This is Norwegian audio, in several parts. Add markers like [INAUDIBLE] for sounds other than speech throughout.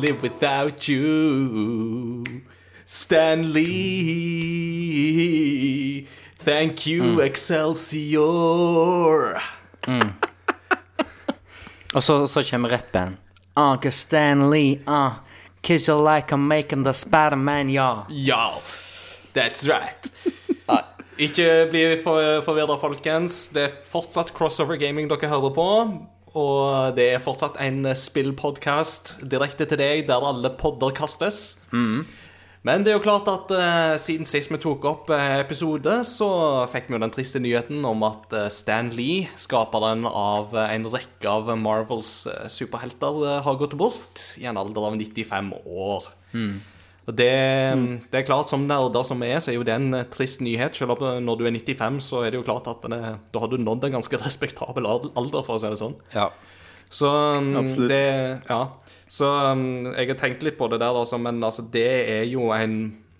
live without you. Stanley. Thank you, Excelsior. Og så, så kommer rappen. Uncle Stanley, uh, kiss you like I'm making the Spiderman, ja. Ja, that's right. Ikke bli for, forvirra, folkens. Det er fortsatt Crossover Gaming dere hører på. Og det er fortsatt en spillpodkast direkte til deg, der alle podder kastes. Men det er jo klart at uh, siden sist vi tok opp eh, episode, så fikk vi jo den triste nyheten om at eh, Stan Lee, skaperen av en rekke av Marvels superhelter, har gått bort i en alder av 95 år. Og det, det er klart, som nerder som vi er, så er jo det en eh, trist nyhet. Selv om eh, når du er 95, så er det jo klart at det, da har du nådd en ganske [LAUGHS] respektabel alder, for å si det sånn. Ja. Så um, Absolutt. det Ja. Så um, jeg har tenkt litt på det der, altså, men altså, det er jo en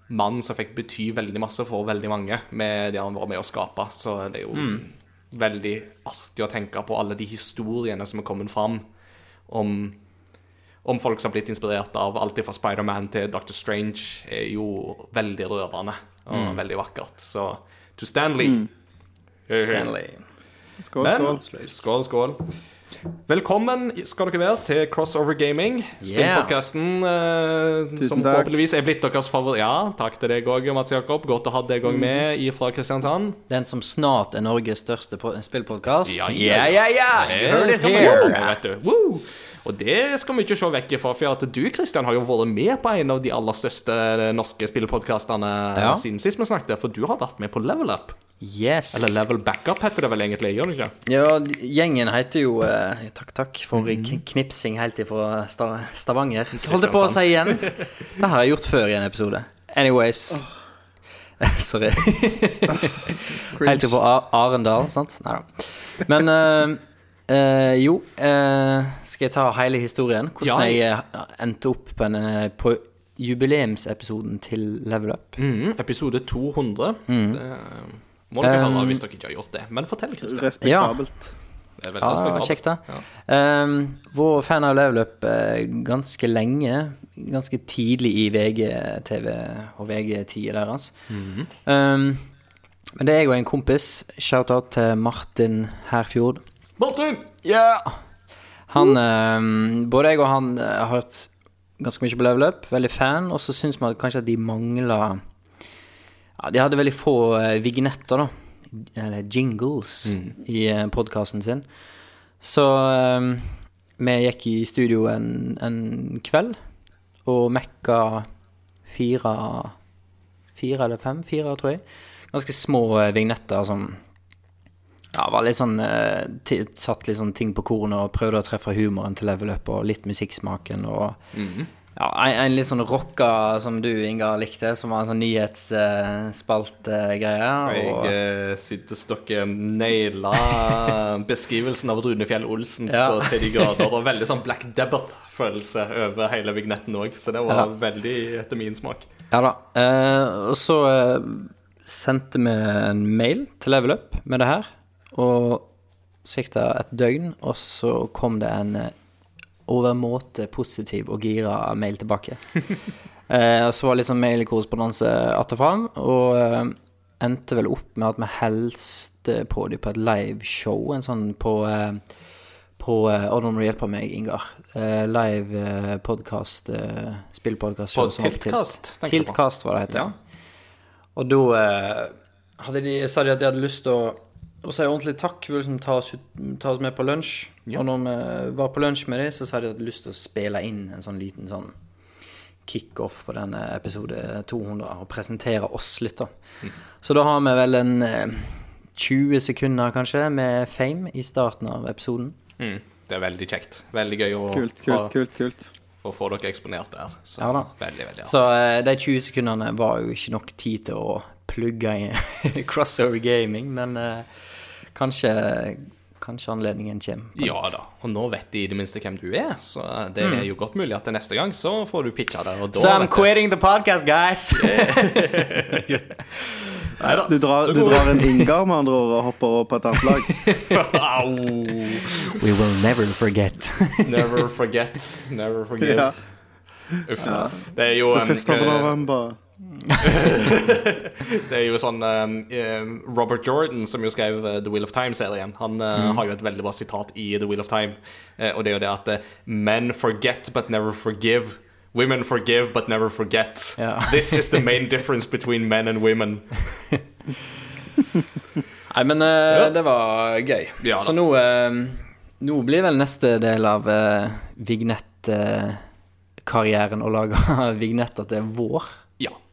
mann som fikk bety veldig masse for veldig mange med det han var med å skape. Så det er jo veldig artig å tenke på alle de historiene som er kommet fram om, om folk som har blitt inspirert av alt fra Spider-Man til Doctor Strange, er jo veldig rørende og veldig vakkert. Så to Stanley. Stanley. Skål, Men, skål. skål, skål. Velkommen skal dere være til Crossover Gaming. Spillpodkasten eh, Tusen som takk. forhåpentligvis er blitt deres favoritt. Ja, takk til deg òg, Mats Jakob. Godt å ha deg òg med fra Kristiansand. Den som snart er Norges største po- spillpodkast. Ja, ja, ja, ja! Heard it here. Woo! Og det skal vi ikke se vekk ifra, for at du Christian, har jo vært med på en av de aller største norske spillpodkastene Ja. siden sist vi snakket, for du har vært med på Level Up. Yes. Eller Level Backup heter det vel egentlig, gjør det ikke? Ja, gjengen heter jo eh, Takk, takk for mm. knipsing helt ifra Sta Stavanger. Så holdt jeg på å si igjen. [LAUGHS] Det har jeg gjort før i en episode. Anyways. [LAUGHS] Sorry. [LAUGHS] helt ifra Ar- Arendal, sant? Nei da. Men eh, eh, jo uh, Skal jeg ta hele historien? Hvordan Ja. jeg eh, endte opp på, en, på jubileumsepisoden til Level Up. Mm, episode 200. Det må dere Um, høre hvis dere ikke har gjort det. Men fortell, Kristian. Respektabelt. Det er Ja, respektabelt. kjekt da Ja. um, Vår fan av Level Up ganske lenge Ganske tidlig i VG-TV og VG-10 deres Mm. um, Men det er jeg og en kompis shout-out til Martin Herfjord Martin! Ja Han, um, både jeg og han eh, har hørt ganske mye på Level Up Veldig fan Og så synes man kanskje at de mangler Ja, de hadde veldig få eh, vignetter da Eller jingles I uh, podcasten sin Så um, vi gikk i studio en, en kveld og mekka fire, fire eller fem, fire tror jeg. Ganske små eh, vignetter som ja, var litt sånn eh, Satt litt sånn ting på kornet og prøvde å treffe humoren til level up og litt musikksmaken og ja, en, en litt sånn rocka som du, Ingar, likte, som var en sånn nyhetsspaltgreie. Uh, og eh, synes dere naila beskrivelsen av Rune Fjell Olsen Ja. så til de grader. Og veldig sånn Black Debbath-følelse over hele vignetten òg, så det var Ja. veldig etter min smak. Ja da. Uh, og så sendte vi en mail til Level Up med det her. Og det et døgn, og så kom det en eh, overmåte positiv og gira mail tilbake. [LAUGHS] Eh, og så var liksom litt sånn mailkorrespondanse att og fram, og eh, endte vel opp med at vi helste på dem på et liveshow, en sånn på eh, på eh, Og nå må du hjelpe meg, Ingar. Eh, live eh, podkast, eh, spillpodkast. Tiltkast. Tiltkast, hva det heter. Ja. Og da eh, hadde de, sa de at de hadde lyst til å, å si ordentlig takk. Vil liksom ta oss, ta oss med på lunsj. Ja. Og når vi var på lunsj med dem, så sa de at de hadde lyst til å spille inn en sånn liten sånn kickoff på denne episode 200 og presentere oss litt, da. Mm. Så da har vi vel en eh, 20 sekunder, kanskje, med fame i starten av episoden. Mm. Det er veldig kjekt. Veldig gøy å, Kult, kult, kult. kult. å få dere eksponert der. Så Ja da. veldig, veldig ja. Så eh, de 20 sekundene var jo ikke nok tid til å plugge i [LAUGHS] crossover gaming, men eh, kanskje, kanskje anledningen kommer. Ja da, og nå vet de i det minste hvem du er, så det er jo godt mulig at til neste gang så får du pitcha det. Og da So I'm quitting the podcast, guys! [LAUGHS] [LAUGHS] Neida, Du drar, du drar en [LAUGHS] Ingar med andre ord og hopper opp på et annet lag. We will never forget. Never forget, never forgive. Ja. Uff Ja. Det er jo The um, 5th of November. Det er jo sånn um, eh, Robert Jordan, som jo skrev eh, The Wheel of Time-serien, han eh, har jo et veldig bra sitat i The Wheel of Time, eh, og det er jo det at eh, Men forget but never forgive. Women forgive but never forget. Ja. [LAUGHS] This is the main difference between men and women. [LAUGHS] Nei, men ja. det var gøy. Ja. Så nå, eh, nå blir vel neste del av uh, Vignett-karrieren å lage [LAUGHS] vignetter til vår.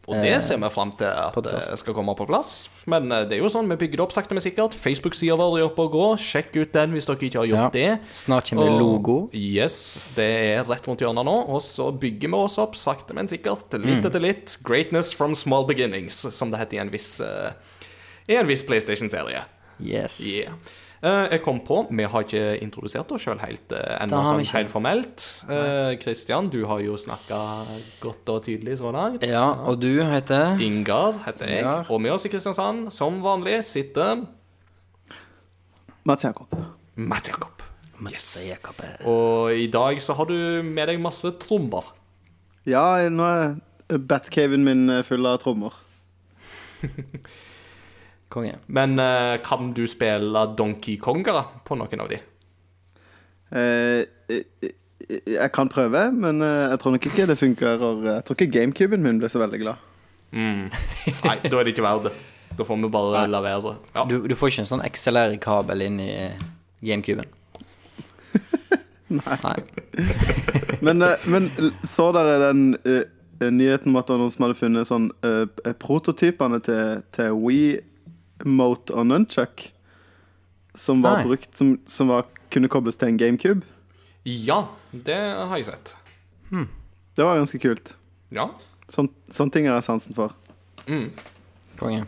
Ja, og det ser vi fram til at podcast. det skal komme på plass. Men eh, det er jo sånn, vi bygger det opp sakte, men sikkert. Facebook-sida vår er oppe og går. Sjekk ut den hvis dere ikke har gjort det. Snart kommer det logo. Yes, det er rett rundt hjørnet nå. Og så bygger vi oss opp sakte, men sikkert. Litt etter litt. Greatness from small beginnings, som det heter i en viss, uh, i en viss PlayStation-serie. Yes. Yeah. Eh, jeg kom på, Vi har ikke introdusert oss sjøl helt ennå, sånn helt formelt. Kristian, du har jo snakka godt og tydelig så langt. Ja, og du heter Ingar heter jeg, Ingar. og med oss i Kristiansand, som vanlig, sitter Mats Jakob. Mats Jakob. Yes. Og i dag så har du med deg masse trommer. Ja, nå er Batcaven min eh, full av trommer. [LAUGHS] Konge. Men uh, kan du spille Donkey Konger på noen av de? Eh, jeg kan prøve, men jeg tror nok ikke det funker. Jeg tror ikke GameCuben min ble så veldig glad. Nei, da er det ikke verdt det. Da får vi bare la være. Ja. Du, du får ikke en sånn XLR-kabel inn i GameCuben? [LAUGHS] Nei. [LAUGHS] Men, eh, men så dere den uh, nyheten om at det var noen som hadde funnet sånn uh, prototypene til, til Wii-mote og Nunchuck? Som var Nei. brukt Som, som var, kunne kobles til en GameCube? ja, det har jeg sett. Det var ganske kult. Ja. Sån, sånne ting har jeg sansen for. Konge.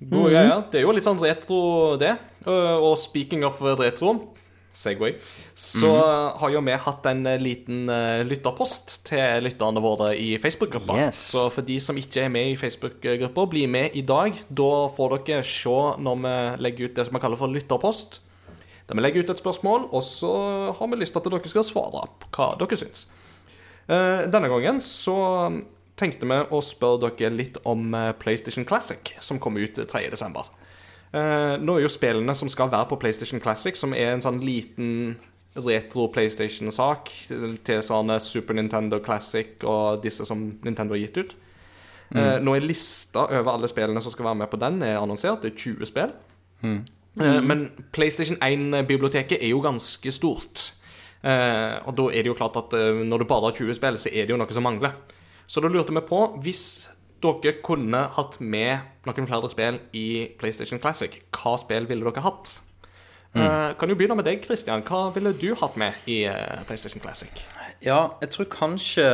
Gode greier. Det er jo litt sånn retro, det. Uh, Og speaking of retro Segway. Så har jo vi hatt en eh, liten eh, lytterpost til lytterne våre i Facebook-gruppa. Yes. Så for de som ikke er med i Facebook-gruppa, bli med i dag. Da får dere se når vi legger ut det som vi kaller for lytterpost. Der vi legger ut et spørsmål, og så har vi lyst til at dere skal svare på hva dere syns. Eh, Denne gangen så tenkte vi å spørre dere litt om PlayStation Classic, som kom ut 3.12. Uh, nå er jo spillene som skal være på PlayStation Classic, som er en sånn liten retro PlayStation-sak til sånne Super Nintendo Classic og disse som Nintendo har gitt ut. Mm. nå er lista over alle spillene som skal være med på den, er annonsert. Det er 20 spill. Mm. men PlayStation 1-biblioteket er jo ganske stort. Eh, og da er det jo klart at eh, når du bare har 20 spill, så er det jo noe som mangler. Så da lurte vi på, hvis dere kunne hatt med noen flere spill i PlayStation Classic, hva spill ville dere hatt? Mm. kan jo begynne med deg, Christian. Hva ville du hatt med i eh, PlayStation Classic? Ja, jeg tror kanskje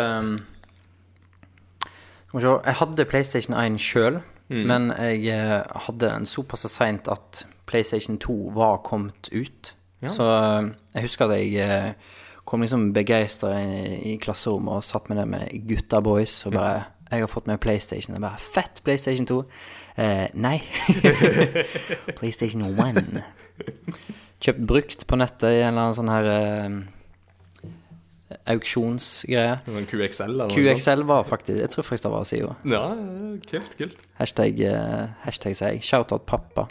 se Jeg hadde PlayStation 1 sjøl, men jeg eh, hadde den såpass seint at PlayStation 2 var kommet ut. Så eh, jeg husker at jeg eh, kom liksom begeistra i, i klasserommet og satt med det med gutta boys og bare Jeg har fått med PlayStation. Jeg bare Fett! PlayStation 2. Eh, nei. [LAUGHS] PlayStation 1. Kjøpt brukt på nettet i en eller annen sånn her eh, auksjonsgreie. Noen QXL? Eller noe? QXL var faktisk Jeg tror faktisk det var sida. Ja, kult, kult. Hashtag, eh, hashtag sier jeg. Shout-out pappa.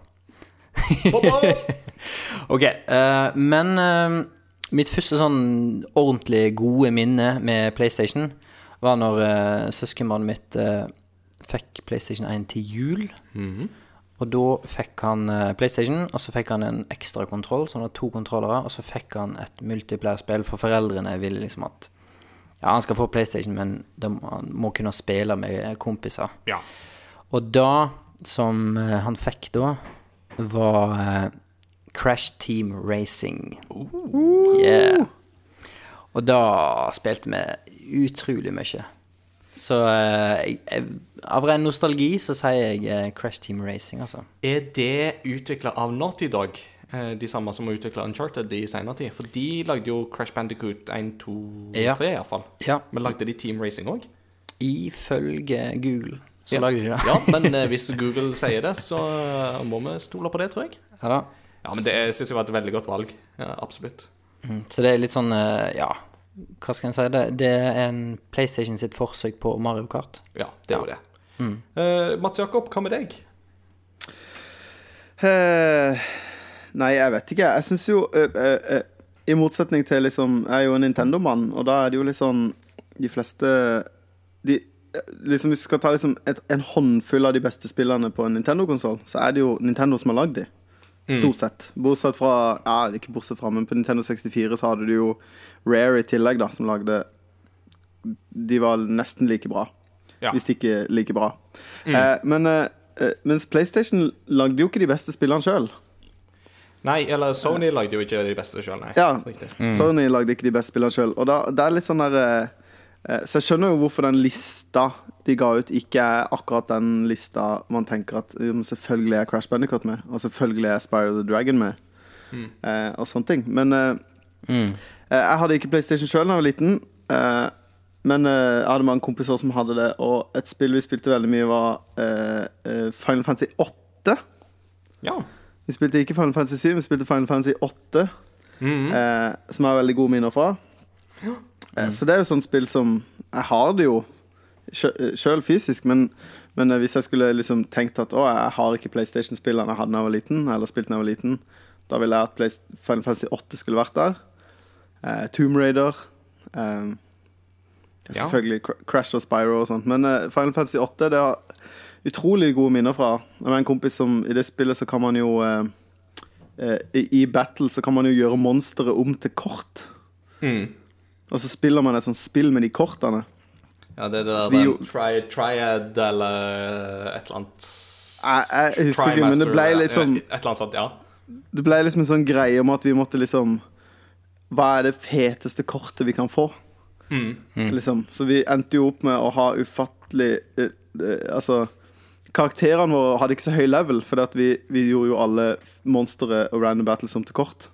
Pappa! [LAUGHS] Ok, eh, men eh, mitt første sånn ordentlig gode minne med PlayStation var når uh, søskenbarnet mitt uh, fikk PlayStation 1 til jul. Og da fikk han uh, PlayStation, og så fikk han en ekstra kontroll, så han hadde to kontrollere, og så fikk han et multiplayer-spill, for foreldrene ville liksom at Ja, han skal få PlayStation, men de, han må kunne spille med kompiser. Ja. Og da, som uh, han fikk da, var Crash Team Racing. Yeah. Og da spilte vi utrolig mye. Så eh, jeg, jeg, av ren nostalgi så sier jeg eh, Crash Team Racing, altså. Er det utvikla av Naughty Dog? eh, De samme som har utvikla Uncharted i senere tid? For de lagde jo Crash Bandicoot 1, 2, Ja. 3 iallfall. Ja. Men lagde de Team Racing òg? Ifølge Google så Ja. lagde de det. Ja, men eh, [LAUGHS] hvis Google sier det, så må vi stole på det, tror jeg. Ja da. Ja, men det syns jeg var et veldig godt valg. Ja, absolutt. Så det er litt sånn, eh, ja Hva skal en si? Det, det er en PlayStation sitt forsøk på Mario Kart. Ja, det er jo det. Eh, Mats Jakob, hva med deg? Uh, nei, jeg vet ikke. Jeg syns jo uh, I motsetning til liksom Jeg er jo en Nintendo-mann, og da er det jo liksom De fleste de, liksom Hvis du skal ta liksom et, en håndfull av de beste spillerne på en Nintendo-konsoll, så er det jo Nintendo som har lagd de. Stort sett. Bortsett fra Ja, ikke bortsett fra, men på Nintendo 64 så hadde du jo Rare i tillegg, da, som lagde De var nesten like bra. Ja. Hvis ikke like bra. Eh, men eh, eh, mens PlayStation lagde jo ikke de beste spillene sjøl. Nei, eller Sony lagde jo ikke de beste sjøl, nei. Ja, mm. Sony lagde ikke de beste spillene sjøl. Og da, det er litt sånn der eh, Så jeg skjønner jo hvorfor den lista de ga ut, ikke er akkurat den lista man tenker at selvfølgelig er Crash Bandicoot med, og selvfølgelig er Spire the Dragon med, mm. og sånne ting. Men eh, eh, jeg hadde ikke PlayStation sjøl da jeg var liten. Eh, men eh, jeg hadde mange kompiser som hadde det, og et spill vi spilte veldig mye, var eh, eh, Final Fantasy 8. Ja. Vi spilte ikke Final Fantasy 7, vi spilte Final Fantasy 8. Mhm. eh, som jeg har veldig gode minner fra. Eh, så det er jo sånn spill som Jeg har det jo sjøl fysisk, men, men eh, hvis jeg skulle liksom tenkt at å, jeg har ikke PlayStation-spillene jeg hadde da jeg var liten, eller spilte da jeg var liten, da ville jeg at Play Final Fantasy 8 skulle vært der. Eh, Tomb Raider. Eh, selvfølgelig ja. Crash og Spyro og sånt. Men eh, Final Fantasy 8 det har utrolig gode minner fra. Jeg en kompis som I det spillet så kan man jo eh, eh, i, I battle så kan man jo gjøre monsteret om til kort. Mm. Og så spiller man et sånt spill med de kortene. Ja, det er det der jo- tri Triad eller et eller annet Jeg, jeg husker ikke, men det ble liksom Et eller annet sånt, ja. Det ble liksom en sånn greie om at vi måtte liksom Hva er det feteste kortet vi kan få? Liksom. Så vi endte jo opp med å ha ufattelig eh, eh, Altså Karakterene våre hadde ikke så høy level, fordi vi, vi gjorde jo alle monstre og random battles om til kort.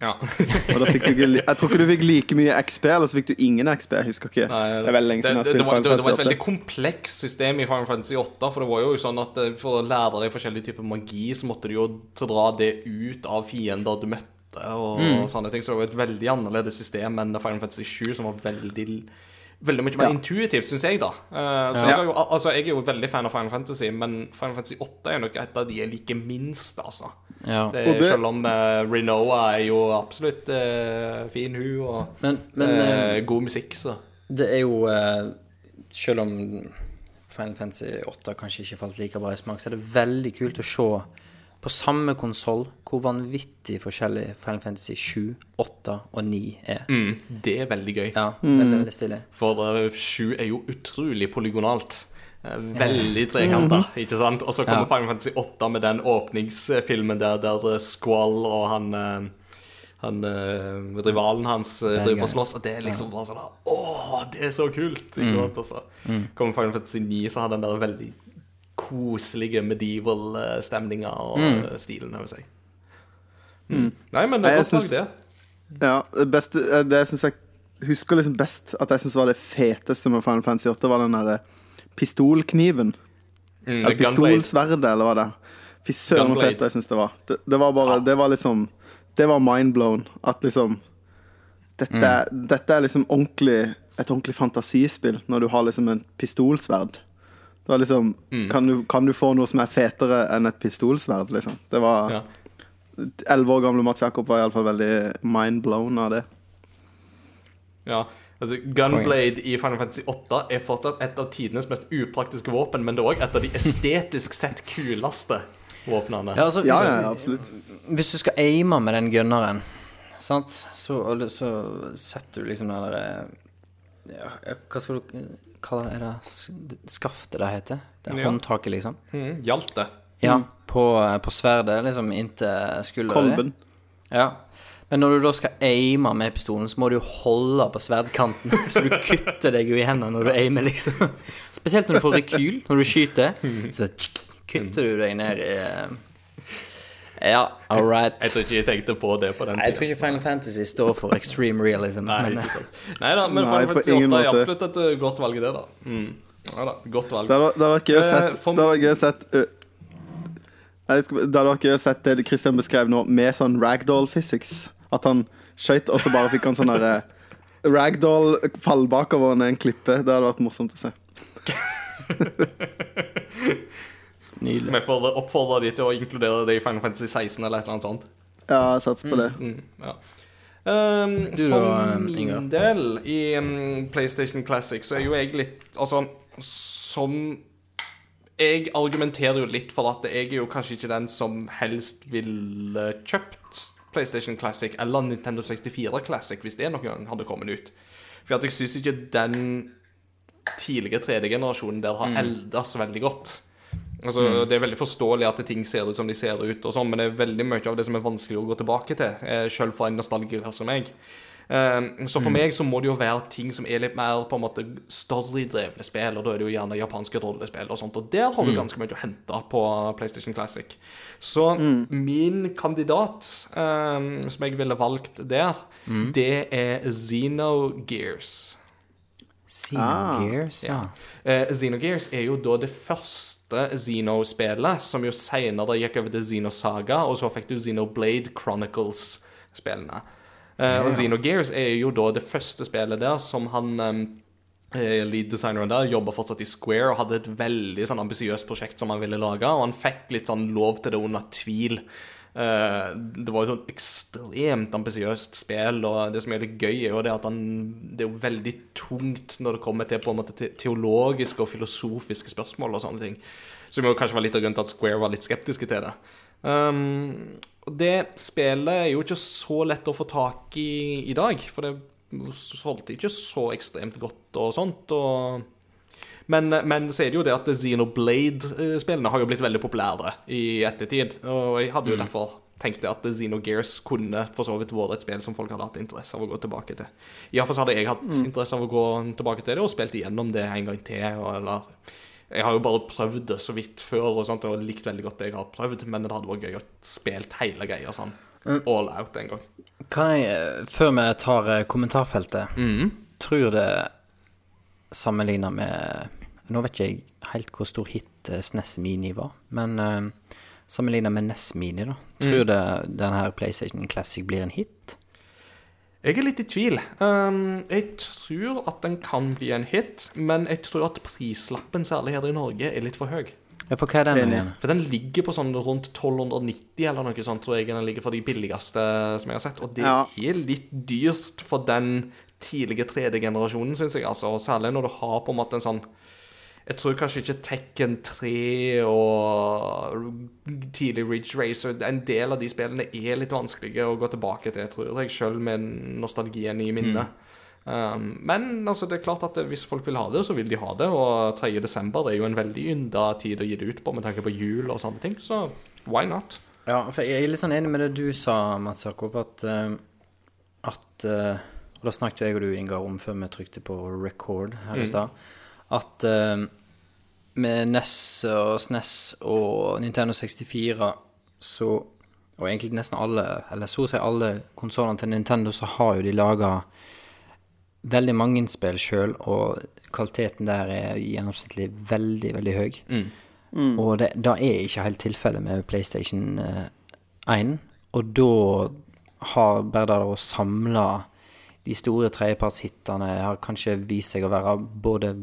Ja. [LAUGHS] Jeg tror ikke du fikk like mye XP, eller så fikk du ingen XP. Jeg husker ikke. Nei, det det, det, var, det, var et veldig Fantasy 8. komplekst system i Final Fantasy 8. For det var jo sånn at eh, for å lære deg forskjellige typer magi, så måtte du jo dra det ut av fiender du møtte, og, Mm. og sånne ting. Så det var et veldig annerledes system enn Final Fantasy 7, som var veldig Veldig mye mer Ja. intuitivt, syns jeg, da. Uh, så Ja. jeg, er jo, altså, jeg er jo veldig fan av Final Fantasy, men Final Fantasy 8 er nok et av de jeg liker minst, altså. Ja. Det, Og det- Selv om uh, Renoa er jo absolutt uh, fin, hun, og Men, men eh, god musikk, så det er jo Selv om Final Fantasy 8 kanskje ikke falt like bra i smak, så er det veldig kult å se på samme konsoll hvor vanvittig forskjellig Final Fantasy 7, 8 og 9 er. mm, Det er veldig gøy. Ja, veldig, veldig stilig. For uh, 7 er jo utrolig polygonalt. Eh, Veldig [LAUGHS] trekanta, ikke sant? Og så kommer Ja. Final Fantasy 8 med den åpningsfilmen der, der eh, Squall og han eh, han, eh, Rivalen hans eh, driver og slåss, og det er liksom bare sånn Åh, det er så kult! Ikke sant? Og så kommer Final Fantasy 9, så har den der veldig koselige medieval eh, og mm. stilen over seg. Mm. Nei, men det er godt valg, det. Ja, det beste eh, Det jeg synes jeg husker liksom best At jeg syns var det feteste med Final Fantasy 8, var den derre pistolkniven. Mm, Eller pistolsverdet, eller hva det er. Fy søren så fett jeg syns det var. Det, det var bare Det var liksom Det var mindblown. At liksom dette, er- dette er liksom ordentlig et ordentlig fantasispill når du har liksom en pistolsverd. Det var liksom kan, du, kan du få noe som er fetere enn et pistolsverd, liksom? Det var Ja. Elleve år gamle Mats Jakob var iallfall veldig mindblown av det. Ja, altså Gunblade i Final Fantasy 8 er fortsatt et av tidenes mest upraktiske våpen, men det er òg et av de estetisk sett kuleste våpnene. Ja, altså, Ja, hvis, ja, ja, absolutt. hvis du skal aime med den gunneren, sant, så, så setter du liksom den der ja, Hva skal du kalle er det? Skaftet det heter? Det er Ja. håndtaket, liksom? Mm, Hjalte. det? Ja, på, på sverdet, liksom inntil skulderen. Kolben. Ja. Men når du da skal aime med pistolen, så må du jo holde på sverdkanten. [LAUGHS] Så du kutter deg jo i hendene når du aimer, liksom. Spesielt når du får rekyl, når du skyter. Så kutter du deg ned i eh, Ja, all right. Jeg tror ikke jeg tenkte på det på den tiden. Jeg tror ikke Final Fantasy står for extreme realism. Nei, men, ikke sant. Nei da, men Nei, Final Fantasy 8 ingen er absolutt et uh, godt valg, det, da. Mm. Ja da, godt valg. Det hadde det vært gøy å Eh, sett, for- det hadde gøy å sett uh, skal, da hadde dere sett det Christian beskrev nå, med sånn ragdoll physics. At han skøyt, og så bare fikk han sånn derre ragdoll fall bakover ned en klippe. Det hadde vært morsomt å se. [LAUGHS] Nydelig. Vi får oppfordre de til å inkludere det i Final Fantasy 16 eller et eller annet sånt. Ja, sats på det. Mm, ja. Um, Du for da, min Ingar? del, i um, PlayStation Classic, så er jo jeg litt Altså, som Jeg argumenterer jo litt for at jeg er jo kanskje ikke den som helst ville kjøpt PlayStation Classic eller Nintendo 64 Classic hvis det noen gang hadde kommet ut. For at jeg syns ikke den tidlige 3D-generasjonen der har eldes veldig godt. Altså, Det er veldig forståelig at ting ser ut som de ser ut, og sånn, men det er veldig mye av det som er vanskelig å gå tilbake til, eh, selv for en nostalgiker som meg. Eh, Så for meg så må det jo være ting som er litt mer på en måte storydrevne spill, og da er det jo gjerne japanske rollespill og sånt, og der har du ganske mye å hente på PlayStation Classic. Så min kandidat, um, som jeg ville valgt der, det er Xenogears. Xenogears, ja. Eh, Xenogears er jo da det første Xeno-spillet, som jo senere gikk over til Xenosaga, og så fikk du Xenoblade Chronicles-spillene. Eh, og Xenogears er jo da det første spillet der som han eh, lead-designeren der jobba fortsatt i Square og hadde et veldig sånn ambisiøst prosjekt som han ville lage, og han fikk litt sånn lov til det under tvil. Eh, det var jo sånn ekstremt ambisiøst spill, og det som er litt gøy, er jo det at han Det er jo veldig tungt når det kommer til på en måte teologiske og filosofiske spørsmål og sånne ting. Som jo kanskje var litt av grunnen til at Square var litt skeptiske til det. Um, det spillet er jo ikke så lett å få tak i i dag, for det solgte ikke så ekstremt godt og sånt. og men, men så er det jo det at Xenoblade-spillene har jo blitt veldig populære i ettertid. Og jeg hadde jo derfor tenkt at Xenogears kunne for så vidt vært et spill som folk hadde hatt interesse av å gå tilbake til. Iallfall hadde jeg hatt interesse av å gå tilbake til det og spilt igjennom det en gang til. Eller Jeg har jo bare prøvd det så vidt før og sånt, og likt veldig godt det jeg har prøvd, men det hadde vært gøy å spilt hele greia sånn all out en gang. Kan jeg, eh, før vi tar kommentarfeltet, kommentarfeltet, tror det sammenligna med Nå vet ikke jeg helt hvor stor hit eh, SNES Mini var, men uh, sammenligna med NES Mini, da. Tror du denne PlayStation Classic blir en hit? Jeg er litt i tvil. Um, jeg tror at den kan bli en hit, men jeg tror at prislappen, særlig her i Norge, er litt for høy. Ja, for hva er den igjen? For den ligger på sånn rundt 1290 eller noe sånt, tror jeg den ligger for de billigste som jeg har sett. Og det Ja. er litt dyrt for den tidlige 3D-generasjonen, syns jeg. altså, og Særlig når du har på en måte en sånn Jeg tror kanskje ikke Tekken 3 og tidlig Ridge Racer En del av de spillene er litt vanskelige å gå tilbake til, tror jeg, sjøl med nostalgien i minnet. Um, men altså, det er klart at hvis folk vil ha det, så vil de ha det. Og 3. desember er jo en veldig ynda tid å gi det ut på med tanke på jul og sånne ting. Så why not? Ja, for jeg er litt sånn enig med det du sa, Mats Jakob, at, eh, at eh, Og da snakket jeg og du, Ingar, om før vi trykte på record her i stad, at uh, med NES og SNES og Nintendo 64 så Og egentlig nesten alle, eller så å si alle konsollene til Nintendo, så har jo de laga veldig mange innspill sjøl, og kvaliteten der er gjennomsnittlig veldig, veldig høy. Og det, da er ikke helt tilfellet med PlayStation eh, 1. Og da har bare det å samle de store tredjepartshitene har kanskje vist seg å være både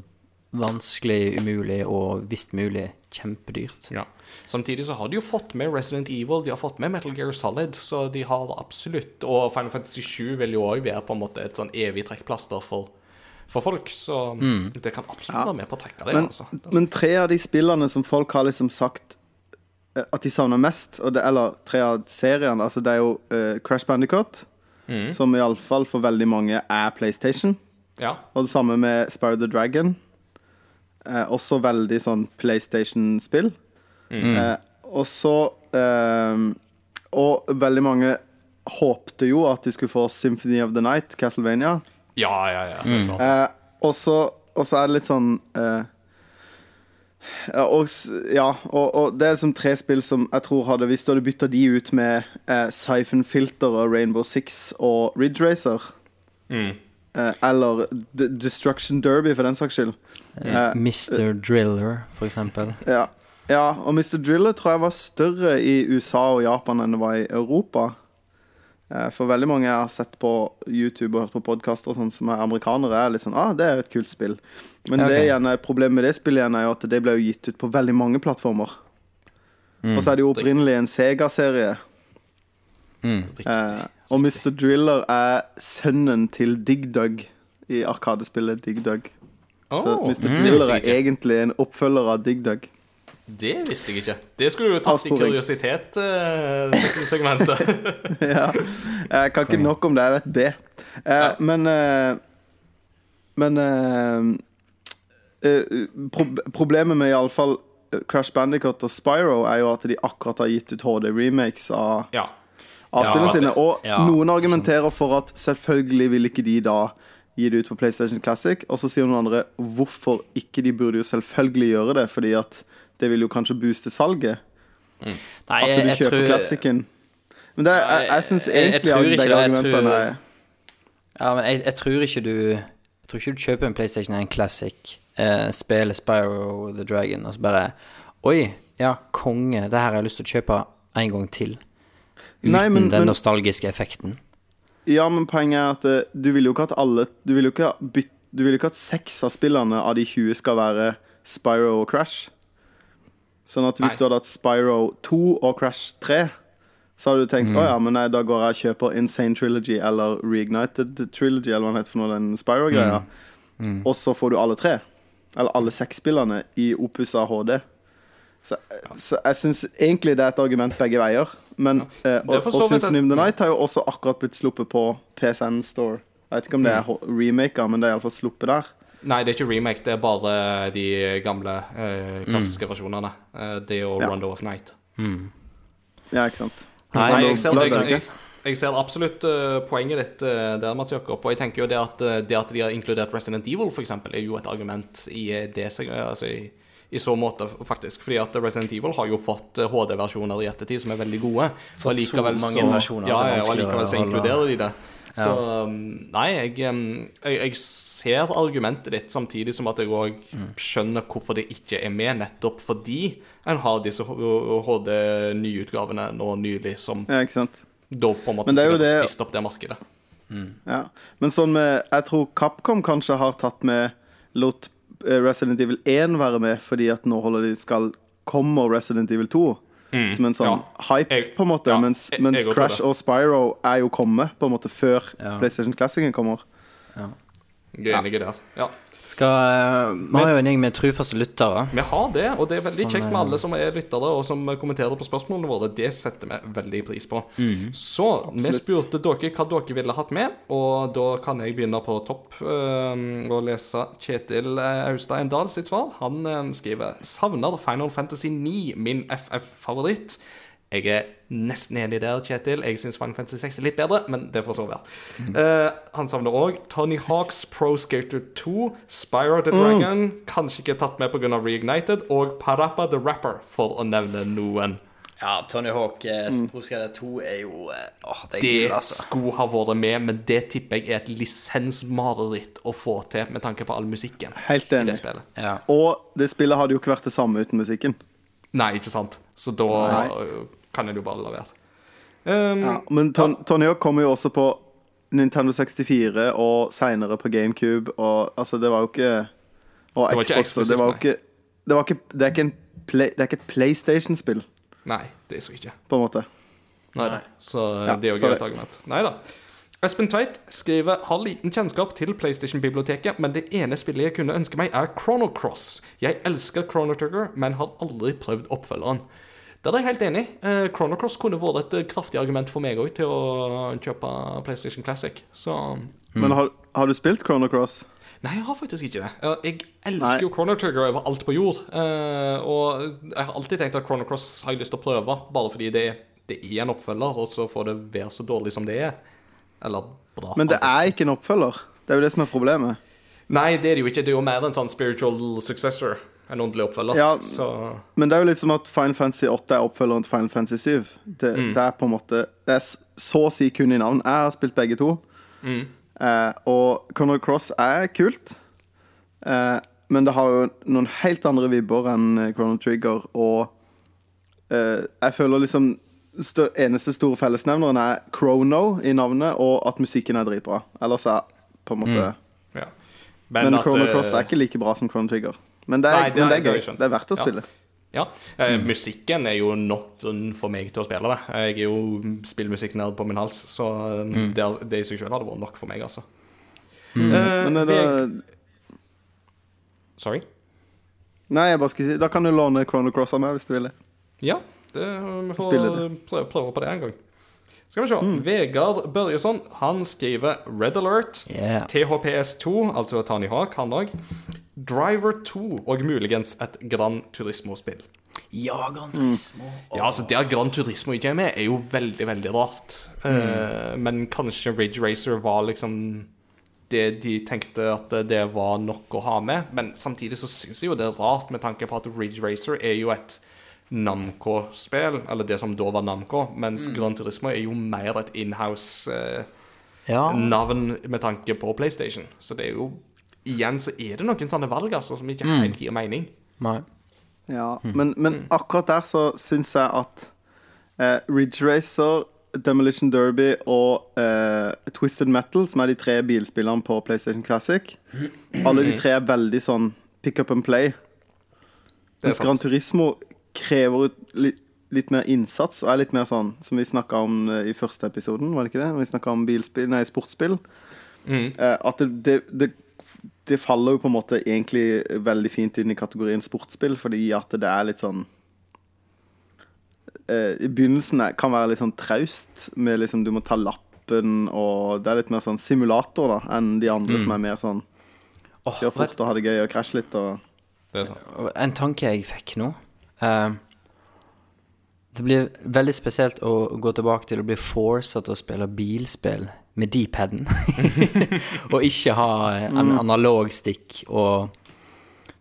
vanskelig, umulig og visst mulig kjempedyrt. Ja. Samtidig så har de jo fått med Resident Evil, de har fått med Metal Gear Solid, så de har absolutt Og Final Fantasy 7 vil jo òg være på en måte et sånn evig trekkplaster for, for folk, så det kan absolutt være med på å trekke det, Men, altså. men tre av de spillene som folk har liksom sagt eh, at de savner mest, og det, eller tre av seriene, altså det er jo uh, Crash Bandicoot, som iallfall for veldig mange er PlayStation. Ja. Og det samme med Spire the Dragon. Eh, også veldig sånn PlayStation-spill. Eh, og så eh, Og veldig mange håpte jo at de skulle få Symphony of the Night, Castlevania. Ja, ja, ja. er. Eh, og så og så er det litt sånn eh, ja, og, ja, og, og det er liksom tre spill som jeg tror hadde Hvis du hadde bytta de ut med eh, Siphon Filter og Rainbow Six og Ridge Racer eh, Eller D Destruction Derby, for den saks skyld. Uh, Mr. Driller, for eksempel. ja. Ja, og Mr. Driller tror jeg var større i USA og Japan enn det var i Europa. Uh, For veldig mange jeg har sett på YouTube og hørt på podkaster sånn, som er amerikanere, er litt sånn ah, det er jo et kult spill. Men okay. det igjen er, problemet med det spillet igjen er jo at det ble jo gitt ut på veldig mange plattformer. Mm. Og så er det jo opprinnelig en Sega-serie. Riktig. Eh, og Mr. Driller er sønnen til Dig Dug i arkadespillet Dig Dug. Så Mr. Mm. Driller er egentlig en oppfølger av Dig Dug. Det visste jeg ikke. Det skulle du tatt i kuriositet-segmentet. [LAUGHS] ja. Jeg kan ikke nok om det, jeg vet det. Eh, Men eh, Men eh, eh, pro Problemet med iallfall Crash Bandicut og Spyro er jo at de akkurat har gitt ut HD-remakes av, ja. Av Ja, spillene ja, sine. Og ja, noen argumenterer for at selvfølgelig vil ikke de da gi det ut på PlayStation Classic. Og så sier noen andre hvorfor ikke. De burde jo selvfølgelig gjøre det, fordi at det vil jo kanskje booste salget. Nei, At du jeg kjøper tror. Men det, jeg, jeg syns Jeg- jeg egentlig at ikke begge jeg argumentene er Ja, men jeg, jeg tror ikke du Jeg tror ikke du kjøper en PlayStation 1 Classic, eh, spiller Spyro the Dragon, og så bare Oi, ja, konge, det her har jeg lyst til å kjøpe en gang til. Uten Nei, men- den men- nostalgiske effekten. Ja, men poenget er at eh, du vil jo ikke at alle Du vil jo ikke, byt, du vil jo ikke at seks av spillene av de 20 skal være Spyro og Crash. Sånn at hvis Nei. du hadde hatt Spyro 2 og Crash 3, så hadde du tenkt å ja, men nei, da går jeg og kjøper Insane Trilogy eller Reignited Trilogy, eller hva den heter for noe, den Spyro-greia. Og så får du alle tre. Eller alle seks spillene i oppussa HD. Så, så jeg syns egentlig det er et argument begge veier. Men eh, Det er og, og Symphony of the Night har jo også akkurat blitt sluppet på PSN Store. Jeg vet ikke om det er ho- remaker, men det er iallfall sluppet der. Nei, det er ikke remake, det er bare de gamle eh, klassiske versjonene. Eh, det og Ja. Rondo of Night. Ja, ikke sant? Nei, Nei, jeg ser, jeg, jeg, jeg ser absolutt uh, poenget ditt uh, der, Mats Jakob. Og jeg tenker jo det at, eh, det at de har inkludert Resident Evil, eksempel, er jo et argument i eh, det seg- altså i, i så måte, faktisk. Fordi at Resident Evil har jo fått eh, HD-versjoner i ettertid som er veldig gode. Fått så mange så- versjoner Ja, ja, og likevel så inkluderer de det. Så um, nei, jeg, jeg, jeg ser argumentet ditt, samtidig som at jeg òg Mm. skjønner hvorfor det ikke er med, nettopp fordi en har disse HD-nyutgavene nå nylig, som Ja, ikke sant? da på en måte Men det spist opp det markedet. Ja. Men sånn med Jeg tror Capcom kanskje har tatt med Lot eh, Resident Evil 1 være med, fordi at nå holder de skal Kommer Resident Evil 2 som en sånn Mm. Ja. hype, Jeg- på en måte. ja, mens mens jeg jeg Crash og Spyro er jo kommet på en måte før Ja. PlayStation Classicen kommer. Jeg er enig i det. Ja. Skal, eh, vi har jo en gjeng med trufaste lyttere. Vi har det, og det er veldig kjekt med eh, alle som er lyttere og som kommenterer på spørsmålene våre. Det setter vi veldig pris på. Mm. Så vi spurte dere hva dere ville hatt med, og da kan jeg begynne på topp øh, og lese Kjetil Austein Dahl sitt svar. Han øh, skriver savner Final Fantasy 9, min FF-favoritt. Jeg er nesten enig der, Kjetil. Jeg syns Final Fantasy 6 er litt bedre, men det får så være. Eh, han savner òg Tony Hawks Pro Skater 2, Spyro the Dragon, kanskje ikke tatt med pga. Reignited, og Parappa the Rapper, for å nevne noen. Ja, Tony Hawk mm. Pro Skater 2 er jo eh, Åh, det er Det gul, altså. skulle ha vært med, men det tipper jeg er et lisensmareritt å få til, med tanke på all musikken Helt i det enig. Ja. Og det spillet hadde jo ikke vært det samme uten musikken. Nei, ikke sant? Så da Nei. Kan en jo bare la være. Um, Ja, men Ton Tony Hawk kommer jo også på Nintendo 64 og seinere på GameCube, og altså, det var jo ikke Og Det var ikke Xbox, det var jo ikke Det, var ikke, det er ikke en play, Det er ikke et PlayStation-spill, Nei, det er så ikke. på en måte. Nei da. Så øh, Ja, det er jo et argument. Nei da. Espen Tveit skriver har liten kjennskap til PlayStation-biblioteket, men det ene spillet jeg kunne ønske meg, er Chrono Cross. Jeg elsker Chrono Trigger, men har aldri prøvd oppfølgeren. Der er jeg helt enig. Eh, Chrono Cross kunne vært et eh, kraftig argument for meg òg til å kjøpe PlayStation Classic. Så Men har, har du spilt Chrono Cross? Nei, jeg har faktisk ikke det. Eh, Jeg elsker Nei. jo Chrono Trigger over alt på jord. eh, og jeg har alltid tenkt at Chrono Cross har jeg lyst til å prøve, bare fordi det, det er en oppfølger, og så får det være så dårlig som det er. Eller bra. Men det er ikke en oppfølger. Det er jo det som er problemet. Nei, det er det jo ikke. Det er jo mer en sånn spiritual successor. En åndelig oppfølger. Ja. Så Men det er jo litt som at Final Fantasy 8 er oppfølgeren til Final Fantasy 7. Det, Mm. det er på en måte Det er så å si kun i navn. Jeg har spilt begge to. Mm. Eh, og Conor Cross er kult. Eh, men det har jo noen helt andre vibber enn eh, Chrono Trigger, og eh, jeg føler liksom stø eneste store fellesnevneren er Chrono i navnet, og at musikken er dritbra. Ellers er på en måte Ja. Men, at, Chrono eh, Cross er ikke like bra som Chrono Trigger. Men det er, Nei, det men det er gøy. Det. Det er verdt å Ja. spille. Ja. eh, Musikken er jo nok for meg til å spille det. Jeg er jo spillmusikknerd på min hals, så mm. det, er- det i seg sjøl hadde vært nok for meg, altså. Eh, Men det, jeg... Sorry? nei, jeg bare skal si Da kan du låne Chrono Cross av meg hvis du vil det. Ja, det, vi får prøve, prøve på det en gang. Skal vi se. Vegard Børjesson han skriver Red Alert, Yeah. THPS2, altså Tony Hawk, han òg. Driver 2 og muligens et Gran Turismo-spill. Ja, Gran Turismo. Ja, altså Det at Gran Turismo ikke er med, er jo veldig, veldig rart. Eh, men kanskje Ridge Racer var liksom det de tenkte at det var nok å ha med. Men samtidig så syns jeg jo det er rart, med tanke på at Ridge Racer er jo et Namco-spill, eller det som da var Namco, mens Gran Turismo er jo mer et inhouse-navn Ja. med tanke på PlayStation. Så det er jo Igjen så er det noen sånne valg altså, som ikke helt gir mening. Nei. Ja, men, men akkurat der så syns jeg at eh, Ridge Racer, Demolition Derby og eh, Twisted Metal, som er de tre bilspillene på PlayStation Classic, alle de tre er veldig sånn pick up and play. Mens Gran Turismo krever ut litt, litt mer innsats og er litt mer sånn som vi snakka om eh, i første episoden, var det ikke det? Når vi snakka om bilspill, nei, sportsspill. Mm. Eh, at det, det, det, det faller jo på en måte egentlig veldig fint inn i kategorien sportsspill, fordi at det er litt sånn eh, I begynnelsen kan være litt sånn traust, med liksom du må ta lappen, og det er litt mer sånn simulator da enn de andre som er mer sånn Åh, kjør fort og ha det gøy og krasje litt og Det er sånn. en tanke jeg fikk nå eh, Det blir veldig spesielt å gå tilbake til å bli forsa til å spille bilspill med D-paden. [LAUGHS] og ikke ha en analog stikk og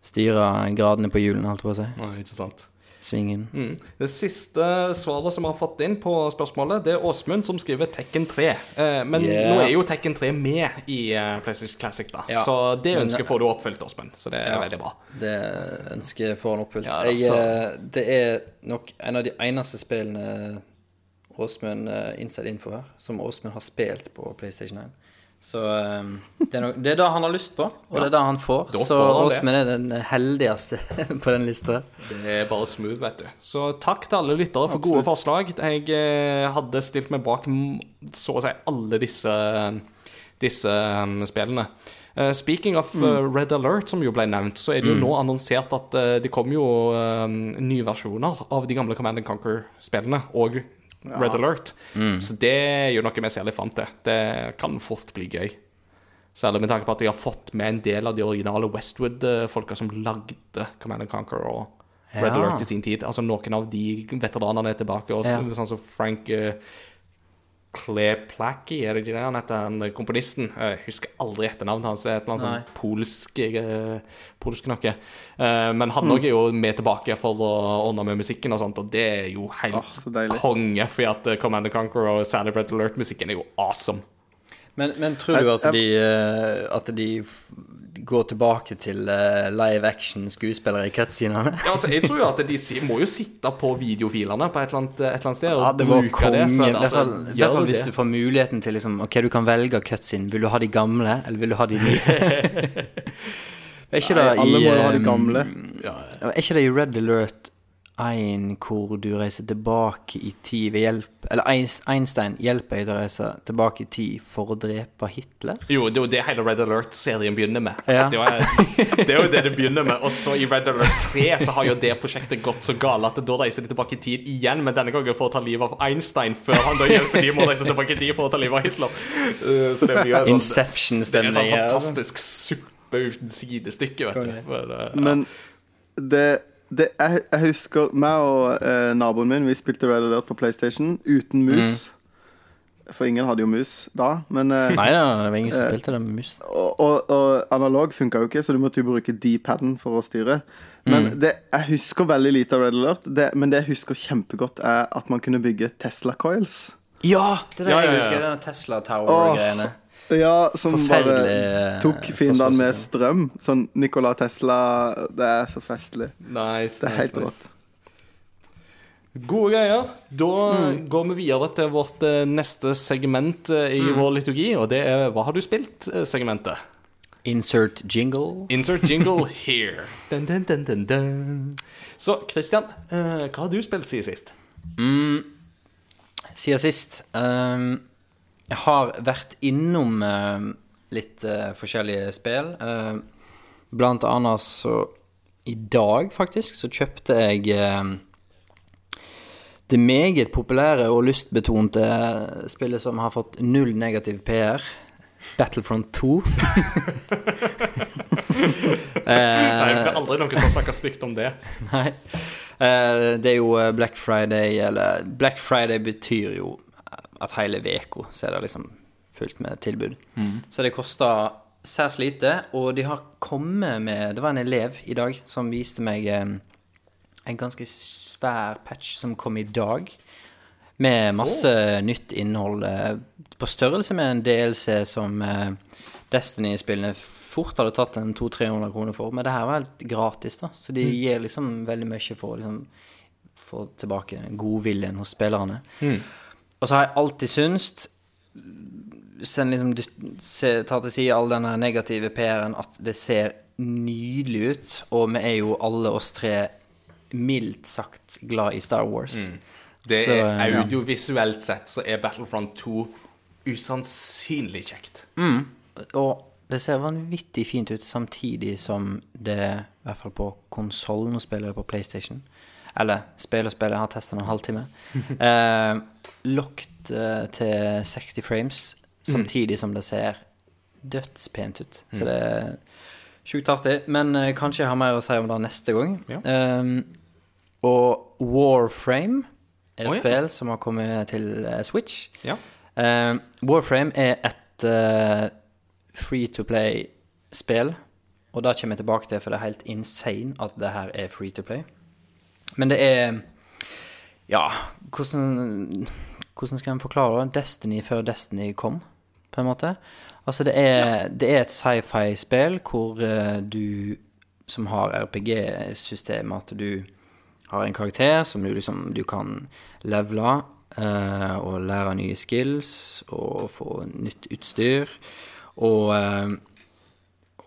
styre gradene på hjulene, holdt jeg på å si. Nei, ikke sant. Svingen. Mm. Det siste svaret som vi har fått inn på spørsmålet, det er Åsmund som skriver Tekken 3. Eh, men Yeah. nå er jo Tekken 3 med i eh, PlayStation Classic, da. Ja. Så det ønsket får du oppfylt, Åsmund. Så det er Ja. veldig bra. Det ønsket får han oppfylt. Ja, jeg, altså. eh, det er nok en av de eneste spillene Åsmund Inside Info her, som Åsmund har spilt på PlayStation 1. Så eh, det, er no det er det han har lyst på, og det er det han får. Da Så får. Åsmund er den heldigste [LAUGHS] på den lista. Det er bare smooth, vet du. Så takk til alle lyttere for gode forslag. Jeg eh, hadde stilt meg bak så å si alle disse, disse um, spillene. Eh, speaking of eh, Red Alert, som jo ble nevnt, så er det jo nå annonsert at det kommer jo um, nye versjoner av de gamle Command Conquer-spillene og Red Alert. Så det er jo noe vi ser litt fram til. Det kan fort bli gøy. Særlig med tanke på at jeg har fått med en del av de originale Westwood-folka som lagde Command Conquer og Red Ja. Alert i sin tid. Altså Noen av de veteranene er tilbake. Og Ja. sånn som Frank uh, Placky, er det ikke det han heter, han eh, komponisten? Jeg husker aldri etternavnet hans. Et eller annet sånn polsk, uh, polsk noe. Uh, men han òg er jo med tilbake for å ordne med musikken og sånt, og det er jo helt oh, konge, For at Command Conquer og Sally Bread Alert-musikken er jo awesome. Men, men tror du at de, eh, at de går tilbake til eh, live action skuespillere i cutscenene? Ja, altså, jeg tror jo at de må jo sitte på videofilene på et eller annet, et eller annet sted og Ja, det var bruke konge. det. Så, altså, i fall hvis du får muligheten til liksom Ok, du kan velge cutscene. Vil du ha de gamle, eller vil du ha de nye? [LAUGHS] er ikke det Nei, alle i må jo ha de eh, gamle. Er ikke det i Red Alert 1 hvor du reiser tilbake i tid ved hjelp Eller Einstein hjelper deg til å reise tilbake i tid for å drepe Hitler? Jo, det er jo det hele Red Alert-serien begynner med. Ja. Det, er, det er jo det det begynner med. Og så i Red Alert 3 så har jo det prosjektet gått så galt at da reiser de tilbake i tid igjen, men denne gangen for å ta livet av Einstein, før han da hjelper de med å reise tilbake i tid for å ta livet av Hitler. Uh, Så det blir jo en sånn- Det er en sånn altså. fantastisk suppe uten sidestykke, vet du. Men, ja. Men det, det jeg, jeg husker meg og eh, naboen min Vi spilte Red Alert på PlayStation uten mus. For ingen hadde jo mus da. Men, eh, Nei da, det var ingen som spilte det med mus. og, og, og analog funka jo ikke, så du måtte jo bruke D-paden for å styre. Men det, jeg husker veldig lite av Red Alert. Det, men det jeg husker kjempegodt, er at man kunne bygge Tesla Coils. Ja! Det er det Ja, ja, jeg ja. husker. Den Tesla Tower-greiene. Ja, som bare tok eh, fiendene med strøm. Sånn Nikola Tesla Det er så festlig. Nice, Det er helt nice. Gode greier. Da går vi videre til vårt eh, neste segment i i vår liturgi, og det er Hva har du spilt?-segmentet. Insert jingle. Insert jingle [LAUGHS] here. Dun, dun, dun, dun, dun. Så Christian, eh, hva har du spilt siden sist? Siden sist ehm, Jeg har vært innom ehm, litt eh, forskjellige spill. Ehm, blant annet så I dag, faktisk, så kjøpte jeg ehm, det meget populære og lystbetonte spillet som har fått null negativ PR. Battlefront 2. [LAUGHS] Nei, det er aldri noen som snakker stygt om det. Nei. Eh, det er jo eh, Black Friday, eller Black Friday betyr jo at hele uka så er det liksom fullt med tilbud. Så det koster særs lite, og de har kommet med Det var en elev i dag som viste meg eh, en ganske svær patch som kom i dag. Med masse nytt innhold. eh, På størrelse med en DLC som eh, Destiny-spillene fort hadde tatt en 200-300 kroner for. Men det her var helt gratis, da. Så de gir liksom veldig mye for å liksom, få tilbake godviljen hos spillerne. Og så har jeg alltid syntes Hvis en liksom tar til side all den negative PR-en, at det ser nydelig ut. Og vi er jo alle oss tre mildt sagt glad i Star Wars. Det Så, er. Audiovisuelt sett så er Battlefront 2 usannsynlig kjekt. Og det ser vanvittig fint ut samtidig som det, i hvert fall på konsollen, og spiller det på PlayStation Eller spill og spill, jeg har testa en halvtime. [LAUGHS] Eh, Locked eh, til 60 frames, samtidig som det ser dødspent ut. Så det er sjukt artig. Men uh, kanskje jeg har mer å si om det neste gang. Ja. Um, og Warframe er et Å, ja. spill som har kommet til uh, Switch. Ja. Eh, Warframe er et uh, free to play-spill. Og det kommer jeg tilbake til, for det er helt insane at det her er free to play. Men det er Ja, hvordan, hvordan skal en forklare det? Destiny før Destiny kom, på en måte. Altså, det er, det er et sci-fi-spill hvor eh, du Som har RPG-systemet, at du har en karakter som du liksom Du kan levele eh, og lære nye skills og få nytt utstyr. Og eh,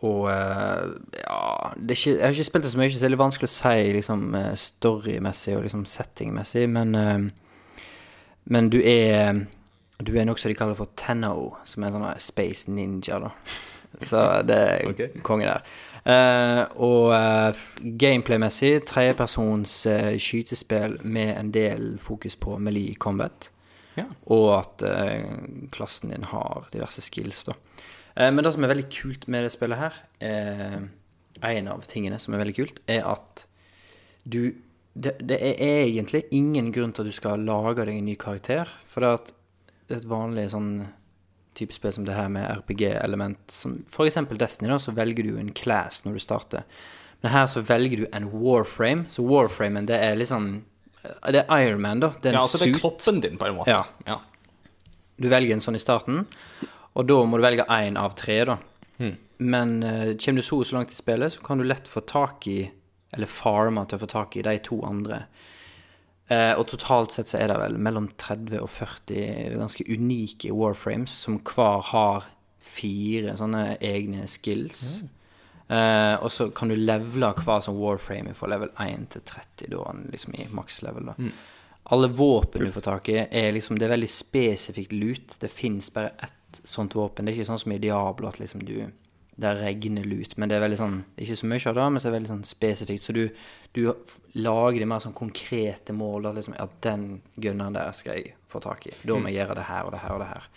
og eh, ja det er ikke, Jeg har ikke spilt det så mye, så det er litt vanskelig å si liksom, eh, storymessig og liksom settingmessig, men eh, Men du er Du er noe som de kaller for Tenno, som er en sånn space ninja, da. [LAUGHS] Så det er okay. konge der. Uh, og uh, gameplay-messig tredjepersons uh, skytespill med en del fokus på melee combat. Ja. Og at uh, klassen din har diverse skills, da. Men det som er veldig kult med det spillet her, en av tingene som er veldig kult, er at du det, det er egentlig ingen grunn til at du skal lage deg en ny karakter. For det at et vanlig sånn type spill som det her med RPG-element, som eksempel Destiny, da, så velger du en class når du starter. Men her så velger du en warframe. Så warframen, det er litt sånn Det er Ironman, da. Det er en ja, altså det er kroppen din, på en måte. Ja. ja. Du velger en sånn i starten, og da må du velge én av tre, da. Men uh, kommer du så så langt i spillet, så kan du lett få tak i, eller farme til å få tak i, de to andre. Eh, og totalt sett så er det vel mellom 30 og 40 ganske unike warframes, som hver har fire sånne egne skills. Eh, og så kan du levele hver som warframe fra level 1 til 30, da liksom i maks level, da. Alle våpen du får tak i, er liksom Det er veldig spesifikt lut. Det fins bare ett sånt våpen. Det er ikke sånn som i Diablo at liksom du Det regner lut, men det er veldig sånn Det er ikke så mye av det, men så er det veldig sånn spesifikt. Så du, du lager de mer sånn konkrete mål. At liksom Ja, den gunneren der skal jeg få tak i. Da må jeg gjøre det her og det her og det her.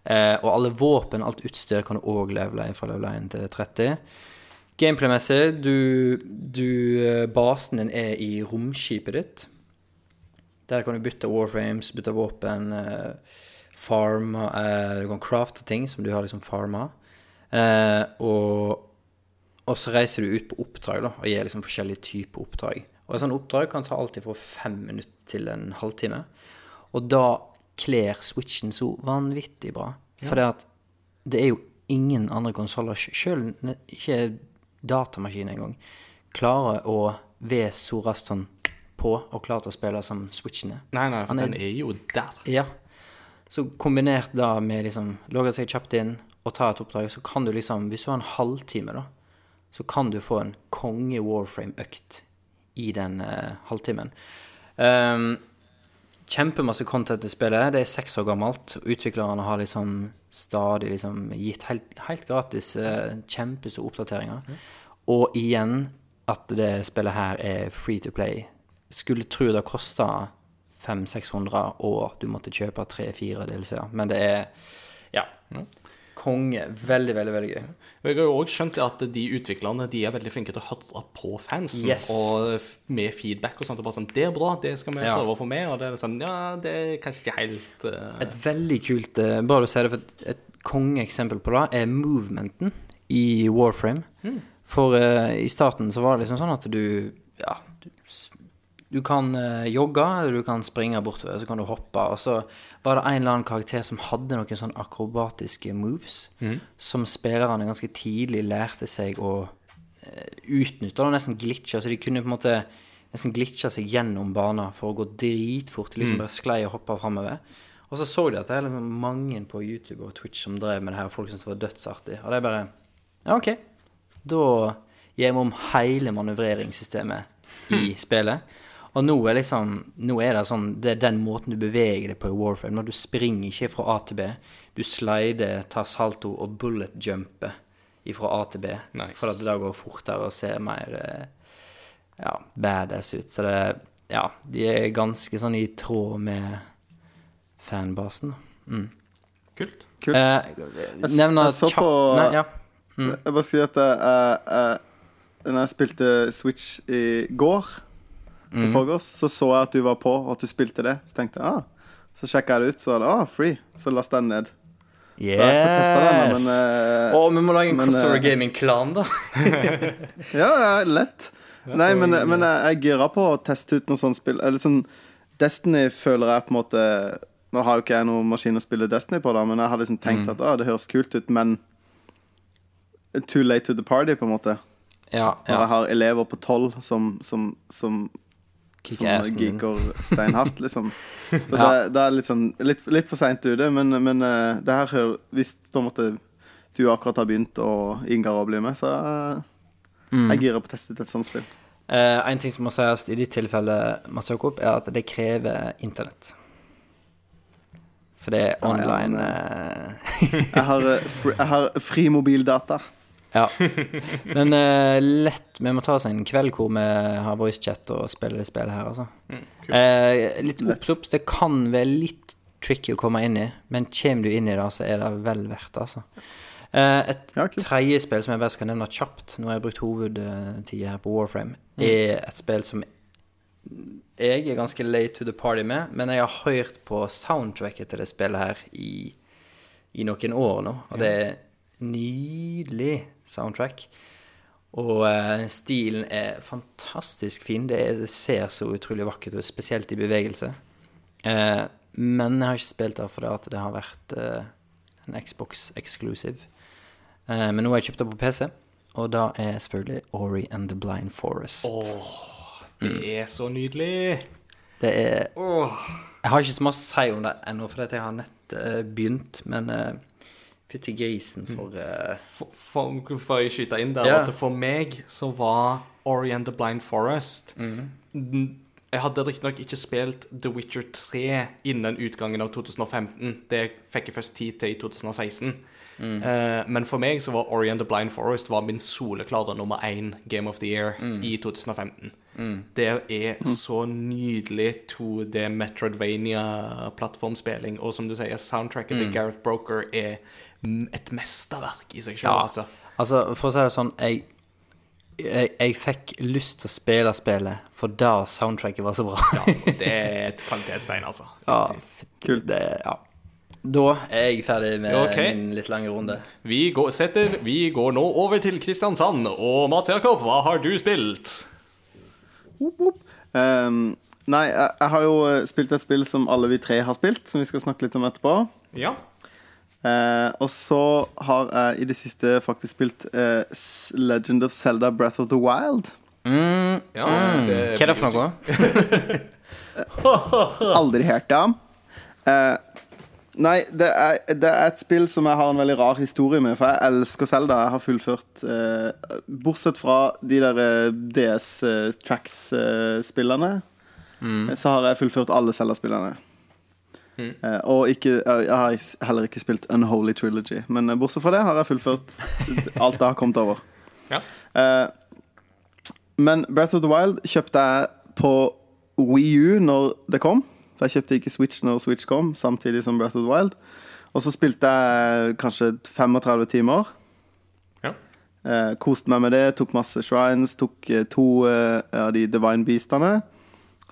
Eh, og alle våpen, alt utstyr, kan du òg levele fra level 1 til 30. Gameplay-messig, du, du eh, Basen din er i romskipet ditt. Der kan du bytte warframes, bytte våpen, eh, farme eh, Du kan crafte ting som du har liksom farma. Eh, og, og så reiser du ut på oppdrag da, og gir liksom forskjellige typer oppdrag. Og et sånt oppdrag kan ta alltid fra fem minutter til en halvtime. Og da kler switchen så vanvittig bra. For det at det er jo ingen andre konsoller, sjøl ikke datamaskin engang, klarer å ved så raskt sånn på og klar til å spille som Switchen er. Nei, nei, for er- den er jo der. Ja. Så kombinert da med liksom Logger seg kjapt inn og ta et oppdrag, så kan du liksom Hvis du har en halvtime, da, så kan du få en konge Warframe-økt i den uh, halvtimen. Um, kjempemasse content i spillet. Det er seks år gammelt. Utviklerne har liksom stadig liksom gitt helt, helt gratis uh, kjempestore oppdateringer. Og igjen at det spillet her er free to play. Skulle tro det kosta 500-600, og du måtte kjøpe tre-fire DLC-er. Men det er ja. Konge. Veldig, veldig, veldig gøy. Jeg har jo også skjønt at de utviklerne de er veldig flinke til å høre på fansen. Yes. Og med feedback og sånt. Og bare sånn 'Det er bra, det skal vi Ja. prøve å få med.' Og det er sånn Ja, det er kanskje ikke helt uh... Et veldig kult eh, Bare du si det, for et, et kongeeksempel på det er movementen i Warframe. For uh, i starten så var det liksom sånn at du Ja, du, du kan eh, jogge, eller du kan springe bortover, så kan du hoppe. Og så var det en eller annen karakter som hadde noen sånn akrobatiske moves, som spillerne ganske tidlig lærte seg å eh, utnytte, og nesten glitche. Så de kunne på en måte nesten glitche seg gjennom baner for å gå dritfort. Liksom bare sklei og hoppa framover. Og så så de at det er liksom mange på YouTube og Twitch som drev med det her, og folk syntes det var dødsartig. Og det er bare Ja, OK. Da gir vi om hele manøvreringssystemet i spillet. Og nå er liksom Nå er det sånn Det er den måten du beveger deg på i Warframe. Når du springer ikke fra A til B. Du slider, tar salto og bullet jumper fra A til B. Nice. For at det da går fortere og ser mer eh, ja, badass ut. Så det Ja, de er ganske sånn i tråd med fanbasen. Mm. kult. Kult. Eh, nevner jeg så på- Nei, ja. Jeg bare sier at jeg, jeg, når jeg spilte Switch i går, i Mm. forgårs, så så jeg at du var på, og at du spilte det. Så tenkte jeg ah. Så sjekka jeg det ut, så var det ah, free. Så lasta jeg den ned. Så jeg har den, Yes! men uh, oh, vi må lage en men, crossover uh, gaming-klan, da. [LAUGHS] Ja, ja, lett. Nei, men, men jeg jeg gira på å teste ut noe sånt spill. Eller sånn Destiny føler jeg på en måte Nå har jo ikke jeg noen maskin å spille Destiny på, da, men jeg har liksom tenkt Mm. at ah, det høres kult ut, men Too late to the party, på en måte. Ja, ja. Når jeg har elever på tolv som, som, som, som geeker steinhardt, liksom. [LAUGHS] Så Ja. det, det er litt sånn Litt, litt for seint ute, men, men uh, det her hører Hvis på en måte du akkurat har begynt og Ingar å bli med, så uh, Mm. jeg girer på å teste ut et sånt spill. Uh, en ting som må sies i ditt tilfelle, Mats Jakob, er at det krever internett. For det er Ja, ja, online men, eh, [LAUGHS] Jeg har, fri, jeg har fri mobildata. Ja. [LAUGHS] Men uh, lett Vi må ta oss en kveld hvor vi har voicechat og spiller det spillet her, altså. Eh, litt obs. Det kan være litt tricky å komme inn i, men kommer du inn i det, så er det vel verdt det, altså. Uh, et Ja, cool. tredje spill som jeg bare skal nevne kjapt, nå har jeg brukt hovedtida her på Warframe, er et spill som jeg er ganske late to the party med, men jeg har hørt på soundtracket til det spillet her i, i noen år nå, og det er nydelig soundtrack. Og eh, stilen er fantastisk fin. Det, er, det ser så utrolig vakkert ut, spesielt i bevegelse. Eh, men jeg har ikke spilt der fordi det, det har vært eh, en Xbox exclusive. Eh, men nå har jeg kjøpt det på PC, og da er selvfølgelig Ori and the Blind Forest. Det er så nydelig. Det er Jeg har ikke så mye å si om det ennå, for jeg har nett eh, begynt, men uh, fytti grisen for uh... For, for, for jeg skyter inn der, yeah. at for meg så var Ori and the Blind Forest N- Jeg hadde riktignok ikke spilt The Witcher 3 innen utgangen av 2015. Det fikk jeg først tid til i 2016. Eh, men for meg så var Ori and the Blind Forest var min soleklare nummer én Game of the Year i 2015. Det er så nydelig 2D Metroidvania-plattformspilling, og som du sier, soundtracket til Gareth Broker er mm, et mesterverk i seg sjøl, Ja. altså. Altså, for å si det sånn, jeg, jeg, jeg fikk lyst til å spille spillet, for da soundtracket var så bra. Det er et [LAUGHS] kvalitetstegn, altså. Ja, Kult. Det, ja. Da er jeg ferdig med okay. min litt lange runde. Vi går, setter, vi går nå over til Kristiansand, og Mats Jakob, hva har du spilt? Um, nei, jeg, jeg har jo eh, spilt et spill som alle vi tre har spilt, som vi skal snakke litt om etterpå. Ja. Uh, og så har jeg i det siste faktisk spilt uh, Legend of Zelda Breath of the Wild. Mm, Ja, mm. det Hva er det for noe? [LAUGHS] Aldri hørt om. Eh, nei, det er, det er et spill som jeg har en veldig rar historie med, for jeg elsker Zelda. Jeg har fullført eh, Bortsett fra de der eh, DS eh, Tracks-spillene, så har jeg fullført alle Zelda-spillene. Mm. og ikke, eh, jeg har heller ikke spilt Unholy Trilogy, men eh, bortsett fra det har jeg fullført [LAUGHS] alt jeg har kommet over. Ja. Eh, men Breath of the Wild kjøpte jeg på Wii U når det kom. For jeg kjøpte ikke Switch når Switch kom, samtidig som Breath of the Wild. Og så spilte jeg kanskje 35 timer. Ja. Eh, koste meg med det, tok masse shrines, tok eh, to eh, av de Divine Beastene.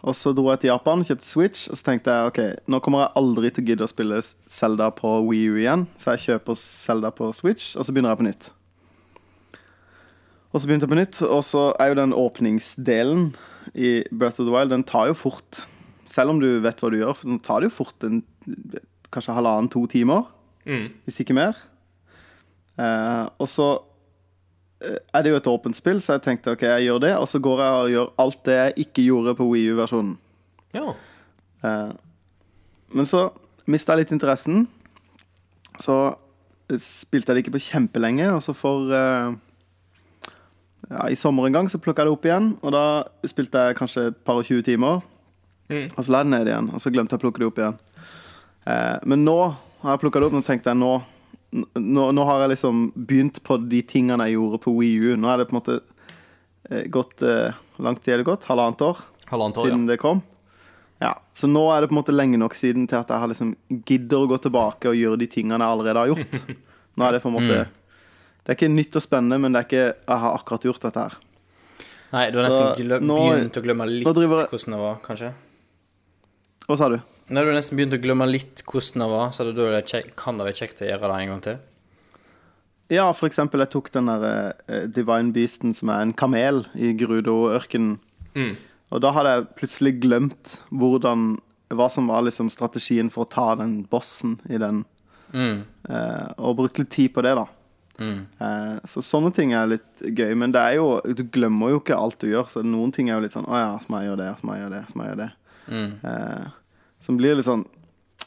Og så dro jeg til Japan, kjøpte Switch, og så tenkte jeg ok, nå kommer jeg aldri til å gidde å spille Zelda på Wii U igjen, så jeg kjøper Zelda på Switch, og så begynner jeg på nytt. Og så begynte jeg på nytt, og så er jo den åpningsdelen i Breath of the Wild, den tar jo fort Selv om du vet hva du gjør, for nå tar det jo fort en, kanskje halvannen-to timer, Mm. hvis ikke mer. Eh, og så eh, er det jo et åpent spill, så jeg tenkte ok, jeg gjør det, og så går jeg og gjør alt det jeg ikke gjorde på Wii U-versjonen. ja. Eh, men så mista jeg litt interessen. Så spilte jeg det ikke på kjempelenge, og så for eh, ja, I sommer en gang så plukka jeg det opp igjen, og da spilte jeg kanskje et par og 20 timer. Mm. Og så la jeg det ned igjen, og så glemte jeg å plukke det opp igjen. Eh, men nå har jeg plukka det opp, nå tenkte jeg nå nå, nå har jeg liksom begynt på de tingene jeg gjorde på Wii U. Nå er det på en måte eh, gått eh, langt lang tid er det gått? Halvannet år? Halvannet år, siden ja. det kom. Ja, Så nå er det på en måte lenge nok siden til at jeg har liksom gidder å gå tilbake og gjøre de tingene jeg allerede har gjort. [LAUGHS] Nå er det på en måte Det er ikke nytt og spennende, men det er ikke Jeg har akkurat gjort dette her. Nei, du har nesten Så nå- begynt å glemme litt driver jeg- hvordan det var, kanskje? Hva sa du? Når du nesten begynt å glemme litt hvordan det var, så det da kjekt, kan det være kjekt å gjøre det en gang til. Ja, for eksempel, jeg tok den der uh, Divine Beasten som er en kamel i Gerudo-ørkenen. Mm. Og da hadde jeg plutselig glemt hvordan hva som var liksom strategien for å ta den bossen i den. Mm. Uh, og bruke litt tid på det, da. Mm. Uh, så sånne ting er litt gøy. Men det er jo, du glemmer jo ikke alt du gjør. Så noen ting er jo litt sånn Å ja, så må jeg gjøre det, så må jeg gjøre det. Så må jeg gjøre det. Mm. Eh, som blir litt sånn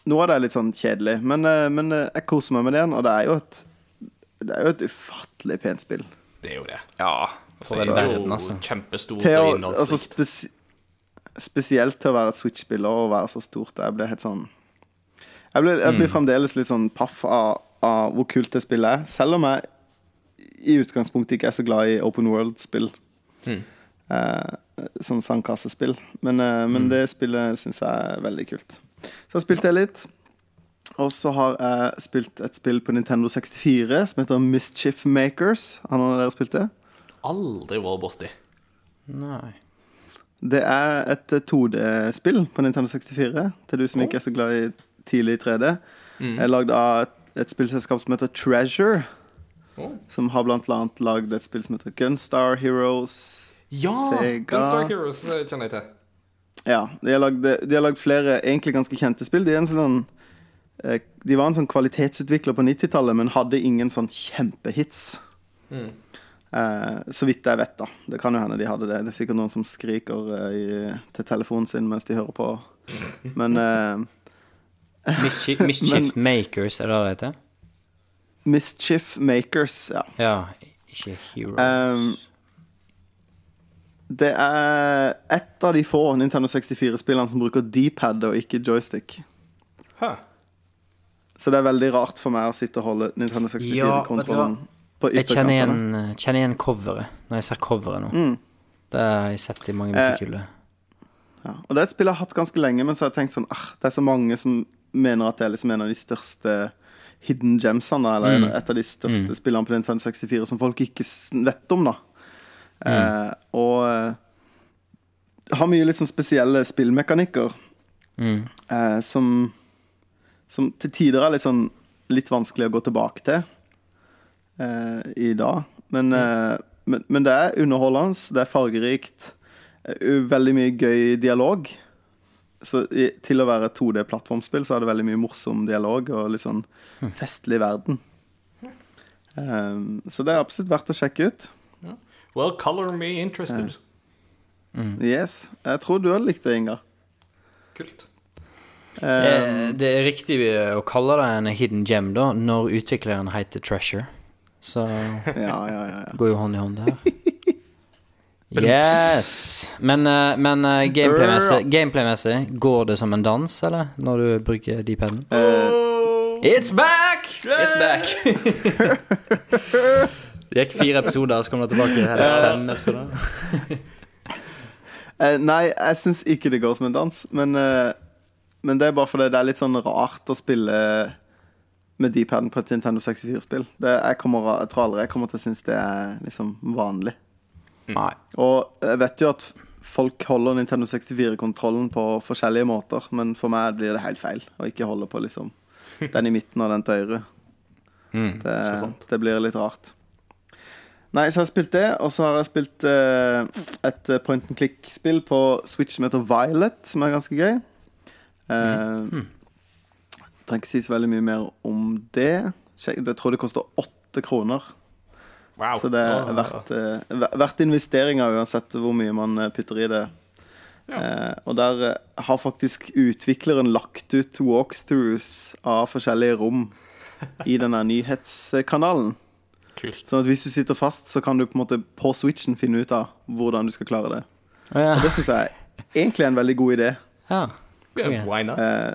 Noe av det er litt sånn kjedelig, men, eh, men eh, jeg koser meg med det. Og det er jo et Det er jo et ufattelig pent spill. Det er jo det. Ja, for Det en er verden, altså. kjempestort å, og altså innholdsrikt. spesi spesielt til å være et Switch-spiller og være så stort. Jeg blir helt sånn Jeg blir, jeg blir fremdeles litt sånn paff av, av hvor kult det spillet er. Selv om jeg i utgangspunktet ikke er så glad i open world-spill. Mm. Eh, sånn sandkassespill. Men, eh, men det spillet syns jeg er veldig kult. Så jeg spilte det litt. Og så har jeg spilt et spill på Nintendo 64 som heter Mischief Makers. Har noen av dere spilt det? Aldri vært borti. Nei. Det er et 2D-spill på Nintendo 64, til du som ikke er så glad i tidlig 3D. Mm. Er lagd av et, et spillselskap som heter Treasure, Oh. som har blant annet lagd et spill som heter Gunstar Heroes. Ja! Sega. Gunstar Heroes eh, kjenner jeg til. Ja, de har lagd, de har lagd flere egentlig ganske kjente spill. De, er en sånn, eh, de var en sånn kvalitetsutvikler på 90-tallet, men hadde ingen sånn kjempehits. Mm. Eh, så vidt jeg vet, da. Det kan jo hende de hadde det. Det er sikkert noen som skriker eh, i, til telefonen sin mens de hører på. Men eh, [LAUGHS] Mischief, [LAUGHS] Mischief Makers, er det det heter? Mischief Makers, ja. Ja, ikke Heroes. Det er ett av de få Nintendo 64-spillene som bruker D-pad og ikke joystick. Huh. Så det er veldig rart for meg å sitte og holde Nintendo 64-kontrollen på jeg kjenner igjen, kjenner igjen coveret når jeg ser coveret nå. Mm. Det har jeg sett i mange Eh, butikkhyller. Ja. Og det er et spill jeg har hatt ganske lenge, men så har jeg tenkt sånn ah, Det er så mange som mener at det er liksom en av de største hidden gemsene, eller Mm. et av de største spillene på Nintendo 64 som folk ikke vet om, da. Eh, og eh, har mye litt sånn spesielle spillmekanikker Mm. eh, som Som til tider er litt sånn litt vanskelig å gå tilbake til eh, i dag. Men, eh, men, men det er underholdende, det er fargerikt. eh, Veldig mye gøy dialog. så i, til å være 2D-plattformspill så er det veldig mye morsom dialog og litt sånn festlig verden. Så det er absolutt verdt å sjekke ut. Well, color me interested. Yes. Jeg tror du hadde likt det, Inga. Kult. Um, det, Det er riktig å kalle det en hidden gem, da, når utvikleren heter Treasure. Så [LAUGHS] ja, ja, ja, ja. går jo hånd i hånd der. [LAUGHS] Yes. Men, eh, men eh, gameplay-messig gameplay går det som en dans, eller? Når du bruker de pennene? Uh, It's back! It's back! [LAUGHS] det gikk fire episoder, så kom det tilbake hele fem episoder. [LAUGHS] Eh, nei, jeg syns ikke det går som en dans, men, eh, men det er bare fordi det er litt sånn rart å spille med D-paden på et Nintendo 64-spill. Jeg, kommer- jeg tror aldri jeg kommer til å synes det er liksom vanlig. Nei. Og jeg vet jo at folk holder Nintendo 64-kontrollen på forskjellige måter, men for meg blir det helt feil å ikke holde på liksom den i midten og den til høyre. Det, det blir litt rart. Nei, så har jeg spilt det, og så har jeg spilt uh, et eh, point and click-spill på Switch som heter Violet, som er ganske gøy. Eh, Trenger ikke si så veldig mye mer om det. Jeg tror det koster åtte kroner. Wow. Så det er verdt, uh, verdt investeringa uansett hvor mye man putter i det. Uh, og der har faktisk utvikleren lagt ut walkthroughs av forskjellige rom i denne nyhetskanalen. Kult. Sånn at hvis du sitter fast, så kan du på en måte på switchen finne ut av hvordan du skal klare det. Ja. Og det syns jeg egentlig er en veldig god idé. ja. Yeah, Why not? Eh,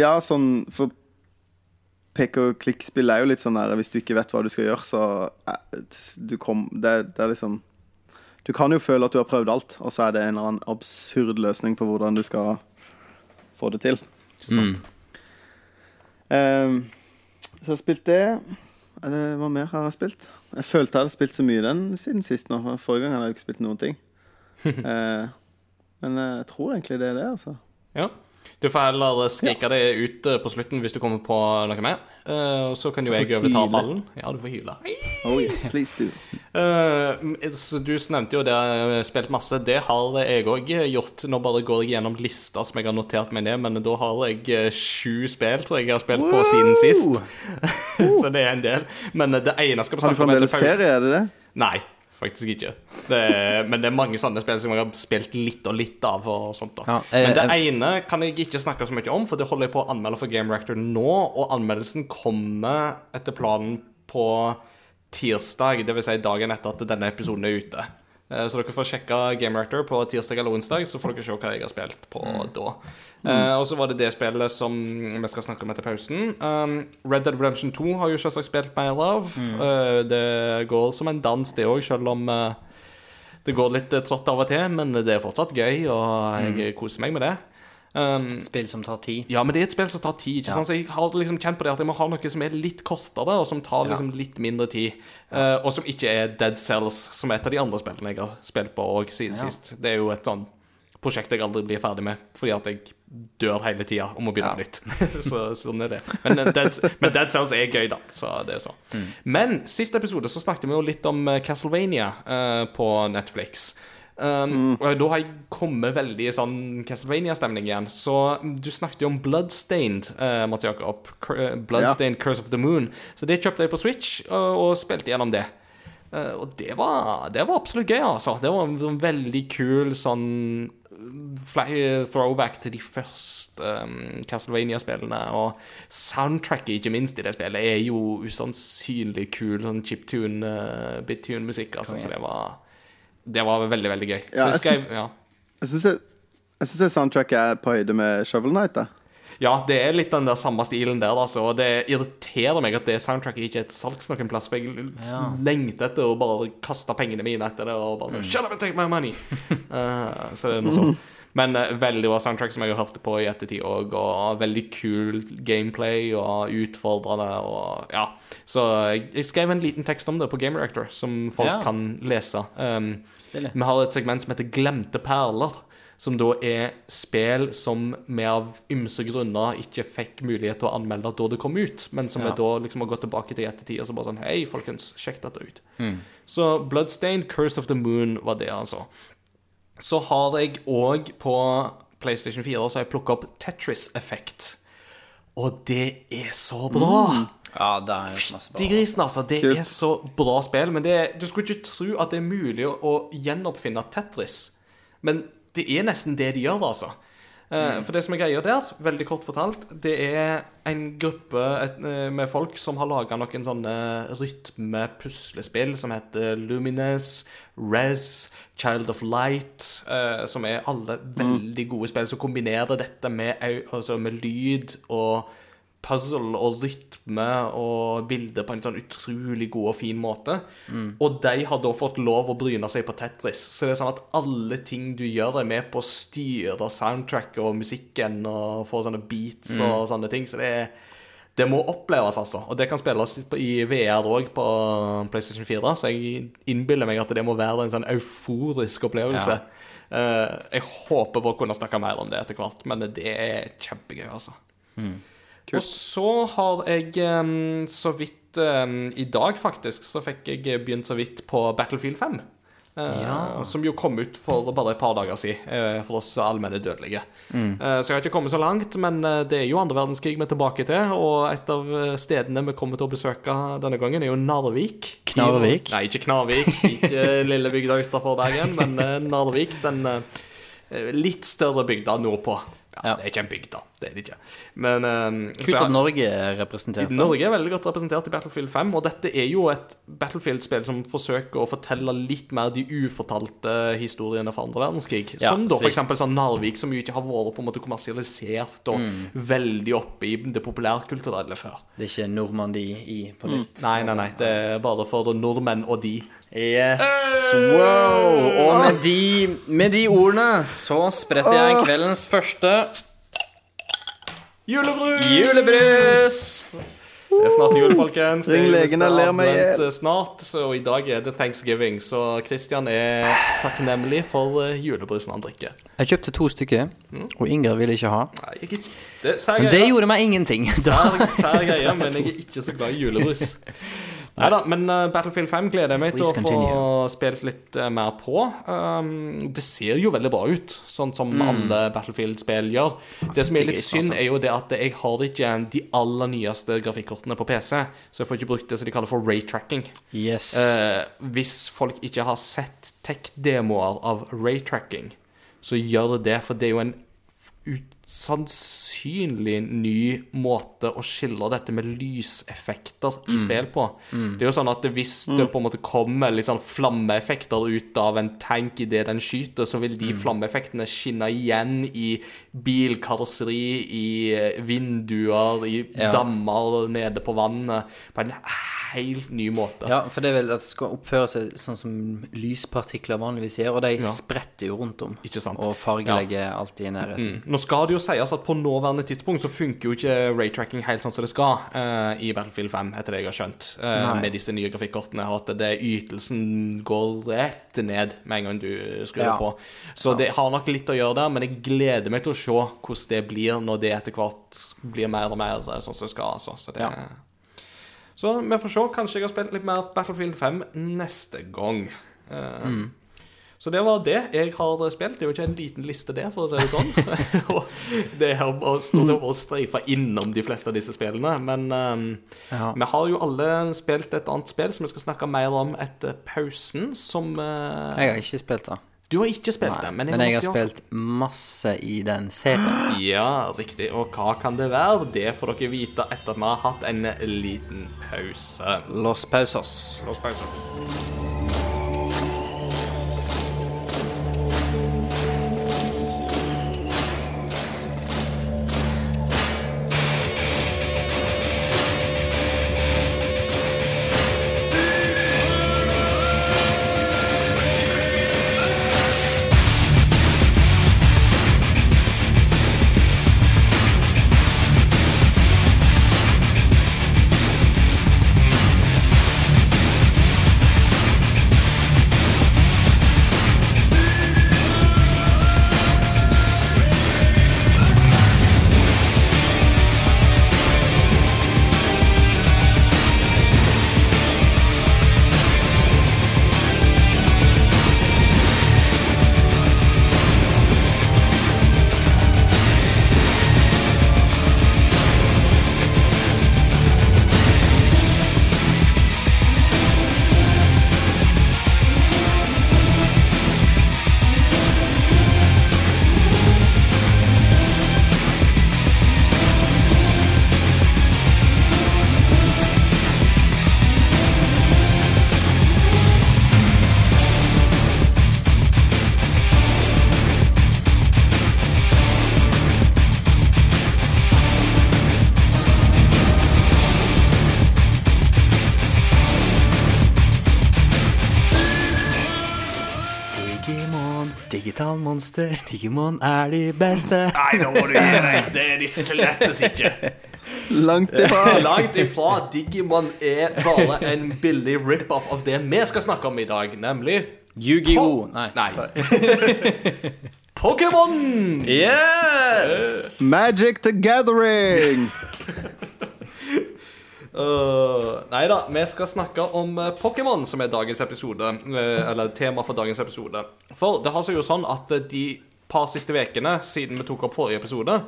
ja, sånn For pek og klikk-spill er jo litt sånn der Hvis du ikke vet hva du skal gjøre, så eh, du kom, det, det er liksom Du kan jo føle at du har prøvd alt, og så er det en eller annen absurd løsning på hvordan du skal få det til. Ikke sant? Eh, så jeg har spilt det. Eller hva mer har jeg spilt? Jeg følte jeg hadde spilt så mye den siden sist nå. Forrige gang hadde jeg ikke spilt noen ting. [LAUGHS] Eh, men jeg tror egentlig det er det, altså. Ja. Du får heller skrike det ut eh, på slutten hvis du kommer på noe mer. Eh, og så kan jo jeg overta ballen. Ja, du får hyle. Oh yes, please do. Uh, du nevnte jo det jeg har spilt masse. Det har jeg òg gjort. Nå bare går jeg gjennom lista som jeg har notert meg ned, men da har jeg eh, sju spill, tror jeg jeg har spilt på siden sist. [LAUGHS] så det er en del. Men det eneste jeg skal vi Har du snakke fremdeles ferie, er det det? Nei, faktisk ikke. Det, men det er mange sånne spill som jeg har spilt litt og litt av. og sånt da Ja, jeg, Men det jeg, ene kan jeg ikke snakke så mye om, for det holder jeg på å anmelde for Game Reactor nå. Og anmeldelsen kommer etter planen på tirsdag, dvs. Si dagen etter at denne episoden er ute. Eh, Så dere får sjekke Game Reactor på tirsdag eller onsdag, så får dere se hva jeg har spilt på da. Uh, og så var det det spillet som vi skal snakke om etter pausen. Um, Red Dead Redemption 2 har jo selvsagt spilt mer av. Eh, det går som en dans, det òg, selv om uh, det går litt trått av og til. Men det er fortsatt gøy, og jeg koser meg med det. Um, Spill som tar tid. ja, men det er et spill som tar tid. ikke sant? Så jeg har liksom kjent på det at jeg må ha noe som er litt kortere, og som tar liksom litt mindre tid. Uh, og som ikke er Dead Cells, som er et av de andre spillene jeg har spilt på òg siden sist. Det er jo et sånn prosjekt jeg aldri blir ferdig med, fordi at jeg dør hele tida og må begynne Ja. på nytt. [LAUGHS] så sånn er det. Men eh, Dead, men Dead Cells er gøy, da. Så det er sånn. Men siste episode så snakket vi jo litt om eh, Castlevania uh, på Netflix. Um, og Da har jeg kommet veldig i sånn Castlevania-stemning igjen. Så du snakket jo om Bloodstained, uh, Mats Jakob. Bloodstained ja. Curse of the Moon. Så det kjøpte jeg på Switch, og, og spilte gjennom det. Uh, og det var, det var absolutt gøy, altså. Det var en, en veldig kul sånn throwback til de første um, Castlevania-spillene. Og soundtracket, ikke minst, i det spillet er jo usannsynlig kul. Sånn chiptune, uh, bittune-musikk. Altså, så det var Det var veldig, veldig gøy. Ja, så jeg jeg syns- ja. Det, soundtracket er på høyde med Shovel Knight. Da. ja, det er litt den der samme stilen der, altså. Og det irriterer meg at det soundtracket ikke er til salgs noen plass. For jeg lengter etter å bare kaste pengene mine etter det og bare sånn Shut up and take my money! uh, [LAUGHS] så det er noe sånn. Men uh, veldig bra soundtrack som jeg har hørt på i ettertid òg, og veldig kul gameplay og utfordrende og ja. Så jeg, jeg skrev en liten tekst om det på Game Reactor, som folk Ja. kan lese. Um, vi har et segment som heter Glemte perler. Som da er spill som vi av ymse grunner ikke fikk mulighet til å anmelde da det kom ut, men som Ja. da liksom har gått tilbake til i ettertid og så bare sånn Hei, folkens, sjekk dette ut. Så Bloodstained, Curse of the Moon var det, altså. Så har jeg òg på PlayStation 4 så har jeg plukka opp Tetris Effect. Og det er så bra! Ja, det er bra. Altså. Det Kult. er så bra spill. Men det, du skulle ikke tro at det er mulig å, å gjenoppfinne Tetris. Men det er nesten det de gjør, altså. Eh, For det som er greia der, veldig kort fortalt, det er en gruppe eh, med folk som har laga noen sånne rytme-puslespill som heter Luminous, Rez, Child of Light, eh, som er alle veldig gode spill som kombinerer dette med, altså med lyd og puzzle og rytme og bilder på en sånn utrolig god og fin måte. Og de har da fått lov å bryne seg på Tetris. Så det er sånn at alle ting du gjør, er med på å styre soundtrack og musikken og få sånne beats og sånne ting. Så det det må oppleves, altså. Og det kan spilles i VR òg på PlayStation 4. Så jeg innbiller meg at det må være en sånn euforisk opplevelse. Eh, jeg håper på å kunne snakke mer om det etter hvert, men det er kjempegøy, altså. Og så har jeg så vidt I dag, faktisk, så fikk jeg begynt så vidt på Battlefield 5. eh, Ja. Som jo kom ut for bare et par dager siden, eh, for oss allmenne dødelige. Mm. Eh, så jeg har ikke kommet så langt, men det er jo andre verdenskrig vi er tilbake til. Og et av stedene vi kommer til å besøke denne gangen, er jo Narvik. Knarvik? Nei, ikke Knarvik. Ikke [LAUGHS] lille bygda utafor Bergen, men eh, Narvik. Den litt større bygda nordpå. Ja, Ja. Det er ikke en bygd, da. Det er det ikke. Men eh, Kult at Norge er representert. da. Norge er veldig godt representert i Battlefield 5, og dette er jo et Battlefield-spill som forsøker å fortelle litt mer de ufortalte historiene fra andre verdenskrig. Ja, som da eksempel sånn Narvik, som jo ikke har vært på en måte kommersialisert og veldig oppe i det populærkulturelle før. Det er ikke Normandie i, på nytt. Nei, nei, nei. Det er bare for nordmenn og de. Yes, wow Og med de, med de ordene så spretter jeg kveldens første Julebrus! julebrus Det er snart jul, folkens. Ring juleste legen, jeg ler meg i hjel. eh, snart, så i dag er det thanksgiving. Så Christian er takknemlig for eh, julebrusen han drikker. Jeg kjøpte to stykker, og Inger ville ikke ha. Nei, jeg, det, sær Men det gjorde meg ingenting. [LAUGHS] Sær, sær greie, men jeg er ikke så glad i julebrus. [LAUGHS] Nei da, men uh, Battlefield 5 gleder jeg meg til å få spilt litt uh, mer på. Um, det ser jo veldig bra ut, sånn som alle Battlefield-spill gjør. Det som er litt synd, altså. er jo det at jeg har ikke de aller nyeste grafikkortene på PC, så jeg får ikke brukt det som de kaller for raytracking. Yes. Uh, hvis folk ikke har sett tech-demoer av raytracking, så gjør det, det, for det er jo en usannsynlig ny måte å skille dette med lyseffekter i spill på. Det er jo sånn at hvis det på en måte kommer litt sånn flammeeffekter ut av en tank idet den skyter, så vil de flammeeffektene skinne igjen i bilkarosseri, i eh, vinduer, i Ja. dammer nede på vannet, på en helt ny måte. Ja, for det er vel at det skal oppføre seg sånn som lyspartikler vanligvis gjør, og de spretter jo rundt om. Ikke sant? Og fargelegger alltid i nærheten. Mm. Nå skal det jo sies at på nåværende tidspunkt så funker jo ikke raytracking helt sånn som det skal uh, i Battlefield 5, etter det jeg har skjønt, uh, med disse nye grafikkortene, og at det, ytelsen går rett ned med en gang du skrur Ja. på. Så det har nok litt å gjøre der, men jeg gleder meg til å se hvordan det blir når det etter hvert blir mer og mer eh, sånn som det skal, altså. Så det Ja. Så vi får se. Kanskje jeg har spilt litt mer Battlefield 5 neste gang. Uh, Mm. Så det var det jeg har spilt. Det er jo ikke en liten liste, det, for å si det sånn. Og [LAUGHS] det er stort sett bare å streife innom de fleste av disse spillene. Men um, Ja. vi har jo alle spilt et annet spill som vi skal snakke mer om etter pausen, som uh, Jeg har ikke spilt det. Du har ikke spilt det, men jeg, Men jeg har spilt masse i den serien. Ja, riktig. Og hva kan det være? Det får dere vite etter at vi har hatt en liten pause. Los Pausos. Los oss monster, Digimon er de beste. Nei, nå må du gi deg. Det er de slettes ikke. Langt ifra. [LAUGHS] Langt ifra. Digimon er bare en billig rip-off av det vi skal snakke om i dag, nemlig Yu-Gi-Oh! Nei. Nei. [LAUGHS] Pokémon! Yes! Magic the Gathering. [LAUGHS] Uh, nei da, vi skal snakke om uh, Pokémon, som er dagens episode. uh, eller tema for dagens episode. For det har seg jo sånn at de par siste ukene siden vi tok opp forrige episode,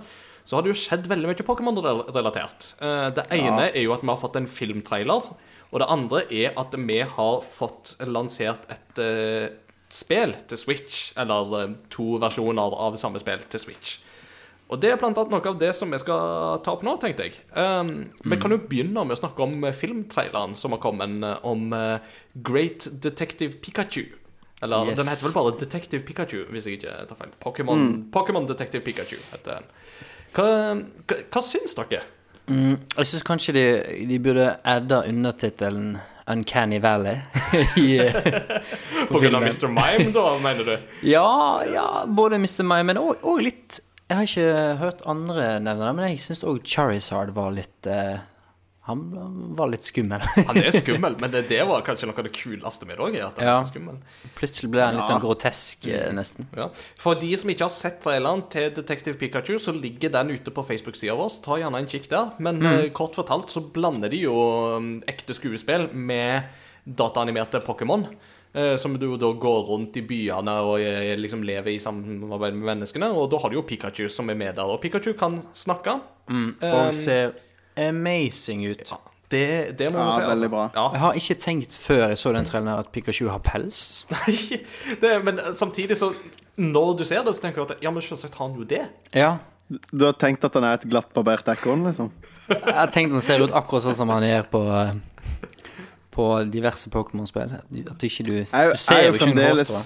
så har det jo skjedd veldig mye Pokémon-relatert. Det ene er jo at vi har fått en filmtrailer. Og det andre er at vi har fått lansert et spill til Switch. Eller to versjoner av samme spill til Switch. Og det er blant annet noe av det som vi skal ta opp nå, tenkte jeg. Um, Vi kan jo begynne med å snakke om eh, filmtraileren som har kommet eh, om eh, Great Detective Pikachu. Eller Yes. den heter vel bare Detective Pikachu, hvis jeg ikke tar feil. Pokémon mm. Detective Pikachu heter den. Hva, hva, hva syns dere? Jeg syns kanskje de, de burde adda undertittelen Uncanny Valley. [LAUGHS] i, eh, [LAUGHS] På grunn av. Mr. Mime, da, mener du? ja, ja, både Mr. Mime, men òg litt Jeg har ikke hørt andre nevne det, men jeg syns òg Charizard var litt eh, Han var litt skummel. [LAUGHS] Han er [LAUGHS] skummel, men det, det var kanskje noe av det kuleste med det òg. Ja. skummel. Plutselig ble han litt sånn grotesk, eh, nesten. Ja. For de som ikke har sett traileren til Detective Pikachu, så ligger den ute på Facebook-sida vår. Ta gjerne en kikk der. Men eh, kort fortalt så blander de jo um, ekte skuespill med dataanimerte Pokémon. Eh, som du da går rundt i byene og eh, liksom lever i samarbeid med menneskene. Og da har du jo Pikachu som er med der. Og Pikachu kan snakke. Mm, Og ser amazing ut. det, det må Ja, vi si. veldig Altså. bra. Ja. Jeg har ikke tenkt før jeg så den traileren at Pikachu har pels. [LAUGHS] Nei, det, men samtidig så Når du ser det, så tenker du at ja, men selvsagt har han jo det. Ja. Du har tenkt at han er et glattbarbert ekorn, liksom? Jeg tenkte han ser ut akkurat sånn som han gjør på eh, På diverse Pokémon-spill. At du ikke du, du ser er jo ikke en hårstrå.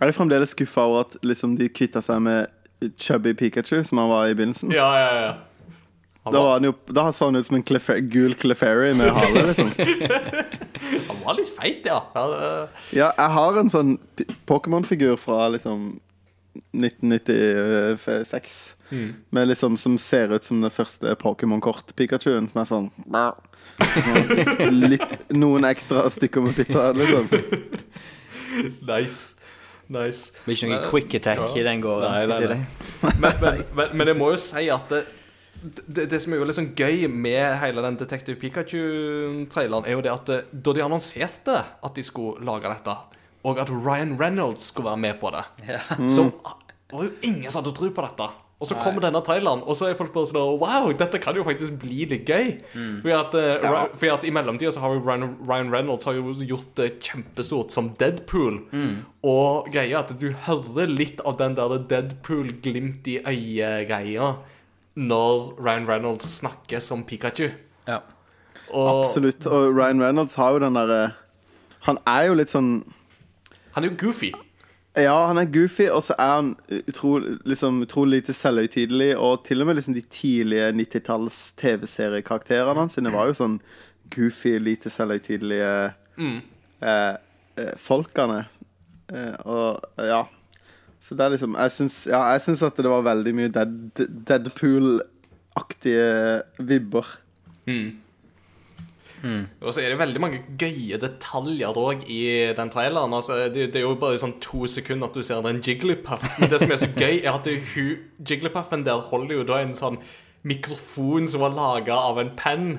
Jeg er jo fremdeles skuffa over at liksom, de kvitta seg med chubby Pikachu, som han var i begynnelsen. Ja, ja, ja. Da, var, jo, da så han ut som en Clef gul Clefairy med hale, liksom. [LAUGHS] han var litt feit, ja. ja det, Ja, jeg har en sånn Pokémon-figur fra liksom 1996. Med liksom Som ser ut som det første Pokémon-kort-Pikachuen, som er sånn Litt, Noen ekstra stykker med pizza, liksom. [LAUGHS] nice. Nice. Det blir ikke noen quick attack Ja. i den gården. Nei, skal nei, si nei. deg. Men, men, men, men jeg må jo si at det, det, det som er jo litt sånn gøy med hele den Detective Pikachu-traileren, er jo det at det, da de annonserte at de skulle lage dette, og at Ryan Reynolds skulle være med på det, så var jo ingen som hadde tro på dette. Og så kommer denne Thailand, og så er folk bare sånn Wow, dette kan jo faktisk bli litt gøy. Fordi at, uh, ja. fordi at i mellomtida så har jo Ryan, Ryan Reynolds har jo gjort det kjempestort som Deadpool. Og greia at du hører litt av den der Deadpool-glimt i øyet-greia når Ryan Reynolds snakker som Pikachu. Ja. Og Absolutt. Og Ryan Reynolds har jo den derre Han er jo litt sånn han er jo goofy. Ja, han er goofy, og så er han utrolig, liksom, utrolig lite selvhøytidelig. Og til og med liksom de tidlige 90-talls TV-seriekarakterene hans sine var jo sånn goofy, lite selvhøytidelige eh, eh, folkene. Eh, og ja. Så det er liksom Jeg syns, ja, jeg syns at det var veldig mye Dead, Deadpool-aktige vibber. Og så er det veldig mange gøye detaljer òg i den traileren. Altså, det, det er jo bare sånn to sekunder at du ser den Jigglypuffen. Det som er så [LAUGHS] gøy, er at det, hun, Jigglypuffen der holder jo da en sånn mikrofon som var laga av en penn,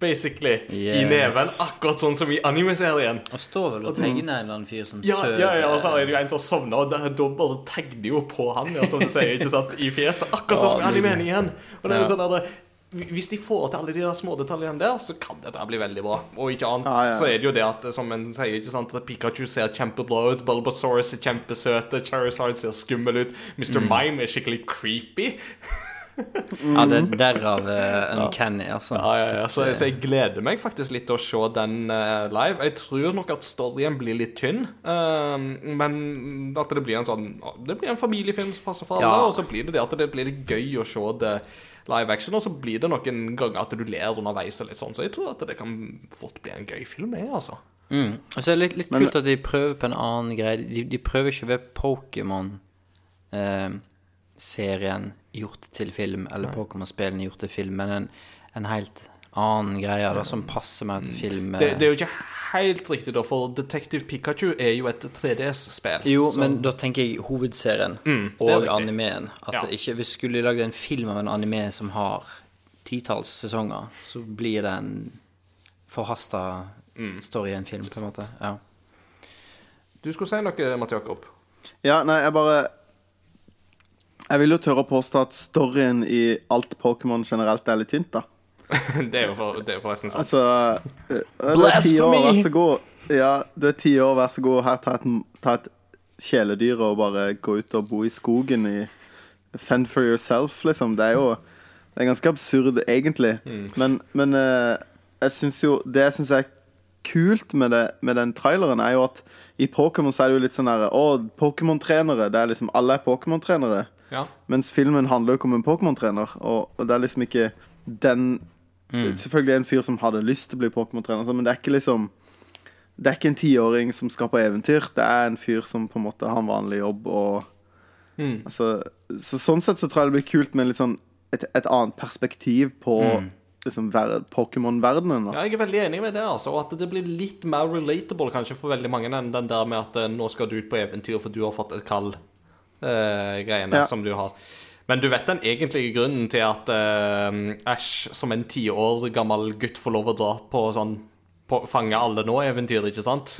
basically, i neven. Akkurat sånn som i anime-serien. Og står vel og tegner en eller annen fyr som Ja, søv ja, ja, og så er det jo en som sovner, og da, bare tegner jo på han, ja, som du sier, ikke sant, i fjeset. Akkurat sånn som i Ja, animen igjen. Og det er jo sånn sånn der, hvis de får til alle de der små detaljene der, så kan dette bli veldig bra. Og ikke annet, Ja, ja. så er det jo det at, som en sier, ikke sant, at Pikachu ser kjempebra ut, Bulbasaurus er kjempesøte, Charizard ser skummel ut, Mr. Mm. Mime er skikkelig creepy. Ja, det er derav uh, uncanny, altså. Ja, ja, ja. Så, så jeg gleder meg faktisk litt til å se den uh, live. Jeg tror nok at storyen blir litt tynn, uh, men at det blir en sånn Det blir en familiefilm som passer for alle, Ja. og så blir det det at det blir litt gøy å se det live action, og så blir det noen ganger at du ler underveis og litt sånn, så jeg tror at det kan fort bli en gøy film, jeg, altså. Mm. Og så er det litt, litt Men- kult at de prøver på en annen greie. De, de prøver ikke ved Pokémon-serien gjort til film, eller Pokémon-spillene gjort til film, men en, en helt annen greie da, som passer meg til film. Det, det er jo ikke helt riktig, da, for Detective Pikachu er jo et 3DS-spill. Jo, så- men da tenker jeg hovedserien Mm, og animeen. At Ja. ikke, hvis skulle lagd en film av en anime som har titalls sesonger, så blir det en forhasta Mm. story i en film, på en måte. Ja. Du skulle si noe, Mats Jakob? Ja, nei, jeg bare Jeg vil jo tørre å påstå at storyen i alt Pokémon generelt er litt tynt, da. [LAUGHS] det er jo for, det er forresten sant. Altså eh, Det er ti år, vær så god. Ja, det er ti år, vær så god. Her, ta et, ta et kjæledyr og bare gå ut og bo i skogen i Fend for yourself, liksom. Det er jo Det er ganske absurd, egentlig. Men, men eh, jeg syns jo Det jeg syns er kult med, det, med den traileren, er jo at i Pokémon så er det jo litt sånn herre Å, Pokémon-trenere. Det er liksom Alle er Pokémon-trenere. Ja. Mens filmen handler jo ikke om en Pokémon-trener, og, og det er liksom ikke den Selvfølgelig er det en fyr som hadde lyst til å bli Pokémon-trener, sånn, men det er ikke liksom Det er ikke en tiåring som skal på eventyr. Det er en fyr som på en måte har en vanlig jobb og altså, Så sånn sett så tror jeg det blir kult med litt sånn et, et annet perspektiv på liksom Pokémon-verdenen. Ja, jeg er veldig enig med det, altså. Og at det blir litt mer relatable kanskje for veldig mange enn den der med at eh, nå skal du ut på eventyr for du har fått et kall. eh, greiene Ja. som du har. Men du vet den egentlige grunnen til at uh, Ash som en ti år gammel gutt får lov å dra på sånn på Fange alle nå-eventyr, ikke sant?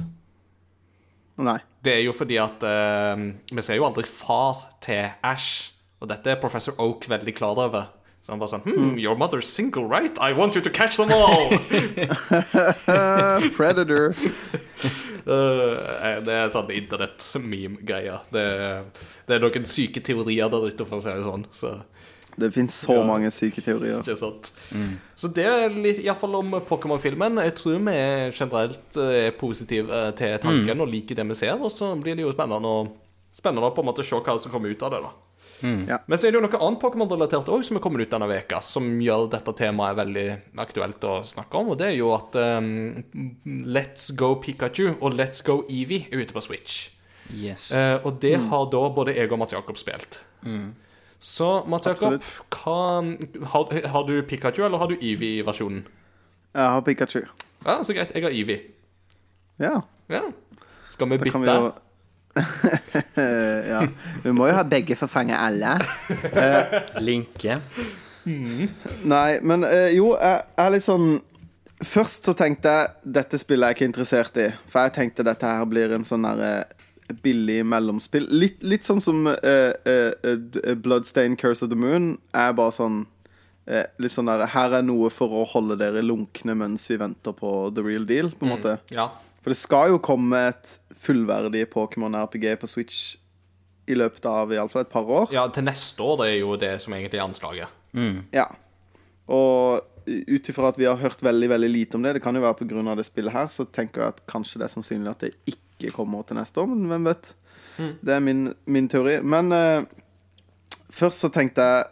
Nei. Det er jo fordi at uh, Vi ser jo aldri far til Ash, og dette er professor Oak veldig klar over. Så han bare sånn hmm, Your mother's single, right? I want you to catch them all! [LAUGHS] [LAUGHS] Predator. uh, [LAUGHS] det er sånn internett-meme-greia. Det, det er noen syke teorier der ute, for å si det sånn. Så, Det fins så Ja. mange syke teorier. ikke sant? så det er litt, iallfall om Pokémon-filmen. Jeg tror vi er generelt eh, er positive til tanken og liker det vi ser. Og så blir det jo spennende å, spennende å på en måte se hva som kommer ut av det. da Ja. Men så er det jo noe annet Pokémon-relatert òg som er kommet ut denne veka som gjør dette temaet veldig aktuelt å snakke om. Og det er jo at um, Let's Go Pikachu og Let's Go Eevee er ute på Switch. Yes. Uh, og det har da både jeg og Mats Jakob spilt. Så Mats Jakob, hva, har, har du Pikachu eller har du Eevee-versjonen? Jeg har Pikachu. Ja, så greit. Jeg har Eevee. Ja. Ja. Skal vi bytte? [LAUGHS] Ja. Vi må jo ha begge for å fange alle. Linke. Nei, men eh, jo, jeg jeg er litt sånn Først så tenkte jeg dette spillet er jeg ikke interessert i. For jeg tenkte dette her blir en sånn der eh, billig mellomspill. Litt, litt sånn som uh, eh, eh, Bloodstain Curse of the Moon er bare sånn uh, Litt sånn der Her er noe for å holde dere lunkne mens vi venter på the real deal, på en måte. Ja. For det skal jo komme et fullverdig Pokémon RPG på Switch i løpet av iallfall et par år. ja, til neste år. Det er jo det som egentlig er anslaget. Ja. Og ut ifra at vi har hørt veldig veldig lite om det, det kan jo være pga. det spillet her, så tenker jeg at kanskje det er sannsynlig at det ikke kommer til neste år, men hvem vet. Det er min, min teori. Men uh, først så tenkte jeg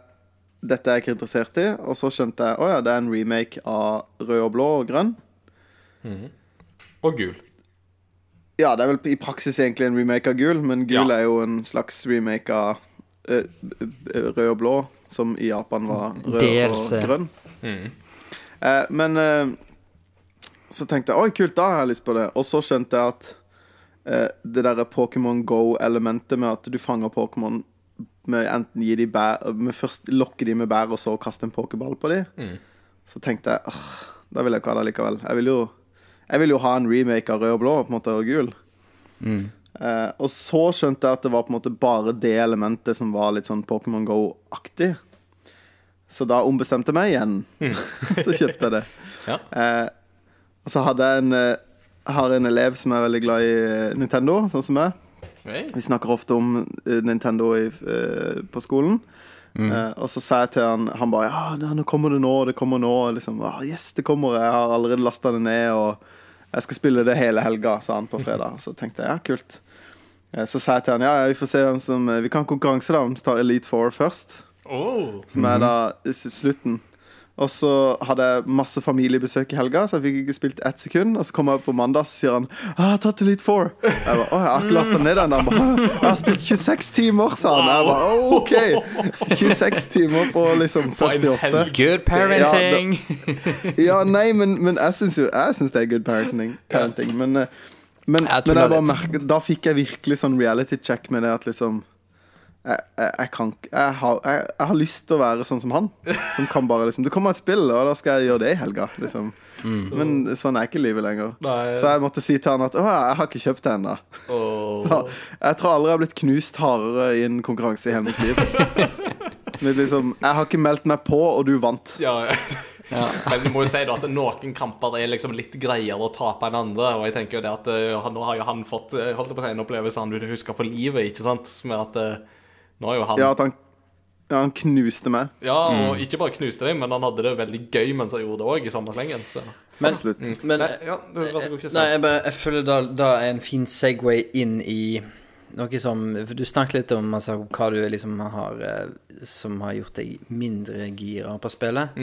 dette er jeg ikke interessert i, og så skjønte jeg å ja, det er en remake av rød og blå og grønn. Og gul. Ja, det er vel i praksis egentlig en remake av gul, men gul Ja. er jo en slags remake av eh, rød og blå, som i Japan var rød DLC. og grønn. Eh, men uh, så tenkte jeg oi, kult, da har jeg lyst på det. Og så skjønte jeg at eh, det derre Pokémon Go-elementet med at du fanger Pokémon med enten gi de bær med Først lokke de med bær, og så kaste en pokéball på de. Så tenkte jeg «Åh, da vil jeg ikke ha det likevel. Jeg vil jo jeg vil jo ha en remake av rød og blå på en måte, og gul. Eh, og så skjønte jeg at det var på en måte bare det elementet som var litt sånn Pokémon Go-aktig. Så da ombestemte jeg meg igjen. [LAUGHS] så kjøpte jeg det. [LAUGHS] Ja. Eh, og så hadde jeg en eh, har en elev som er veldig glad i eh, Nintendo, sånn som meg. Hey. Vi snakker ofte om eh, Nintendo i, på skolen. Eh, og så sa jeg til han Han bare Ja, nå kommer det nå, det kommer nå. Liksom, ah, yes, det kommer. Jeg har allerede lasta det ned, og jeg skal spille det hele helga, sa han på fredag. Så tenkte jeg ja, kult. Eh, Så sa jeg til han ja, ja, vi får se hvem som Vi kan konkurranse, da, om vi tar Elite Four først. Oh. Som er da slutten. Og så hadde jeg masse familiebesøk i helga, så jeg fikk ikke spilt ett sekund. Og så kom jeg på mandag, så sier han ah, 'Tatt Elite Four'. Jeg bare, å, jeg har ikke lasta ned den. Han bare, jeg har spilt 26 timer, sa han. Jeg bare, OK. 26 timer på liksom 48. Good parenting! Ja, nei, men, men jeg syns jo Jeg synes det er good parenting. parenting men, eh, men, Jeg men jeg bare merker, da fikk jeg virkelig sånn reality check med det at liksom jeg, jeg, jeg kan jeg, har- jeg, jeg har lyst til å være sånn som han. Som kan bare liksom Det kommer et spill, og da skal jeg gjøre det i helga. Liksom. Men sånn er ikke livet lenger. Nei. Så jeg måtte si til han at å, jeg har ikke kjøpt det ennå. Oh. Så Jeg tror aldri jeg har blitt knust hardere i en konkurranse i hele mitt liv. [LAUGHS] Som liksom Jeg har ikke meldt meg på, og du vant. Ja, Men vi må jo si da at noen kamper er liksom litt greiere å tape enn andre. Og jeg tenker jo det at uh, Nå har jo han fått eh, holdt på å si, en opplevelse han vil huske for livet, ikke sant? Med at eh, nå er jo han Ja, at han, ja, han knuste meg. Ja, og ikke bare knuste deg, men han hadde det veldig gøy mens han gjorde det òg, i samme slengen. Så. Men, Absolutt. men Ja, vær så god, Nei, jeg, bare, jeg føler da, da er en fin Segway inn i noe som For du snakket litt om altså, hva du liksom har eh, Som har gjort deg mindre gira på spillet.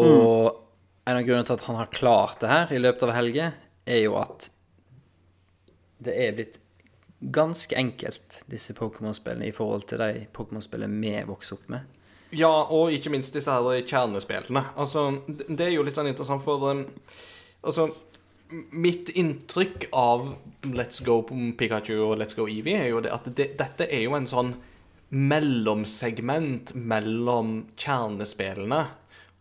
Og en av grunnene til at han har klart det her i løpet av helga, er jo at det er blitt ganske enkelt, disse Pokémon-spillene, i forhold til de Pokémon-spillene vi vokste opp med. Ja, og ikke minst disse her kjernespillene. Altså, det er jo litt sånn interessant, for um, Altså, mitt inntrykk av Let's Go Pikachu og Let's Go Eevee er jo det at det, dette er jo en sånn mellomsegment mellom kjernespillene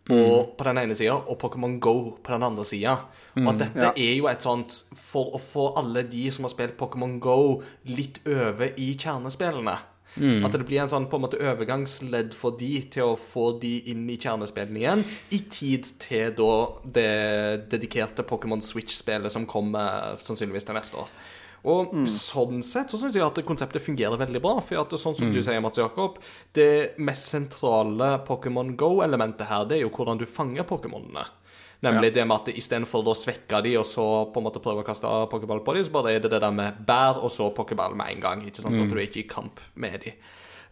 og på den ene sida, og Pokémon Go på den andre sida. Og at dette Ja. er jo et sånt For å få alle de som har spilt Pokémon Go, litt over i kjernespillene. At det blir en sånn på en måte overgangsledd for de til å få de inn i kjernespillene igjen, i tid til da det dedikerte Pokémon Switch-spillet som kommer sannsynligvis til neste år. Og sånn sett så syns jeg at konseptet fungerer veldig bra. For at sånn som du sier, Mats Jakob, det mest sentrale Pokémon Go-elementet her, det er jo hvordan du fanger Pokémonene. Nemlig det med at istedenfor å svekke de og så på en måte prøve å kaste pokéball på de, så bare er det det der med bær og så pokéball med en gang. Ikke sant? At du er ikke i kamp med de.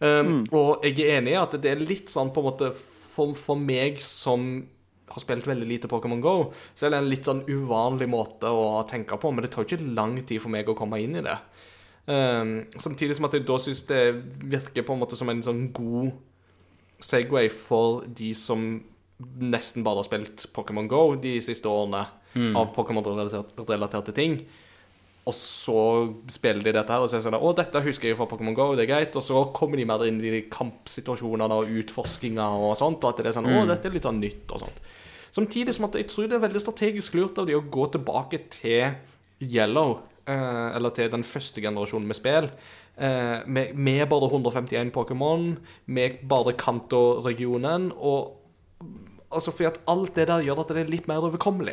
Um, Og jeg er enig i at det er litt sånn på en måte for, for meg som har spilt veldig lite Pokémon Go, så er det en litt sånn uvanlig måte å tenke på, men det tar ikke lang tid for meg å komme inn i det. Um, samtidig som at jeg da syns det virker på en måte som en sånn god Segway for de som nesten bare har spilt Pokémon Go de siste årene av Pokémon-relaterte ting. Og så spiller de dette her og sier sånn Å, dette husker jeg fra Pokémon Go, det er greit. Og så kommer de mer inn i de kampsituasjonene og utforskinga og sånt, og at det er sånn Å, dette er litt sånn nytt og sånt. Samtidig som at jeg tror det er veldig strategisk lurt av de å gå tilbake til Yellow, eh, eller til den første generasjonen med spill, eh, med, med bare 151 Pokémon, med bare Kanto-regionen, og Altså, fordi at alt det der gjør at det er litt mer overkommelig.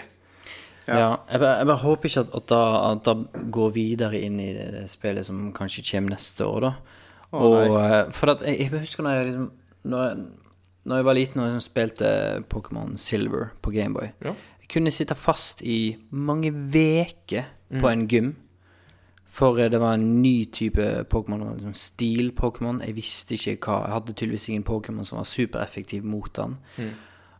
Ja, jeg, bare, jeg bare håper ikke at, at, da, at da går videre inn i det, det spillet som kanskje kommer neste år, da. og, eh, for at jeg, jeg husker når jeg liksom Når jeg, når jeg var liten og liksom spilte Pokémon Silver på Gameboy Ja. Jeg kunne sitte fast i mange veker på en gym. For eh, det var en ny type Pokémon, liksom stil-Pokémon. Jeg visste ikke hva Jeg hadde tydeligvis ingen Pokémon som var supereffektiv mot den.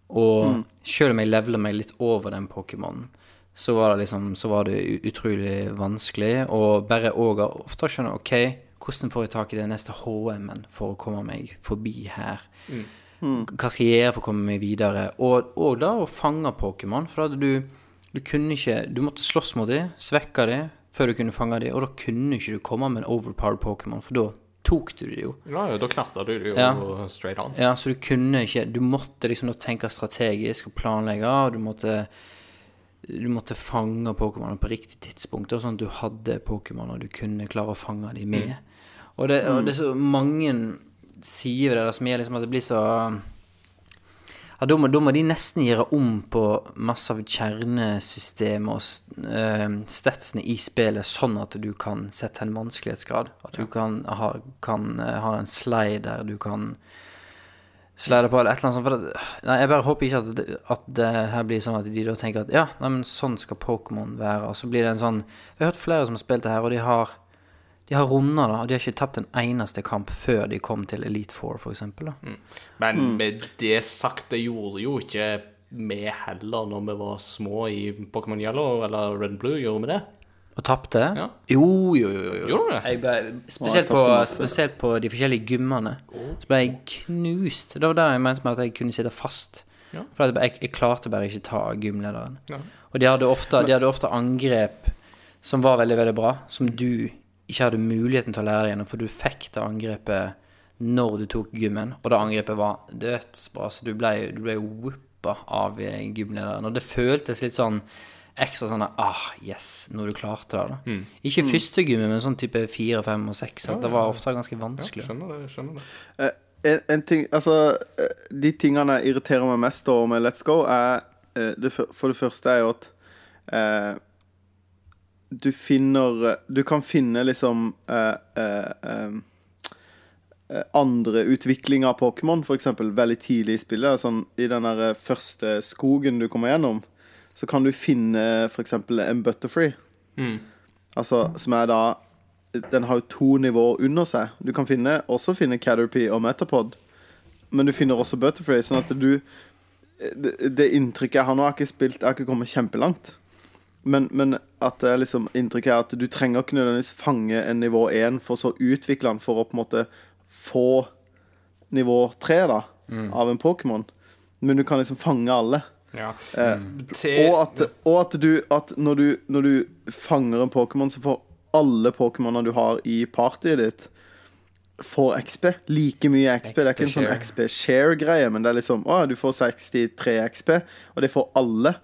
Og selv om jeg levela meg litt over den Pokémonen, så var det liksom Så var det utrolig vanskelig. Og bare òg ofte skjønne OK, hvordan får jeg tak i den neste HM-en for å komme meg forbi her? Hva skal jeg gjøre for å komme meg videre? Og, og da å fange Pokémon. For at du, du kunne ikke Du måtte slåss mot dem, svekke dem, før du kunne fange dem. Og da kunne ikke du komme med en overpowered Pokémon, for da tok du det jo. Ja, ja, da knatta du det jo Ja. straight on. Ja, så du kunne ikke Du måtte liksom da tenke strategisk og planlegge. og Du måtte Du måtte fange Pokémon på riktig tidspunkt, og sånn at du hadde Pokémon og du kunne klare å fange dem med. Og, det, og det er så mange sider ved det som gjør liksom at det blir så ja, da må, da må de nesten gjøre om på masse av kjernesystemet og eh, statsene i spillet, sånn at du kan sette en vanskelighetsgrad. At du kan, ha, kan eh, ha en slide der du kan slide på, eller et eller annet sånt. Det, nei, jeg bare håper ikke at det, at det her blir sånn at de da tenker at ja, nei, men sånn skal Pokémon være. Og så blir det en sånn Jeg har hørt flere som har spilt det her, og de har De har runder, da, og de har ikke tapt en eneste kamp før de kom til Elite Four, for eksempel. Men Mm. med det sagt, det gjorde jo ikke vi heller når vi var små i Pokémon Yellow eller Red and Blue. Gjorde vi det? Og tapte? Ja. Jo, jo, jo. jo. Gjorde det? Jeg ble, spesielt, på, spesielt på de forskjellige gymmene. Så ble jeg knust. Det var der jeg mente med at jeg kunne sitte fast. Ja. For jeg, jeg klarte bare ikke ta gymlederen. Ja. Og de hadde, ofte, de hadde ofte angrep som var veldig, veldig bra, som du ikke hadde muligheten til å lære deg gjennom, for du fikk det angrepet når du tok gymmen, og det angrepet var dødsbra, så du ble, du ble whoopa av eh, gymlederen. Og det føltes litt sånn ekstra sånn ah, yes, når du klarte det. da Ikke første gymmen, men sånn type fire, fem og seks. Ja, det var ofte ganske vanskelig. Skjønner det. skjønner det. Eh, en, en ting Altså, eh, de tingene jeg irriterer meg mest over med Let's Go, er eh, det, For det første er jo at eh, du finner Du kan finne liksom eh, eh, eh, eh, andre utviklinger av Pokémon, f.eks. veldig tidlig i spillet. Sånn, I den eh, første skogen du kommer gjennom, så kan du finne f.eks. en Butterfree. Altså, som er da Den har jo to nivåer under seg. Du kan finne, også finne Caterpie og Metapod, men du finner også Butterfree. Sånn at du Det, det inntrykket jeg har nå, jeg har ikke spilt Jeg har ikke kommet kjempelangt. Men, men at det er liksom inntrykket er at du trenger ikke nødvendigvis fange en nivå 1 for så å utvikle den for å på en måte få nivå 3 da, av en Pokémon. Men du kan liksom fange alle. Ja. Eh, og at, og at du at når du, når du fanger en Pokémon, så får alle Pokémonene du har i partyet ditt, får XP. Like mye XP. Det er ikke en sånn XP XP share-greie, men det er liksom Å, du får 63 XP, og det får alle.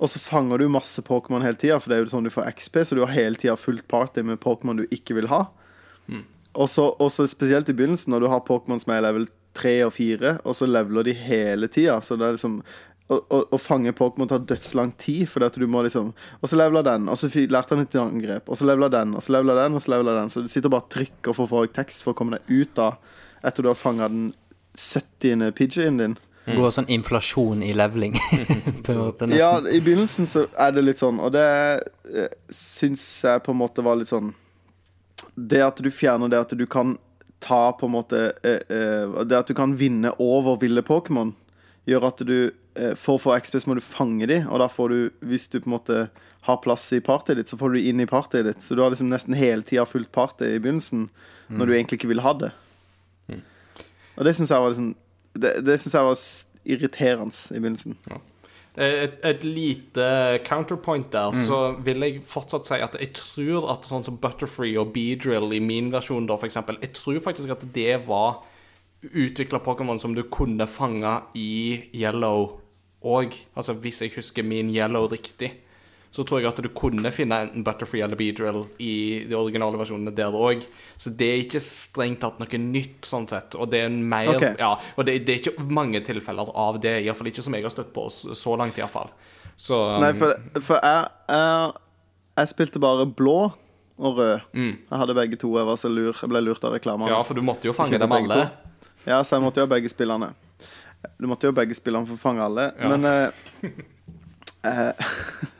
Og så fanger du masse Pokémon hele tida, for det er jo sånn du får XP, så du har hele tida fullt party med Pokémon du ikke vil ha. Så og så spesielt i begynnelsen, når du har Pokémon som er level 3 og 4, og så leveler de hele tida. Så det er liksom Å, å, å fange Pokémon tar dødslang tid, fordi at du må liksom Og så leveler den, og så lærte han et angrep, og så leveler den, og så leveler den, og så leveler den. Så du sitter bare og trykker for å få tekst for å komme deg ut av etter du har fanga den 70. Pidgeyen din. Går sånn inflasjon i leveling. [LAUGHS] på en måte. Ja, i begynnelsen så er det litt sånn, og det eh, syns jeg på en måte var litt sånn Det at du fjerner det at du kan ta på en måte eh, eh, Det at du kan vinne over ville Pokémon, gjør at du For å få XP så må du fange de, og da får du, hvis du på en måte har plass i partyet ditt, så får du dem inn i partyet ditt. Så du har liksom nesten hele tida fulgt party i begynnelsen, når du egentlig ikke vil ha det. Og det syns jeg var liksom Det, det syns jeg var irriterende i begynnelsen. et, et lite counterpoint der, så vil jeg fortsatt si at jeg tror at sånn som Butterfree og Beedrill i min versjon, da, for eksempel, jeg tror faktisk at det var utvikla Pokémon som du kunne fange i Yellow òg. Altså hvis jeg husker min Yellow riktig. Så tror jeg at du kunne finne enten Butterfree eller Beedrill i de originale versjonene der òg. Så det er ikke strengt tatt noe nytt, sånn sett. Og det er en mer okay. Ja, og det, det er ikke mange tilfeller av det. Iallfall ikke som jeg har støtt på så langt, iallfall. Så um, Nei, for, for jeg, jeg, jeg spilte bare blå og rød. Jeg hadde begge to. Jeg var så lur. Jeg ble lurt av reklamene. Ja, for du måtte jo fange dem alle. to. Ja, så jeg måtte jo ha begge spillene. Du måtte jo ha begge spillene for å fange alle. Ja. Men eh, [LAUGHS] eh, [LAUGHS]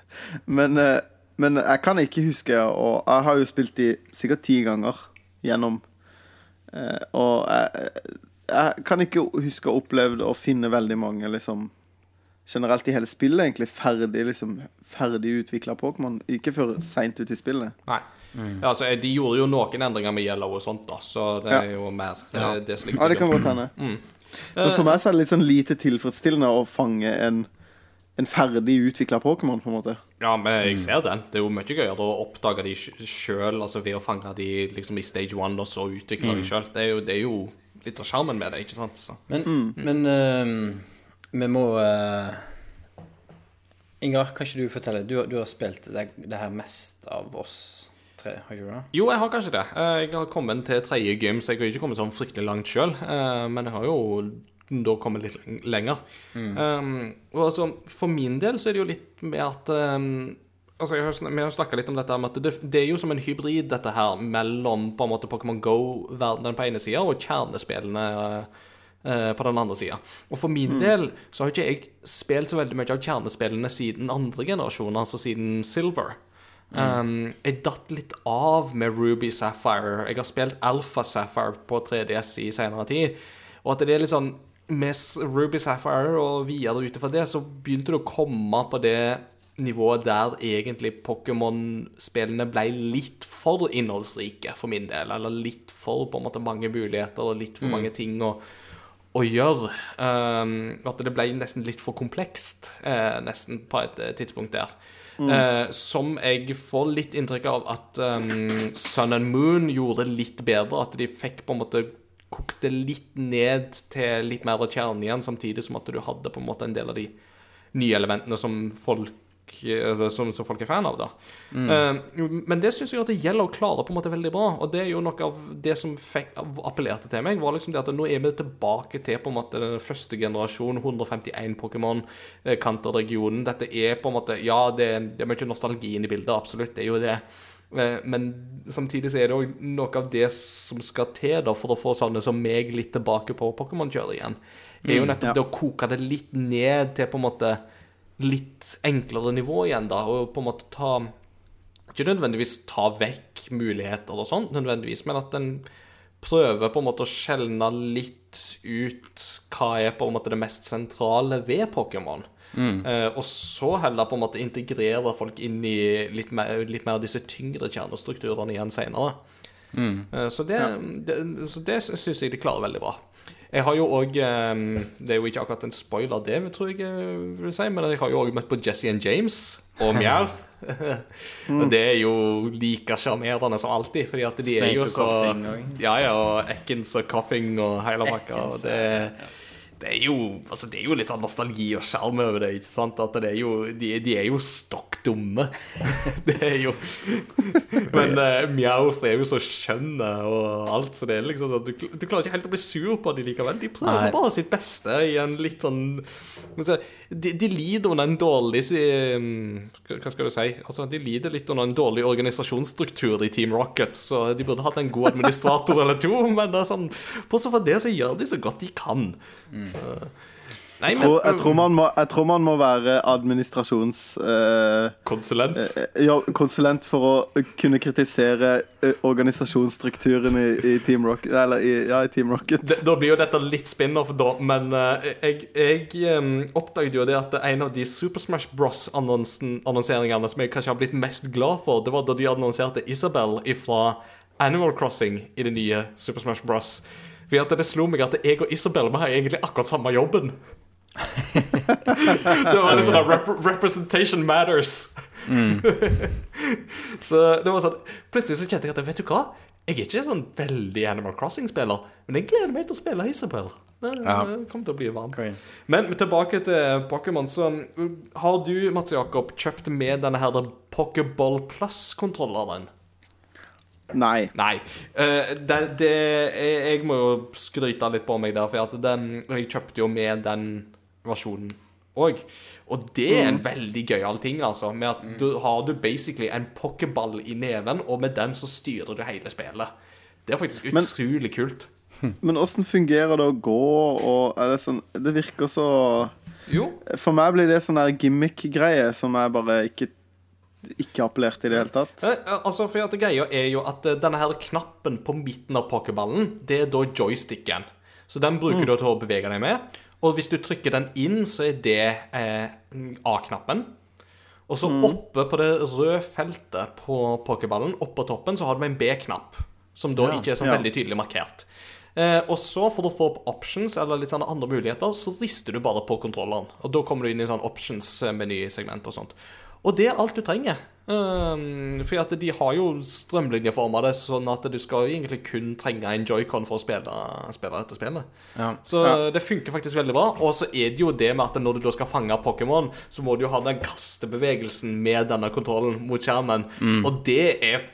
men, eh, men jeg kan ikke huske Og jeg har jo spilt de sikkert ti ganger gjennom. Eh, og jeg, jeg kan ikke huske å ha opplevd å finne veldig mange liksom Generelt i hele spillet, egentlig ferdig liksom Ferdig utvikla Pokémon. Ikke før seint ut i spillet. Nei. Ja, altså, de gjorde jo noen endringer med Yellow og sånt, da, så det er Ja. jo mer ja. det som ligger Ja, det kan godt hende. Men for meg så er det litt sånn lite tilfredsstillende å fange en, en ferdig utvikla Pokémon, på en måte. Ja, men jeg ser den. Det er jo mye gøyere å oppdage de sjøl, altså ved å fange de liksom i stage one, og så utvikle de sjøl. Det, det er jo litt av sjarmen med det, ikke sant? Så. Men, men uh, vi må uh, Ingar, kan ikke du fortelle? Du, har- du har spilt det, det her mest av oss tre, har ikke du det? Jo, jeg har kanskje det. Eh, Jeg har kommet til tredje gym, så jeg har ikke kommet sånn fryktelig langt sjøl. Men jeg har jo da kommer litt lenger. lenger. Um, og altså, for min del så er det jo litt med at um, Altså, har, Vi har snakka litt om dette med at det, det er jo som en hybrid, dette her, mellom på en måte Pokémon Go-verdenen på ene sida og kjernespillene eh, på den andre sida. Og for min del så har ikke jeg spilt så veldig mye av kjernespillene siden andre generasjon, altså siden Silver. Um, jeg datt litt av med Ruby Sapphire. Jeg har spilt Alpha Sapphire på 3DS i senere tid. Og at det er litt sånn Med Ruby Sapphire og videre ut ifra det, så begynte det å komme på det nivået der egentlig Pokémon-spillene ble litt for innholdsrike for min del. Eller litt for på en måte mange muligheter og litt for mange ting å, å gjøre. Um, at det ble nesten litt for komplekst, eh, nesten på et eh, tidspunkt der. Eh, som jeg får litt inntrykk av at um, Sun and Moon gjorde litt bedre. At de fikk på en måte kokt det litt ned til litt mer av kjernen igjen, samtidig som at du hadde på en måte en del av de nye elementene som folk altså, som, som folk er fan av, da. Eh, men det syns jeg at det gjelder å klare på en måte veldig bra. Og det er jo noe av det som fikk, appellerte til meg, var liksom det at nå er vi tilbake til på en måte den første generasjon, 151 Pokémon, eh, Kanter-regionen. Dette er på en måte Ja, det, det er mye nostalgi i bildet, absolutt, det er jo det. Eh, Men samtidig så er det òg noe av det som skal til da for å få sånne som meg litt tilbake på Pokémon-kjøret igjen. Det er jo nettopp ja. det å koke det litt ned til på en måte litt enklere nivå igjen, da, og på en måte ta Ikke nødvendigvis ta vekk muligheter og sånt, nødvendigvis, men at en prøver på en måte å skjelne litt ut hva er på en måte det mest sentrale ved Pokémon. Eh, og så heller på en måte integrere folk inn i litt mer, litt mer disse tyngre kjernestrukturene igjen senere. Eh, så det, det, så det syns jeg de klarer veldig bra. Jeg har jo òg Det er jo ikke akkurat en spoiler, det tror jeg jeg vil si, men jeg har jo òg møtt på Jesse and James og [LAUGHS] Mjau. og det er jo like sjarmerende som alltid, fordi at de er Snake jo og så Ja, ja, og Eckens og Coffing og hele pakka. Og Ekins, det, er jo Altså, det er jo litt sånn nostalgi og sjarm over det, ikke sant? At det er jo De, de er jo stokk dumme. [LAUGHS] det er jo Men uh, Mjauth er jo så skjønne og alt, så det er liksom sånn du, du klarer ikke helt å bli sur på de likevel. De prøver Nei. bare sitt beste i en litt sånn de, de lider under en dårlig mm, Hva skal du si? Altså, de lider litt under en dårlig organisasjonsstruktur i Team Rocket, så de burde hatt en god administrator eller to, [LAUGHS] men det er sånn Bortsett fra det, så gjør de så godt de kan. Så Nei, Jeg tror, jeg, tror man må, jeg tror man må være administrasjons... eh, Konsulent. eh, ja, konsulent for å kunne kritisere eh, organisasjonsstrukturen i, i Team Rocket. Eller i, ja, i Team Rocket. Da, da blir jo dette litt spin-off, da, men eh, jeg, jeg oppdaget jo det at en av de Super Smash Bros-annonseringene som jeg kanskje har blitt mest glad for, det var da de annonserte Isabel fra Animal Crossing i det nye Super Smash Bros. For det slo meg at jeg og Isabel vi har egentlig akkurat samme jobben. [LAUGHS] Så det var litt sånn rep Representation matters. [LAUGHS] så det var sånn Plutselig så kjente jeg at vet du hva? Jeg er ikke sånn veldig Animal Crossing-spiller, men jeg gleder meg til å spille Isabel. Det Ja. kommer til å bli varmt. Men tilbake til Pokémon. Så uh, har du, Mats Jakob, kjøpt med denne her Pokéball Plus-kontrolleren? Nei. Nei. Uh, det, det, jeg, jeg må jo skryte litt på meg der, for at den, jeg kjøpte jo med den versjonen òg. Og det er en veldig gøyal ting, altså. Med at du har du basically en pokéball i neven, og med den så styrer du hele spillet. Det er faktisk Men- utrolig kult. Men åssen fungerer det å gå, og er det sånn Det virker så Jo. For meg blir det sånn der gimmick-greie som jeg bare ikke Ikke appellert i det hele tatt. Eh, eh, altså, for at Greia er jo at eh, denne her knappen på midten av pokerballen, det er da joysticken. Så den bruker du til å bevege deg med. Og hvis du trykker den inn, så er det eh, A-knappen. Og så oppe på det røde feltet på pokerballen, oppå toppen, så har du en B-knapp. Som da Ja, ikke er så ja. veldig tydelig markert. Eh, og så, for å få opp options eller litt sånne andre muligheter, så rister du bare på kontrolleren. Og da kommer du inn i sånn options-menysegment og sånt. Og det er alt du trenger. Um, for at de har jo strømlinjeforma det, sånn at du skal egentlig kun trenge en joycon for å spille, spille dette spillet. Ja. Så Ja. det funker faktisk veldig bra. Og så er det jo det med at når du da skal fange Pokémon, så må du jo ha den kastebevegelsen med denne kontrollen mot skjermen. Og det er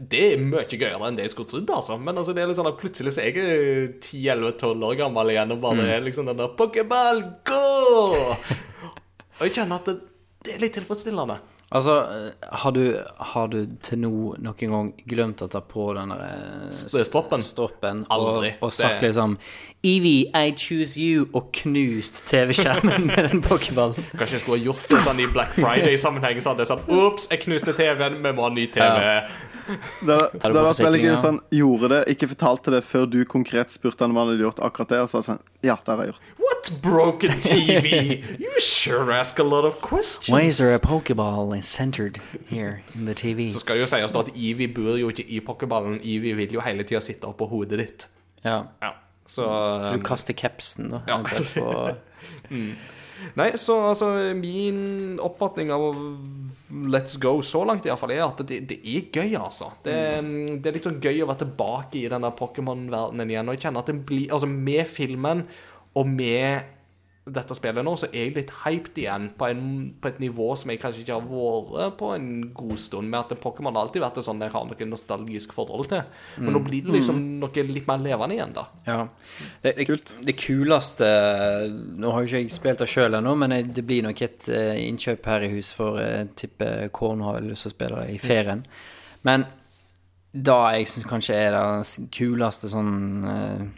det er mye gøyere enn det jeg skulle trodd. altså Men altså, det er litt sånn at plutselig så er jeg 10-11-12 år gammel igjen og bare er liksom den der Pokéball, gå! [LAUGHS] Og jeg kjenner at det, det er litt tilfredsstillende. Altså, eh, har du, har du til nå noen gang glemt å ta på den eh, stroppen? stroppen Aldri. Og, og sagt Det- liksom Evie, I choose you, og knust TV-skjermen med den pokerballen? Kanskje jeg skulle ha gjort det sånn i Black Friday-sammenheng. Så hadde jeg sagt Ops, jeg knuste TV-en, vi må ha ny TV. Ja. det hadde vært veldig gøy hvis han gjorde det, ikke fortalte det før du konkret spurte han hva han hadde gjort akkurat det, og så sa han ja, det har jeg gjort. What broken TV? You sure ask a lot of questions. Why is there a pokeball centered here in the TV? Så skal jo sies at Evie bor jo ikke i pokerballen. Evie vil jo hele tida sitte oppå hodet ditt. Ja. Ja, så Du kaster capsen, da. Ja. på- [LAUGHS] Nei, så altså Min oppfatning av Let's Go så langt i hvert fall er at det, det er gøy, altså. Det, det er litt sånn gøy å være tilbake i den der Pokémon-verdenen igjen. Og jeg kjenner at det blir Altså, med filmen og med dette spillet nå, så er jeg litt hyped igjen på, en, på et nivå som jeg kanskje ikke har vært på en god stund. Med at Pokémon har alltid vært sånn jeg har noe nostalgisk forhold til. Men nå blir det liksom noe litt mer levende igjen, da. Ja. Det, det, det kuleste Nå har jo ikke jeg spilt det sjøl ennå, men det blir nok et eh, innkjøp her i hus for jeg tipper Korn har lyst til å spille det i ferien. Men da jeg syns kanskje er det kuleste sånn eh,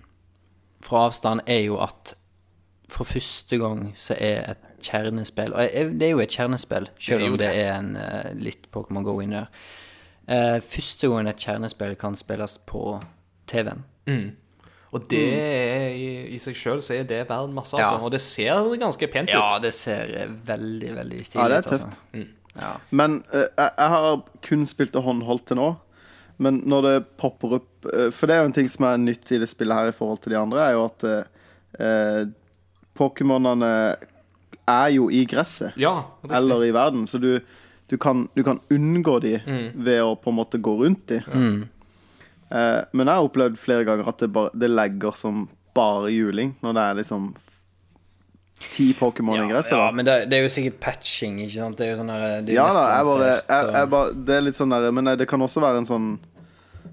fra avstand, er jo at for første gang så er et kjernespill Og det er jo et kjernespill, er selv om det er en eh, litt Pokémon Go inni der. Eh, første gangen et kjernespill kan spilles på TV-en. Og det er i, i seg sjøl så er det verdt masse, Ja. altså. Og det ser ganske pent ut. Ja, det ser veldig, veldig, veldig Ja, stilig det er tøft. Altså. Mm. Ja. Men uh, jeg, jeg har kun spilt det håndholdt til nå. Men når det popper opp eh, For det er jo en ting som er nytt i det spillet her i forhold til de andre, er jo at eh, eh, Pokémonene er jo i gresset. Ja. Eller i verden. Så du, du, kan, du kan unngå de ved å på en måte gå rundt de. Eh, men jeg har opplevd flere ganger at det, bare, det legger som bare juling. Når det er liksom ti Pokémon i gresset. ja, da. men det, det er jo sikkert patching, ikke sant? Det er jo sånn der det er Ja da, jeg bare, jeg, jeg bare Det er litt sånn der Men det kan også være en sånn eh, eh,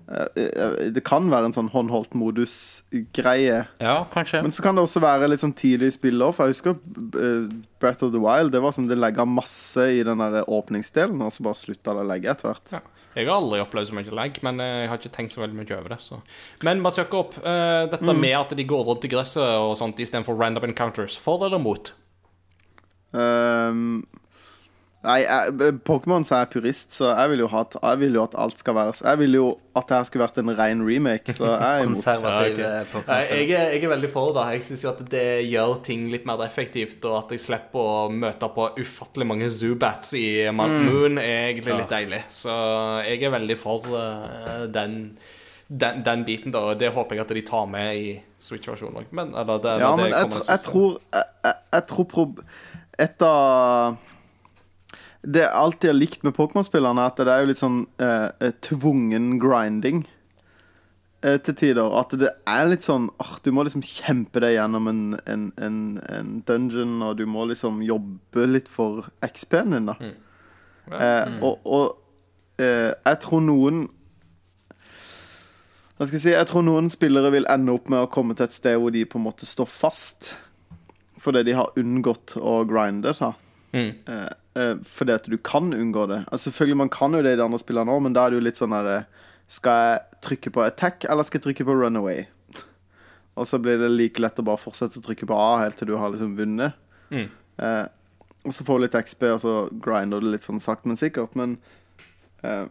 Det kan være en sånn håndholdt modus-greie. Ja, kanskje. Men så kan det også være litt sånn tidlig òg, for jeg husker eh, Breath of the Wild. Det var sånn det legga masse i den der åpningsdelen, og så bare slutta det å legge etter hvert. Ja. Jeg har aldri opplevd så mye lag, men eh, jeg har ikke tenkt så veldig mye over det. Så. Men Mats opp uh, dette med at de går rundt i gresset og sånt istedenfor random encounters, for eller mot? Ehm, nei, Pokémon så er jeg purist, så jeg vil jo ha jeg vil jo at alt skal være Jeg vil jo at det her skulle vært en ren remake, så jeg er imot. [LAUGHS] Konservativ Ja, okay. Nei, jeg, er, jeg er veldig for det. Jeg syns jo at det gjør ting litt mer effektivt, og at jeg slipper å møte på ufattelig mange zoobats i Mount Moon, er egentlig litt deilig. Så jeg er veldig for eh, den, den, den biten, da. Og det håper jeg at de tar med i Switch-versjonen òg. Men eller det, Ja, det men jeg, tr- jeg tror jeg, jeg, jeg tror prob Et av Det jeg alltid har likt med Pokémon-spillerne, er at det er jo litt sånn eh, eh, tvungen grinding eh, til tider. At det er litt sånn oh, Du må liksom kjempe deg gjennom en, en, en, en dungeon, og du må liksom jobbe litt for XP-en din, da. Eh, og og eh, jeg tror noen jeg skal jeg si? Jeg tror noen spillere vil ende opp med å komme til et sted hvor de på en måte står fast. Fordi de har unngått å grinde. da Mm. Eh, eh, Fordi at du kan unngå det. Altså Selvfølgelig Man kan jo det i de andre spillene òg, men da er det jo litt sånn herre Skal jeg trykke på attack, eller skal jeg trykke på runaway? [LAUGHS] Og så blir det like lett å bare fortsette å trykke på A helt til du har liksom vunnet. Mm. Eh, og så får du litt XP, og så grinder du litt sånn sakte, men sikkert. Men eh,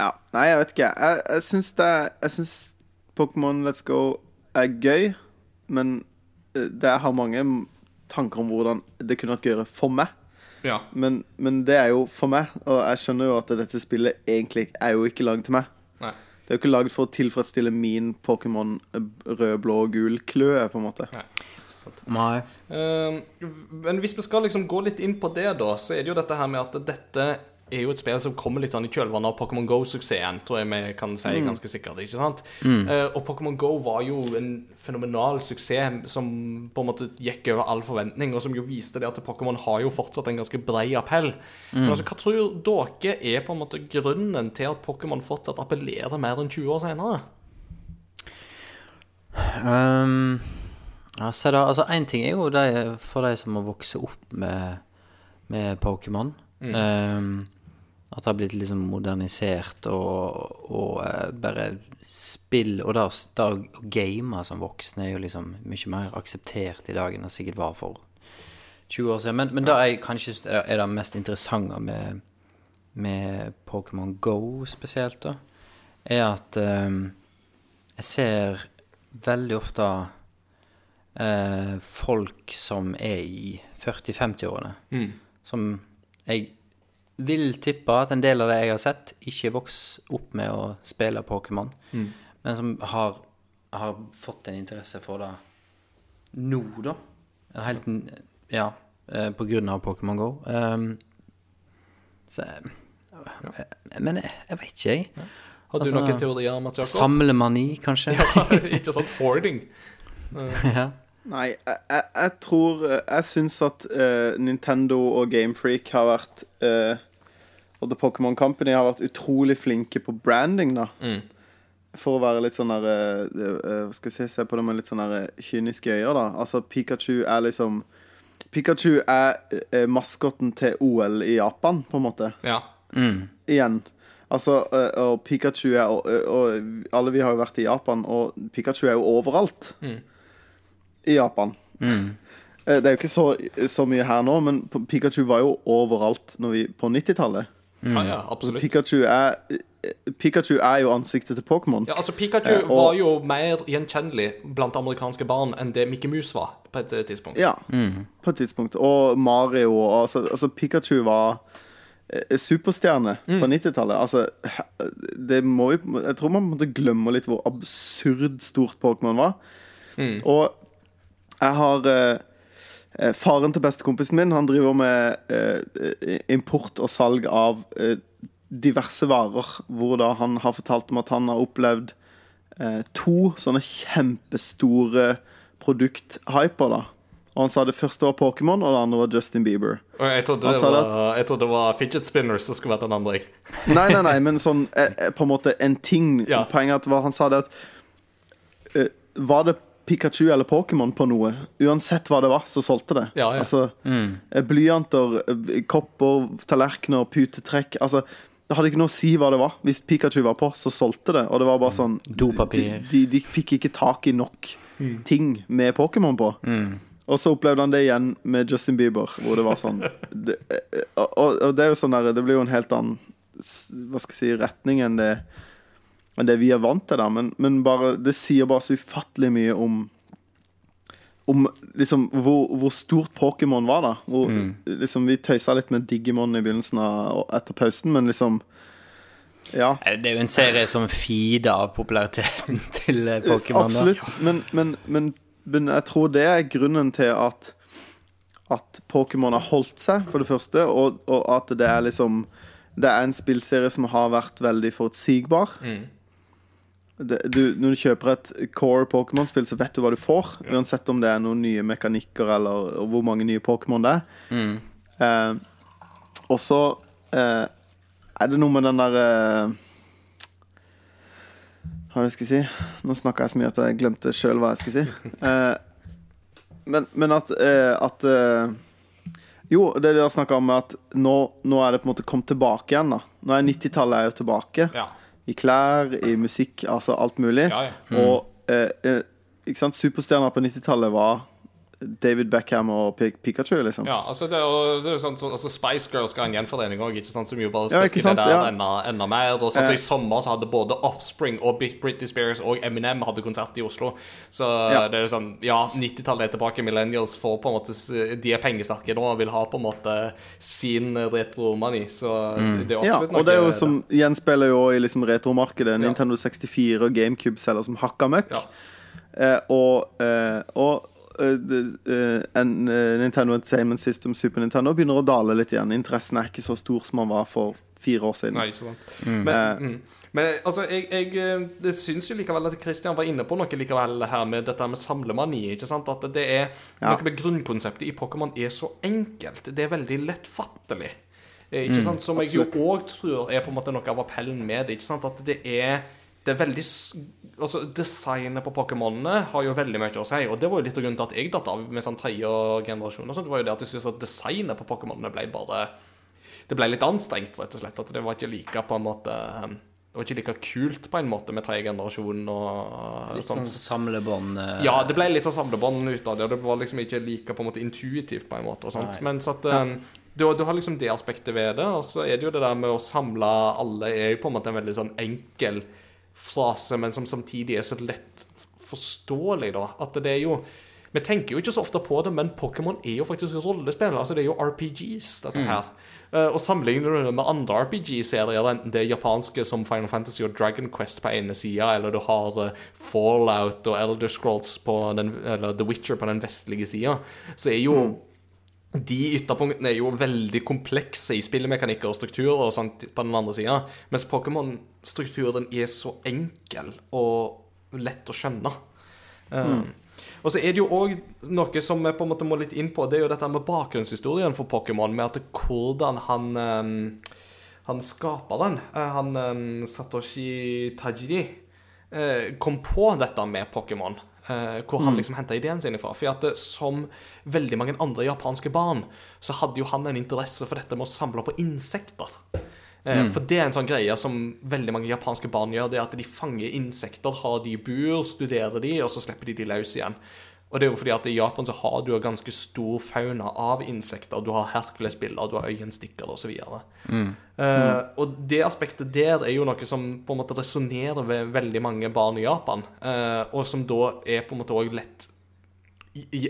Ja. Nei, jeg vet ikke. Jeg, jeg syns det Jeg syns Pokémon Let's Go er gøy, men eh, det har mange tanker om hvordan det kunne vært gøyere for meg. Ja. Men, men det er jo for meg, og jeg skjønner jo at dette spillet egentlig er jo ikke lagd til meg. Nei. Det er jo ikke lagd for å tilfredsstille min Pokémon eh, rød, blå og gul kløe, på en måte. Nei. Uh, men hvis vi skal liksom gå litt inn på det, da, så er det jo dette her med at dette er jo et spill som kommer litt sånn i kjølvannet av Pokémon Go-suksessen, tror jeg vi kan si ganske sikkert. ikke sant? Eh, og Pokémon Go var jo en fenomenal suksess som på en måte gikk over all forventning, og som jo viste det at Pokémon har jo fortsatt en ganske brei appell. Men altså, hva tror dere er på en måte grunnen til at Pokémon fortsatt appellerer mer enn 20 år senere? Um, ja, se da, altså Én ting er jo de, for de som må vokse opp med, med Pokémon. Um, at det har blitt liksom modernisert og, og eh, bare spill Og da å game som voksen er jo liksom mye mer akseptert i dag enn det sikkert var for 20 år siden. Men, men det jeg kanskje er er det mest interessante med, med Pokémon Go spesielt, da, er at um, jeg ser veldig ofte uh, folk som er i 40-50-årene, som jeg vil tippe at en del av det jeg har sett, ikke vokser opp med å spille Pokémon, men som har, har fått en interesse for det nå, da. Helt, ja, eh, på grunn av Pokémon Go. Um, så, ja. Men jeg, jeg vet ikke, jeg. Har du Altså, noen teorier, Mats Jakob? Samlemani, kanskje? [LAUGHS] ikke sant? Hoarding. [LAUGHS] ja. Nei, jeg, jeg, jeg tror Jeg syns at uh, Nintendo og Gamefreak har vært uh, Og The Pokémon Company har vært utrolig flinke på branding, da. For å være litt sånn der uh, Hva skal jeg si, se på det med litt sånn der kyniske øyne, da. Altså, Pikachu er liksom Pikachu er maskotten til OL i Japan, på en måte. Ja. Igjen. Altså, og Pikachu er og, og alle vi har jo vært i Japan, og Pikachu er jo overalt i Japan. Mm. Det er jo ikke så, så mye her nå, men Pikachu var jo overalt når vi, på 90-tallet. ja, ja, absolutt. Pikachu er eh, Pikachu er jo ansiktet til Pokémon. Ja, altså Pikachu Eh, og- var jo mer gjenkjennelig blant amerikanske barn enn det Mickey Mouse var på et eh, tidspunkt. Ja, på et tidspunkt. Og Mario og altså, altså Pikachu var eh, superstjerne på 90-tallet. Altså, det må jo Jeg tror man måtte glemme litt hvor absurd stort Pokémon var. Og jeg har eh, eh, Faren til bestekompisen min Han driver med eh, import og salg av diverse varer. Hvor da han har fortalt om at han har opplevd to sånne kjempestore produkthyper. da Og Han sa det første var Pokémon, og det andre var Justin Bieber. Jeg trodde, det var, jeg trodde det var fidget spinners som skulle vært den andre. [LAUGHS] Nei, nei, nei, [LAUGHS] men sånn på en måte en ting. Ja. Poenget var, at han sa det at Var det Pikachu eller Pokémon på noe, uansett hva det var, så solgte det. Ja, ja. Altså mm. Blyanter, eh, kopper, tallerkener, putetrekk Altså det hadde ikke noe å si hva det var. Hvis Pikachu var på, så solgte det. Og det var bare sånn Dopapir. De, de, de fikk ikke tak i nok ting med Pokémon på. Og så opplevde han det igjen med Justin Bieber, hvor det var sånn [LAUGHS] det, eh, og, og det er jo sånn der Det blir jo en helt annen Hva skal jeg si retning enn det Enn det vi er vant til, da. Men, men bare, det sier bare så ufattelig mye om om liksom hvor, hvor stort Pokémon var, da. Hvor, liksom, vi tøysa litt med Digimon i begynnelsen av etter pausen, men liksom Ja. Eh, Det er jo en serie som feeder av populariteten [LAUGHS] til eh, Pokémon. da. Absolutt. Men, men, men, men jeg tror det er grunnen til at At Pokémon har holdt seg, for det første, og, og at det er liksom Det er en spillserie som har vært veldig forutsigbar. Det, du, når du kjøper et core Pokémon-spill, så vet du hva du får. Uansett om det er noen nye mekanikker eller hvor mange nye Pokémon det er. Eh, og så eh, er det noe med den der eh, Hva skal jeg si? Nå snakka jeg så mye at jeg glemte sjøl hva jeg skulle si. [LAUGHS] Eh, men, men at, eh, at eh, Jo, det dere snakka om, at nå, nå er det på en måte kommet tilbake igjen. da Nå er 90-tallet er jo tilbake. Ja. I klær, i musikk, altså alt mulig. Ja, ja. Og eh, eh, ikke sant, superstjerner på 90-tallet var David Beckham og Pi- Pikachu, liksom. Ja, altså det er jo, det er jo sånn, så, altså Spice Girls skal ha en gjenforening òg, som jo bare styrker ja, det der ja. enda, enda mer. Og sånn, så Eh. I sommer så hadde både Offspring og Britney Spears og Eminem hadde konsert i Oslo. Så Ja. det er jo sånn Ja, 90-tallet er tilbake. Millennials får på en måte De er pengesterke nå og vil ha på en måte sin retro-money. Så det er Ja, absolutt noe og det er jo som gjenspeiler jo i liksom retromarkedet. Nintendo 64 og GameCube selger som hakka møkk. Ja. Eh, og eh, og eh, eh, en, eh, Nintendo Entertainment System, Super Nintendo, begynner å dale litt igjen. Interessen er ikke så stor som den var for fire år siden. Nei, ikke sant. Men, mm. Men altså, jeg, jeg eh, det syns jo likevel at Christian var inne på noe likevel her med dette med samlemani. ikke sant? At det er Ja. noe med grunnkonseptet i Pokémon er så enkelt. Det er veldig lettfattelig. Eh, Ikke sant? Som jeg jo òg tror er på en måte noe av appellen med det. ikke sant? At det er det er veldig Altså, Designet på Pokémonene har jo veldig mye å si, og det var jo litt av grunnen til at jeg datt av med sånn tredje generasjon. og sånt, det var jo det at jeg synes at designet på Pokémonene ble bare Det ble litt anstrengt, rett og slett. At det var ikke like på en måte um, Det var ikke like kult på en måte med tredje generasjon og Litt sånn samlebånd eh, Ja, det ble litt sånn samlebånd ut av det, og det var liksom ikke like på en måte intuitivt på en måte. og sånt. Nei. Men så at um, du, du har liksom det aspektet ved det, og så er det jo det der med å samle alle er jo på en måte en veldig sånn enkel frase, men som samtidig er så lett forståelig, da. At det er jo Vi tenker jo ikke så ofte på det, men Pokémon er jo faktisk rollespill. Altså, det er jo RPGs, dette her. Eh, og sammenligner du det med andre RPG-serier, enten det er japanske som Final Fantasy og Dragon Quest på ene sida, eller du har eh, Fallout og Elder Scrolls på den, eller The Witcher på den vestlige sida, så er jo de ytterpunktene er jo veldig komplekse i spillemekanikker og strukturer og sånt på den andre sida, mens Pokémon-strukturen er så enkel og lett å skjønne. Um, og så er det jo òg noe som vi på en måte må litt inn på, det er jo dette med bakgrunnshistorien for Pokémon, med at det, hvordan han um, han skaperen, eh, han um, Satoshi Tajiri, uh, kom på dette med Pokémon. Eh, hvor han liksom henta ideen sin ifra. For at det, som veldig mange andre japanske barn, så hadde jo han en interesse for dette med å samle på insekter. Mm. For det er en sånn greie som veldig mange japanske barn gjør, det er at de fanger insekter, har de i bur, studerer de, og så slipper de de løs igjen. Og det er jo fordi at i Japan så har du en ganske stor fauna av insekter. Du har Hercules-biller, du har øyenstikkere osv. Eh, og det aspektet der er jo noe som på en måte resonnerer ved veldig mange barn i Japan, Uh, og som da er på en måte òg lett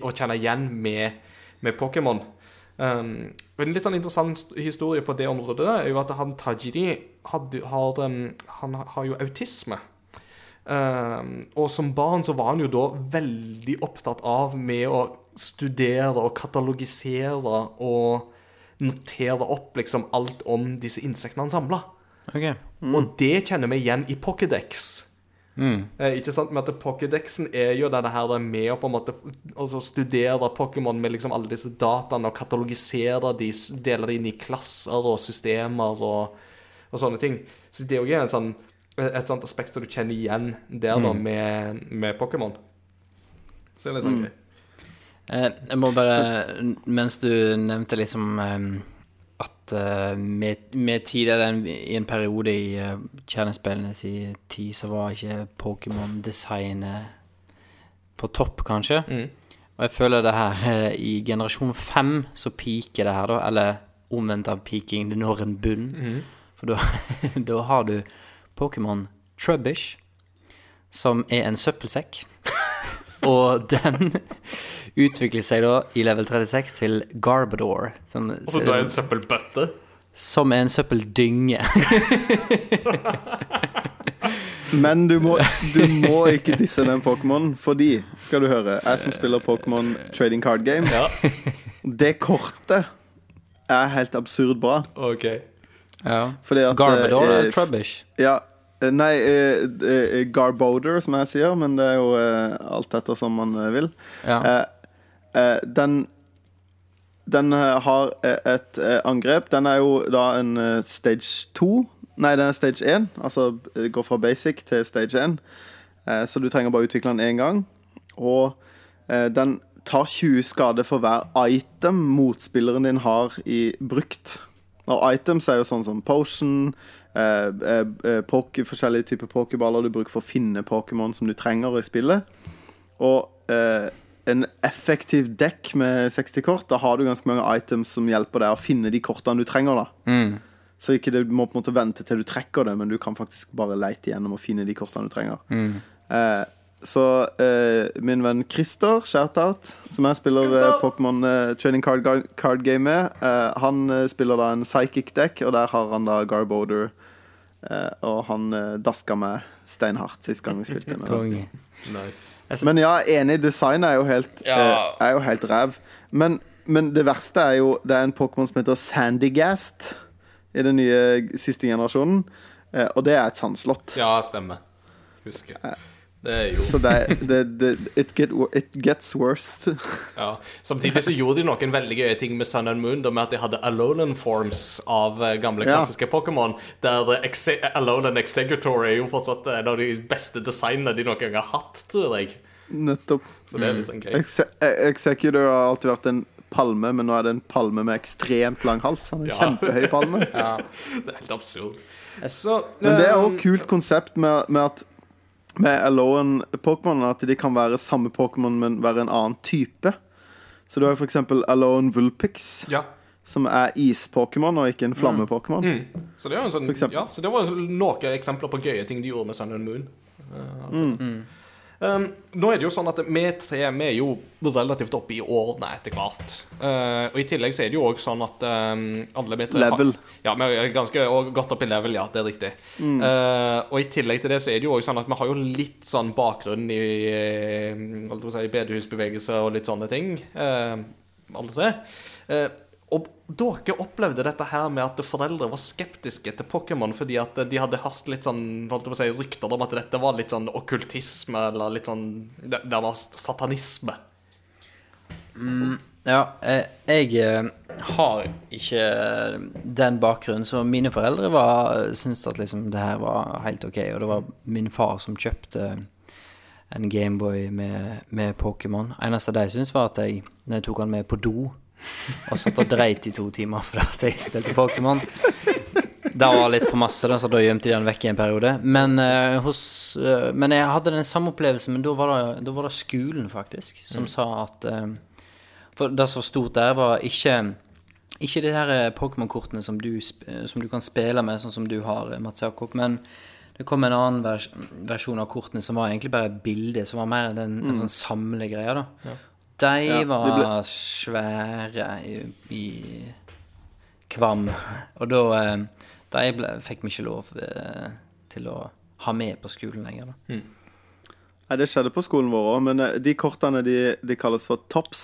å kjenne igjen med, med Pokémon. Um, en litt sånn interessant historie på det området er jo at han Tajiri hadde, har, um, han har jo autisme. Um, og som barn så var han jo da veldig opptatt av med å studere og katalogisere og notere opp liksom alt om disse insektene han samla. Ok. Og det kjenner vi igjen i Pokédex. Mm. Eh, ikke sant, med at Pokédexen er jo denne her med å på en måte altså studere Pokémon med liksom alle disse dataene og katalogisere de, dele de inn i klasser og systemer og, og sånne ting. Så det er jo en sånn, et sånt aspekt som du kjenner igjen der da med, med Pokémon. Så det er litt sånn gøy. Eh, jeg må bare Mens du nevnte liksom eh, at eh, med, med tidligere en, i en periode i uh, kjernespillenes i tid, så var ikke Pokémon-designet på topp, kanskje. Mm. Og jeg føler det her eh, i generasjon fem så piker det her, da. Eller omvendt av peaking, det når en bunn. For da, [LAUGHS] da har du Pokémon Trubbish, som er en søppelsekk. [LAUGHS] Og den utvikler seg da i level 36 til Garbador. Som, Og så du er en søppelbøtte. som er en søppeldynge. [LAUGHS] Men du må, du må ikke disse den Pokémon, fordi, skal du høre, jeg som spiller Pokémon Trading Card Game, Ja, det kortet er helt absurd bra. OK. Ja. At Garbodor eh, eller Trubbish? Ja. eh, Nei, eh, eh, Garboder, som jeg sier, men det er jo eh, alt etter som man eh, vil. Ja. Eh, eh, den Den eh, har eh, et eh, angrep. Den er jo da en eh, stage 2. Nei, den er stage 1. Altså eh, går fra basic til stage 1. Eh, så du trenger bare utvikle den én gang. Og eh, den tar 20 skade for hver item motspilleren din har i brukt. Og items er jo sånn som potion, eh, eh, eh, poke, forskjellige typer pokerballer du bruker for å finne Pokémon som du trenger i spillet. Og eh, en effektiv dekk med 60 kort, da har du ganske mange items som hjelper deg å finne de kortene du trenger. da Mm. Så ikke du må på en måte vente til du trekker det, men du kan faktisk bare leite igjennom og finne de kortene du trenger. Mm. Så eh, min venn Christer, shout-out, som jeg spiller eh, Pokémon eh, Trading Card, Card Game med, eh, han eh, spiller da en psychic deck, og der har han da Garboder. Eh, og han daska meg steinhardt sist gang vi spilte. med. Nice. Men ja, enig, designet er jo helt, er jo helt ræv. Men, men det verste er jo Det er en Pokémon som heter Sandygast i den nye siste generasjonen. Eh, og det er et sandslott. Ja, stemmer. Husker. Det er jo Så det, det, det it, get, it gets worst. Ja. Samtidig så gjorde de noen veldig gøye ting med Sun and Moon, da med at de hadde Alolan Forms av gamle, gamle Ja. klassiske Pokémon. Der eh, Exe Alolan Executor er jo fortsatt en av de beste designene de noen gang har hatt, tror jeg. Nettopp. Så det er litt sånn gøy. Exe eh, Executor har alltid vært en palme, men nå er det en palme med ekstremt lang hals. Han er Ja. kjempehøy palme. ja. [LAUGHS] Det er helt absurd. Så, Men det er eh, òg kult konsept med, med at med Alone-Pokémon at de kan være samme Pokémon, men være en annen type. Så du har f.eks. for eksempel Alone Vulpix, Ja. som er is-Pokémon og ikke en flamme-Pokémon. Mm. Så det, er jo en sånn, ja, så det var noen eksempler på gøye ting de gjorde med Sun and Moon. Eh, Um, nå er det jo sånn at vi tre vi er jo relativt oppe i årene etter hvert. Uh, og i tillegg så er det jo òg sånn at um, alle vi tre har- Level. Ja, vi er ganske godt opp i level, ja. Det er riktig. Eh, og i tillegg til det så er det jo også sånn at vi har jo litt sånn bakgrunn i i si, bedehusbevegelse og litt sånne ting. uh, alle tre. Eh, og dere opplevde dette her med at foreldre var skeptiske til Pokémon fordi at de hadde hørt litt sånn holdt på å si, rykter om at dette var litt sånn okkultisme eller litt sånn Det, var satanisme. Ja, jeg, jeg eh, har ikke den bakgrunnen, så mine foreldre var, syntes at liksom det her var helt ok. Og det var min far som kjøpte en Gameboy med, med Pokémon. Eneste de syntes, var at jeg, når jeg tok han med på do og satt og dreit i to timer fordi at jeg spilte Pokémon Det var litt for masse, da, så da gjemte de den vekk i en periode. Men, uh, hos, uh, men jeg hadde den samme opplevelsen, men da var det, da var det skolen, faktisk, som sa at eh, For det som var stort der, var ikke ikke de her Pokémon-kortene som, du som du kan spille med, sånn som du har, Mats Jakob, men det kom en annen vers versjon av kortene som var egentlig bare bildet som var mer den, en sånn samlegreie, da. De Ja, var ble- svære i, i Kvam. Og da eh, De ble, fikk vi ikke lov eh, til å ha med på skolen lenger, da. Nei, Det skjedde på skolen vår òg, men eh, de kortene de, de kalles for tops.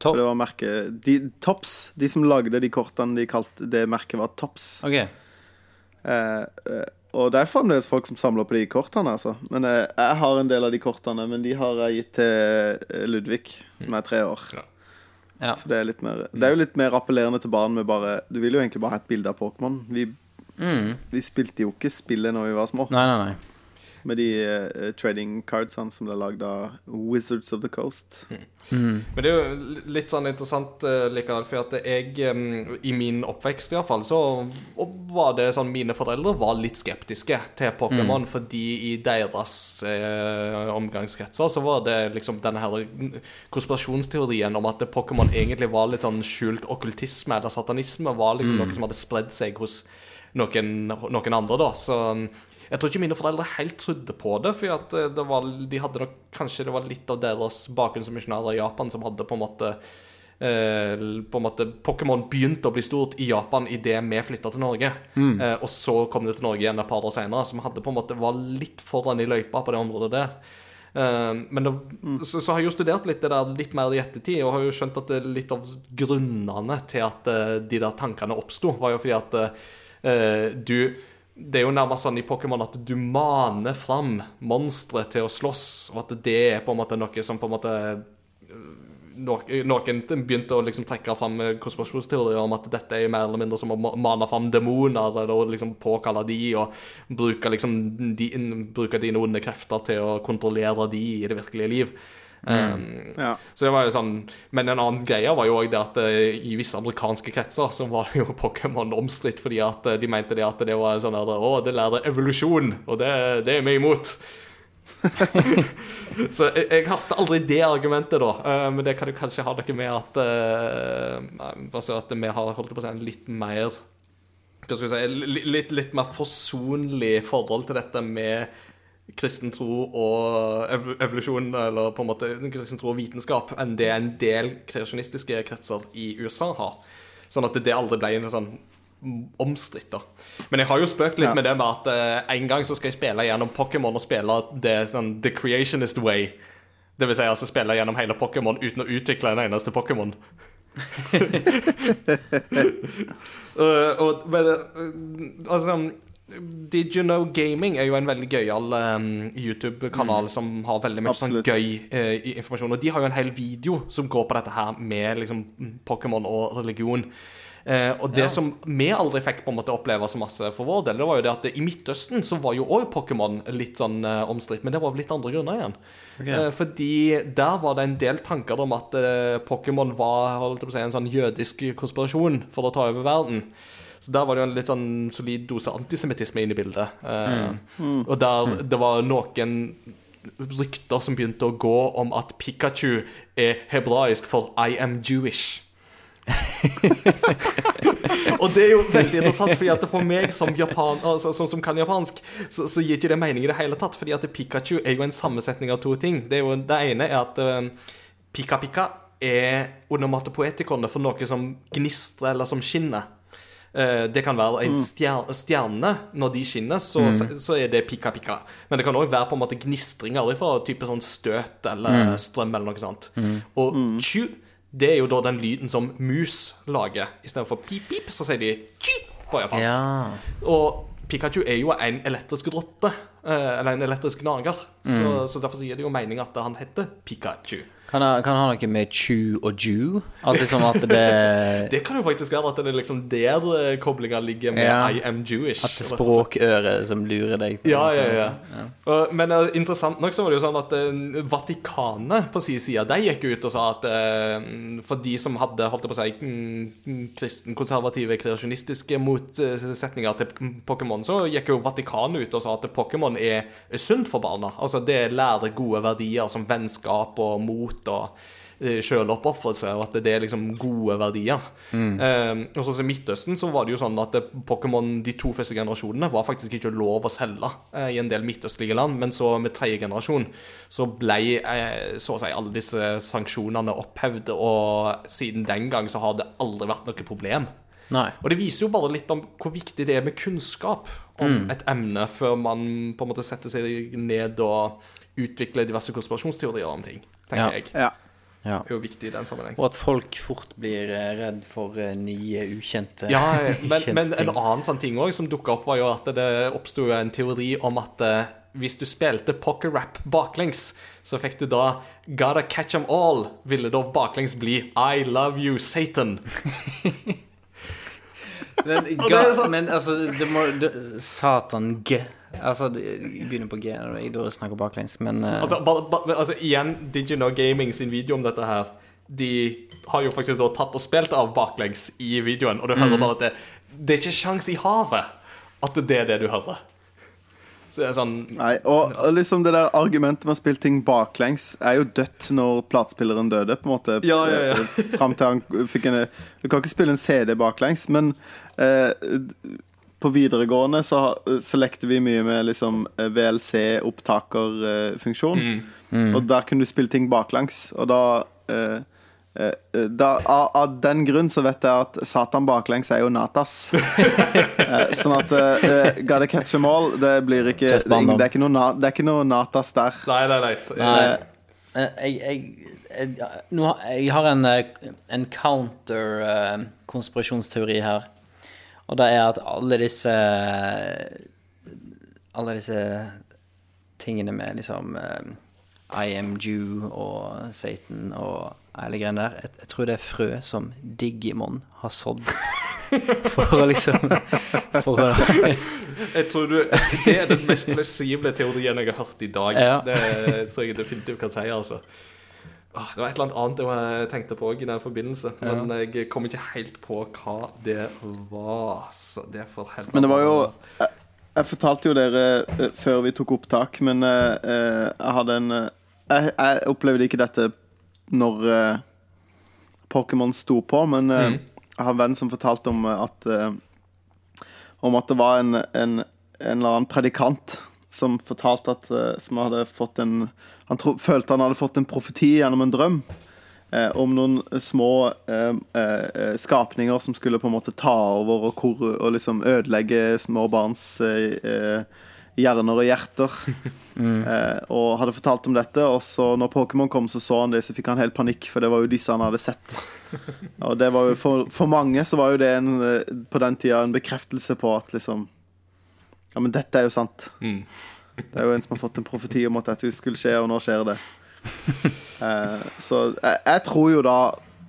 Top. For det var merket de, Tops, de som lagde de kortene, de kalte det merket var Tops. Ok. Eh, eh, og det er fremdeles folk som samler på de kortene, altså. Men jeg, jeg har en del av de kortene, men de har jeg gitt til eh, Ludvig, som er tre år. Ja. Ja. For det er, litt mer, det er jo litt mer appellerende til barn med bare Du vil jo egentlig bare ha et bilde av Pokémon. Vi, Mm. vi spilte jo ikke spillet når vi var små, Nei, nei, nei. Med de uh, trading cardsene som ble lagd av Wizards of the Coast. Mm. Men det er jo litt sånn interessant uh, likevel, for at jeg, um, i min oppvekst iallfall, så var det sånn Mine foreldre var litt skeptiske til Pokémon, fordi i deres uh, omgangskretser så var det liksom denne her konspirasjonsteorien om at Pokémon egentlig var litt sånn skjult okkultisme eller satanisme, var liksom noe som hadde spredd seg hos noen, noen andre, da. Så jeg tror ikke mine foreldre helt trodde på det, for at eh, det var, de hadde da, Kanskje det var litt av deres bakgrunn som misjonærer i Japan som hadde på en måte eh, på en måte Pokémon begynte å bli stort i Japan idet vi flytta til Norge. Eh, og så kom det til Norge igjen et par år senere, så vi hadde på en måte var litt foran i løypa på det området der. Eh, men det, så, så har jeg jo studert litt det der litt mer i ettertid, og har jo skjønt at det, litt av grunnene til at eh, de der tankene oppsto, var jo fordi at eh, du det er jo nærmest sånn i Pokémon at du maner fram monstre til å slåss, og at det er på en måte noe som på en måte Noen begynte å liksom trekke fram konspirasjonsteorier om at dette er mer eller mindre som å ma- mane fram demoner, eller liksom påkalle de, og bruke liksom de, bruke dine onde krefter til å kontrollere de i det virkelige liv. Um, Ja. så det var jo sånn Men en annen greie var jo også det at uh, i visse amerikanske kretser så var det jo [LAUGHS] Pokémon omstridt fordi at uh, de mente det at det var sånn der Å, det lærer evolusjon, og det, det er vi imot. [LAUGHS] så jeg, jeg hørte aldri det argumentet, da. Uh, men det kan jo kanskje ha noe med at uh, Altså at vi har holdt på å si en litt mer hva skal vi si, li- litt, litt mer forsonlig forhold til dette med kristen tro og evolusjon, eller på en måte kristen tro og vitenskap, enn det en del kreasjonistiske kretser i USA har. Sånn at det aldri ble en sånn omstridt. Men jeg har jo spøkt litt Ja. med det med at eh, en gang så skal jeg spille gjennom Pokémon og spille det sånn The Creationist Way. Det vil si altså spille gjennom hele Pokémon uten å utvikle en eneste Pokémon. Uh, [LAUGHS] [LAUGHS] og, men, uh, altså Did You Know Gaming er jo en veldig gøyal um, YouTube-kanal som har veldig mye sånn gøy uh, informasjon. Og de har jo en hel video som går på dette her med liksom Pokémon og religion. Uh, og det som vi aldri fikk på en måte oppleve så masse for vår del, det var jo det at i Midtøsten så var jo òg Pokémon litt sånn uh, omstridt, men det var av litt andre grunner igjen. Eh, fordi der var det en del tanker om at Pokémon var holdt på å si, en sånn jødisk konspirasjon for å ta over verden. Så der var det jo en litt sånn solid dose antisemittisme inne i bildet. Eh, Og der det var noen rykter som begynte å gå om at Pikachu er hebraisk for 'I am Jewish'. [LAUGHS] og det er jo veldig interessant, fordi at for meg som, japan, altså, som, som kan japansk, så, så gir ikke det mening i det hele tatt. Fordi at Pikachu er jo en sammensetning av to ting. Det, er jo, det ene er at uh, Pika Pika er onomatopoetikone for noe som gnistrer eller som skinner. Eh, det kan være en stjerne, stjerne. Når de skinner, så, så er det pika pika. Men det kan òg være på en måte gnistringer fra type sånn støt eller strøm eller noe sånt. Og chu, det er jo da den lyden som mus lager. Istedenfor pip pip, så sier de chu på japansk. Ja. Og Pikachu er jo en elektrisk rotte. eh, Eller en elektrisk gnager. Så, så derfor så gir det jo mening at han heter Pikachu. Kan ha, kan ha noe med chew og jew? Altså liksom at det [LAUGHS] Det kan jo faktisk være at det er liksom der eh, koblinga ligger med Ja. I am Jewish. At det er språkøret som lurer deg. Ja, ja, ja. Og- Men uh, interessant nok så var det jo sånn at uh, Vatikanet på sin side De gikk ut og sa at uh, for de som hadde holdt på å si mm, kristenkonservative, kreasjonistiske motsetninger til Pokémon, så gikk jo Vatikanet ut og sa at Pokémon er sunt for barna. Altså det lærer gode verdier som vennskap og mot og eh, selvoppofrelse, og at det er liksom gode verdier. Eh, og sånn som I Midtøsten så var det jo sånn at eh, Pokémon de to første generasjonene var faktisk ikke lov å selge uh, i en del midtøstlige land, men så med tredje generasjon så ble uh, så å si alle disse sanksjonene opphevd, og siden den gang så har det aldri vært noe problem. Nei. Og det viser jo bare litt om hvor viktig det er med kunnskap om et emne før man på en måte setter seg ned og utvikler diverse konspirasjonsteorier om ting, tenker Ja. jeg. Ja. Ja. Det er jo viktig i den sammenheng. Og at folk fort blir eh, redd for eh, nye, ukjente Ja, [LAUGHS] men, ukjente men en annen sånn ting også, som dukka opp, var jo at det oppsto en teori om at eh, hvis du spilte poker rap baklengs, så fikk du da Gotta catch 'em all, ville da baklengs bli I love you, Satan. [LAUGHS] Men, [LAUGHS] ga, sånn- men altså, det må det, Satan G. Altså, jeg begynner på G jeg dårlig snakker baklengs, men uh... Altså, bare, bare, altså igjen, Did You Know Gaming sin video om dette her De har jo faktisk også tatt og spilt av baklengs i videoen, og du hører bare at det, det er ikke sjans i havet at det er det du hører. Så det er sånn Nei, og, og liksom det der argumentet med å spille ting baklengs er jo dødt når platespilleren døde, på en måte. Ja, ja, ja. Fram til han fikk en Du kan ikke spille en CD baklengs, men eh, på videregående så, så lekte vi mye med liksom VLC-opptakerfunksjon. Og der kunne du spille ting baklengs, og da eh, eh, da, av, av den grunn så vet jeg at Satan baklengs er jo natas. [LAUGHS] Eh, sånn at eh, Gotta catch them all, det blir ikke det, det, er ikke noe, na- det er ikke noe natas der. Nei, nei, nei. Nei. Eh, Eh, Jeg, jeg, jeg, nå, har- jeg har en, eh, en counter-konspirasjonsteori her. Og det er at alle disse Alle disse tingene med liksom eh, I am Jew og Satan og alle greiene der jeg, jeg tror det er frø som Digimon har sådd. [LAUGHS] For å liksom For å Jeg tror du, Det er den mest plausible teorien jeg har hørt i dag. Ja. Det tror jeg definitivt kan si, altså. Åh, Det var et eller annet annet jeg tenkte på i den forbindelse, men jeg kom ikke helt på hva det var. Så det får helvete Men det var jo Jeg, jeg fortalte jo dere eh, før vi tok opptak, men eh, eh, jeg hadde en jeg, jeg opplevde ikke dette når Pokémon sto på, men mm. jeg har en venn som fortalte om at Om at det var en, en, en eller annen predikant som fortalte at Som hadde fått en Han tro, følte han hadde fått en profeti gjennom en drøm. Eh, om noen små eh, eh, skapninger som skulle på en måte ta over og, kor og liksom ødelegge små barns eh, eh, hjerner og hjerter. [LAUGHS] Eh, og hadde fortalt om dette, og så når Pokémon kom, så så han det, så fikk han helt panikk, for det var jo disse han hadde sett. [LAUGHS] Og det var jo for, for mange så var jo det en, eh, på den tida en bekreftelse på at liksom Ja, men dette er jo sant. Mm. Det er jo en som har fått en profeti om at dette skulle skje, og nå skjer det. Uh, [LAUGHS] så jeg, jeg tror jo da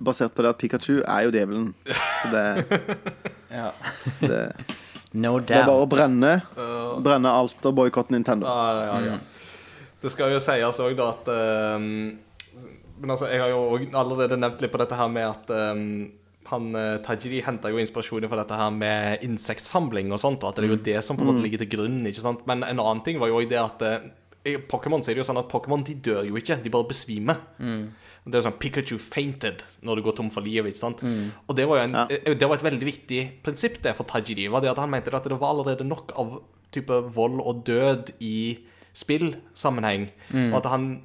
basert på det at Pikachu er jo djevelen. Så det, [LAUGHS] Ja. det, No det er bare å brenne, brenne alt og boikotte Nintendo. Ja, ja, ja. Det skal jo sies òg, da, at um, Men altså, jeg har jo allerede nevnt litt på dette her med at ehm, han eh, Tajiri henta jo inspirasjonen fra dette her med insektsamling og sånt, og at det er jo det som på en måte ligger til grunn. ikke sant? Men en annen ting var jo også det at eh, i Pokémon sier er det jo sånn at Pokémon de dør jo ikke, de bare besvimer. Det er jo sånn Pikachu fainted når du går tom for liv. ikke sant? Og det var jo en, Ja. eh, det var et veldig viktig prinsipp det for Tajiri. var det at Han mente at det var allerede nok av type vold og død i spillsammenheng. Og at han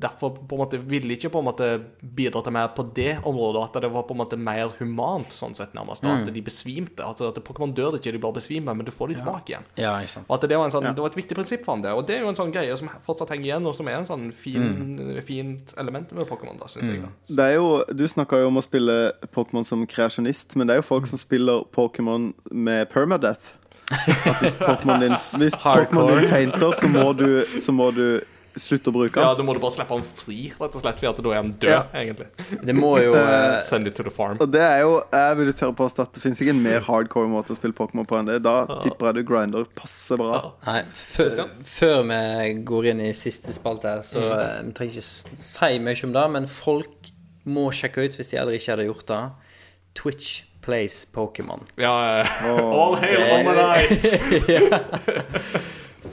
derfor på en måte ville ikke på en måte bidra til mer på det området. At det var på en måte mer humant, sånn sett nærmest. Mm. At de besvimte. altså at Pokémon dør ikke, de bare besvimer, men du får de tilbake igjen. Ja, ikke sant. Og at det var, en sånn, det var et viktig prinsipp for han det. Og det er jo en sånn greie som fortsatt henger igjen, og som er en sånn fin, fint element med Pokémon, da, syns jeg. da. Det er jo, Du snakka jo om å spille Pokémon som kreasjonist, men det er jo folk som spiller Pokémon med permadeath. At hvis Pokémon din, hvis Pokémon din fainter, så må du, så må du slutte å bruke den. Ja. Da må du bare slippe han fri, rett og slett, for da er han død, Ja. egentlig. Det må jo [LAUGHS] eh, Send it to the farm. Og det er jo, jeg vil tørre påstå at det finnes ikke en mer hardcore måte å spille Pokémon på enn det. Da tipper jeg du grinder passer bra. Nei, før, før vi går inn i siste spalte her, så mm. vi trenger ikke si mye om det, men folk må sjekke ut, hvis de aldri ikke hadde gjort det, Twitch Plays Pokémon. Ja, eh, [LAUGHS] All hail on the night!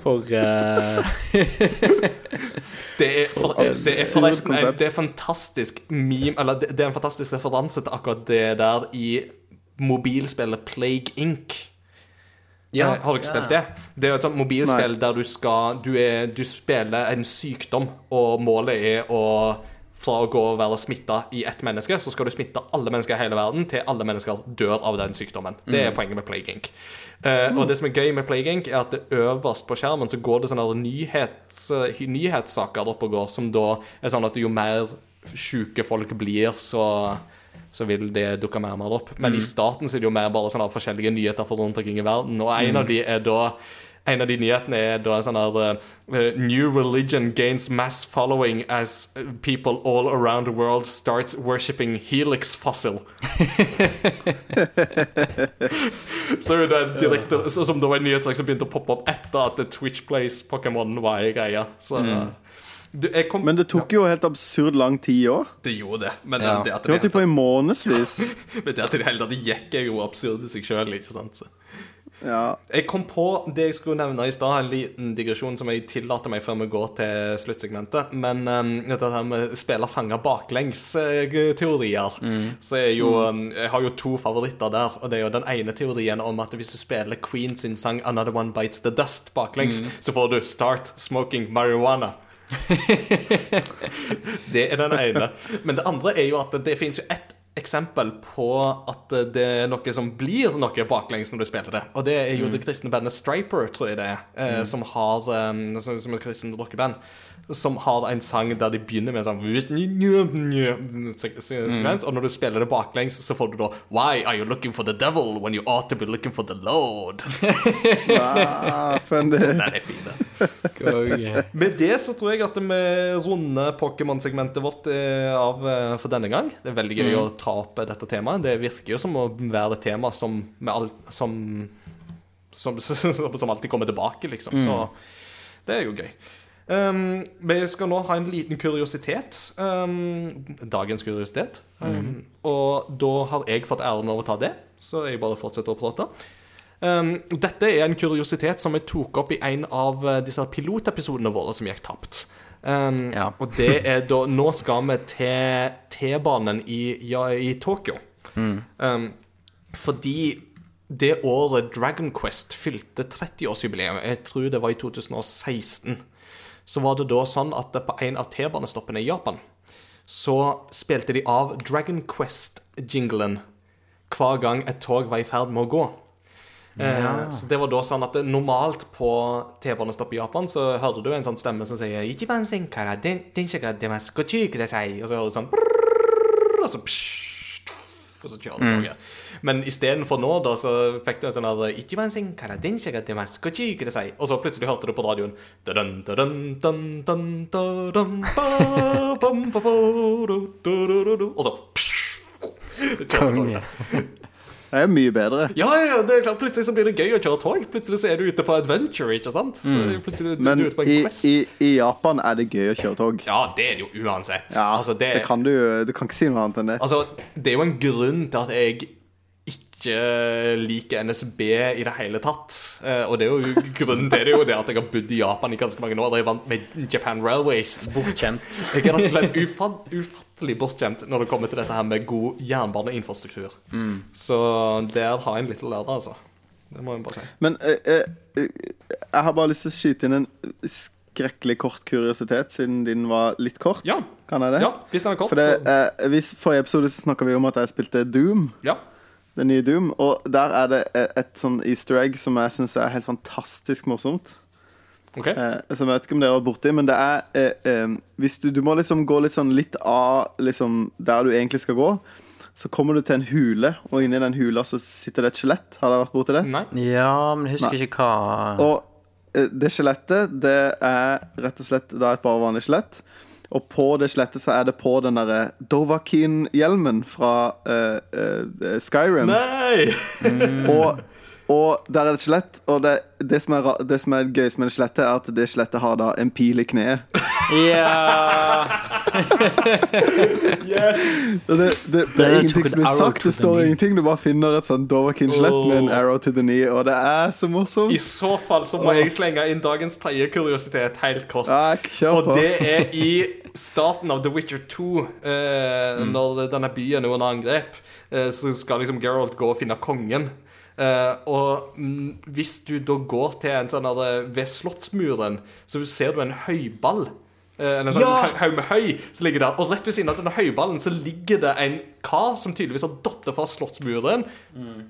For eh, [LAUGHS] Det er, for, det er forresten en, det er fantastisk meme Eller det, det er en fantastisk referanse til akkurat det der i mobilspillet Plague Inc. Ja, Eh, Har du ja. spilt det? Det er jo et sånt mobilspill der du skal du, er, du spiller en sykdom, og målet er å fra å gå og være smitta i ett menneske, så skal du smitte alle mennesker i hele verden til alle mennesker dør av den sykdommen. Det er poenget med Plague Inc. Eh, Og det som er gøy med Plague Inc, er at det øverst på skjermen så går det sånne nyhets, eh, nyhetssaker opp og går, som da er sånn at jo mer sjuke folk blir, så så vil det dukke mer og mer opp. Men i starten så er det jo mer bare sånne forskjellige nyheter for rundt omkring i verden, og en av de er da en av de nyhetene er da en sånn her eh, New religion gains mass following as people all around the world starts worshipping helix fossil. så er det en direkte, så, Som da var en nyhetssak som begynte å poppe opp etter at Twitch Plays Pokémon var i greia. Så du, jeg kom, Men det tok jo helt absurd lang tid òg. Det gjorde det. Men Ja. det, at Det holdt det, på i månedsvis. [LAUGHS] men det at det det hele tatt gikk, er jo absurd i seg sjøl. Ja. Jeg kom på det jeg skulle nevne i stad, en liten digresjon som jeg tillater meg før vi går til sluttsegmentet. Men um, dette her med spille sanger baklengs-teorier Så er jo um, Jeg har jo to favoritter der. Og det er jo den ene teorien om at hvis du spiller Queen sin sang 'Another One Bites The Dust' baklengs, så får du 'Start Smoking Marijuana'. [LAUGHS] det er den ene. Men det andre er jo at det fins jo ett eksempel på at det er noe som blir noe baklengs når du spiller det. Og det er jo det kristne bandet Striper, tror jeg det er, eh, som har um, som, som et kristent rockeband. Som har en sang der de begynner med en sånn se- og når du spiller det baklengs, så får du da Why are you looking for the devil when you ought to be looking for the Lord? [LAUGHS] Ah, så Den er fin, den. Med det så tror jeg at vi runder Pokémon-segmentet vårt eh, av for denne gang. Det er veldig gøy å ta opp eh, dette temaet. Det virker jo som å være et tema som, med all, som, som, [LAUGHS] som, som alltid kommer tilbake, liksom. Så det er jo gøy. Um, vi skal nå ha en liten kuriositet. Um, dagens kuriositet. Um, Og da har jeg fått æren av å ta det, så jeg bare fortsetter å prate. Um, dette er en kuriositet som jeg tok opp i en av eh, disse pilotepisodene våre som gikk tapt. Um, Ja. Og det er da Nå skal vi til T-banen i, ja, i Tokyo. Um, fordi det året Dragon Quest fylte 30-årsjubileum, jeg tror det var i 2016, så var det da sånn at på en av T-banestoppene i Japan så spilte de av Dragon Quest-jinglen hver gang et tog var i ferd med å gå. Eh, så det var da sånn at Normalt på T-banestopp i Japan så hører du en sånn stemme som sier «Ichiban senkara den, den Og så hører du sånn brrr, Og så psh, Og så kjører du toget. Men istedenfor nå, da, så fikk du en sånn der «Ichiban senkara gochu Og så plutselig hørte du på radioen Og så Konge. Det er mye bedre. Ja, ja, det er klart, plutselig så blir det gøy å kjøre tog. Plutselig så er du ute på adventure, ikke sant? Så plutselig du, Men du ute på i, quest. i, i Japan er det gøy å kjøre tog. Ja, det er det jo uansett. Ja, altså, det, det kan du Du kan ikke si noe annet enn det. altså, det er jo en grunn til at jeg ikke liker NSB i det hele tatt. Eh, og det er jo grunnen til det jo det at jeg har bodd i Japan i ganske mange år. da jeg vant med Japan Railways. Bortskjemt. Jeg er rett og slett ufatt, ufattelig bortskjemt når det kommer til dette her med god jernbaneinfrastruktur. Så der har jeg en liten lære, altså. Det må jeg bare si. Men eh, eh, jeg har bare lyst til å skyte inn en skrekkelig kort kuriositet, siden din var litt kort. Ja, Kan jeg det? ja hvis den er kort. For det, eh, hvis, Forrige episode så snakka vi om at jeg spilte Doom. ja. Det nye Doom. Og der er det et, et sånn easter egg som jeg syns er helt fantastisk morsomt. Okay. Eh, som jeg vet ikke om dere var borti, men det er eh, eh, Hvis du, du må liksom gå litt sånn litt av liksom, der du egentlig skal gå. Så kommer du til en hule, og inni den hula så sitter det et skjelett. Har dere vært borti det? Nei. Ja, men jeg husker Nei. ikke hva Og eh, det skjelettet, det er rett og slett da et bare vanlig skjelett. Og på det skjelettet så er det på den derre Dovakin-hjelmen fra uh, uh, Skyrim. Nei! Og, og der er det et skjelett, og det, det, som er, det som er gøyest med det skjelettet, er at det skjelettet har da en pil i kneet. Ja [LAUGHS] Og det, det, det er ingenting som blir sagt, det står ingenting. Du bare finner et sånn Dovakin-skjelett med en arrow to the knee, og det er så morsomt. I så fall så må jeg slenge inn dagens tredje kuriositet helt kort. Ja, Og det er i starten av The Witcher 2, eh, Mm. når denne byen er under angrep, eh, så skal liksom Geralt gå og finne kongen. Eh, og mm, hvis du da går til en sånn der, Ved slottsmuren, så ser du en høyball. Eh, en sånn Ja! haug- med høy som ligger der. Og rett ved siden av denne høyballen så ligger det en kar som tydeligvis har datt fra slottsmuren,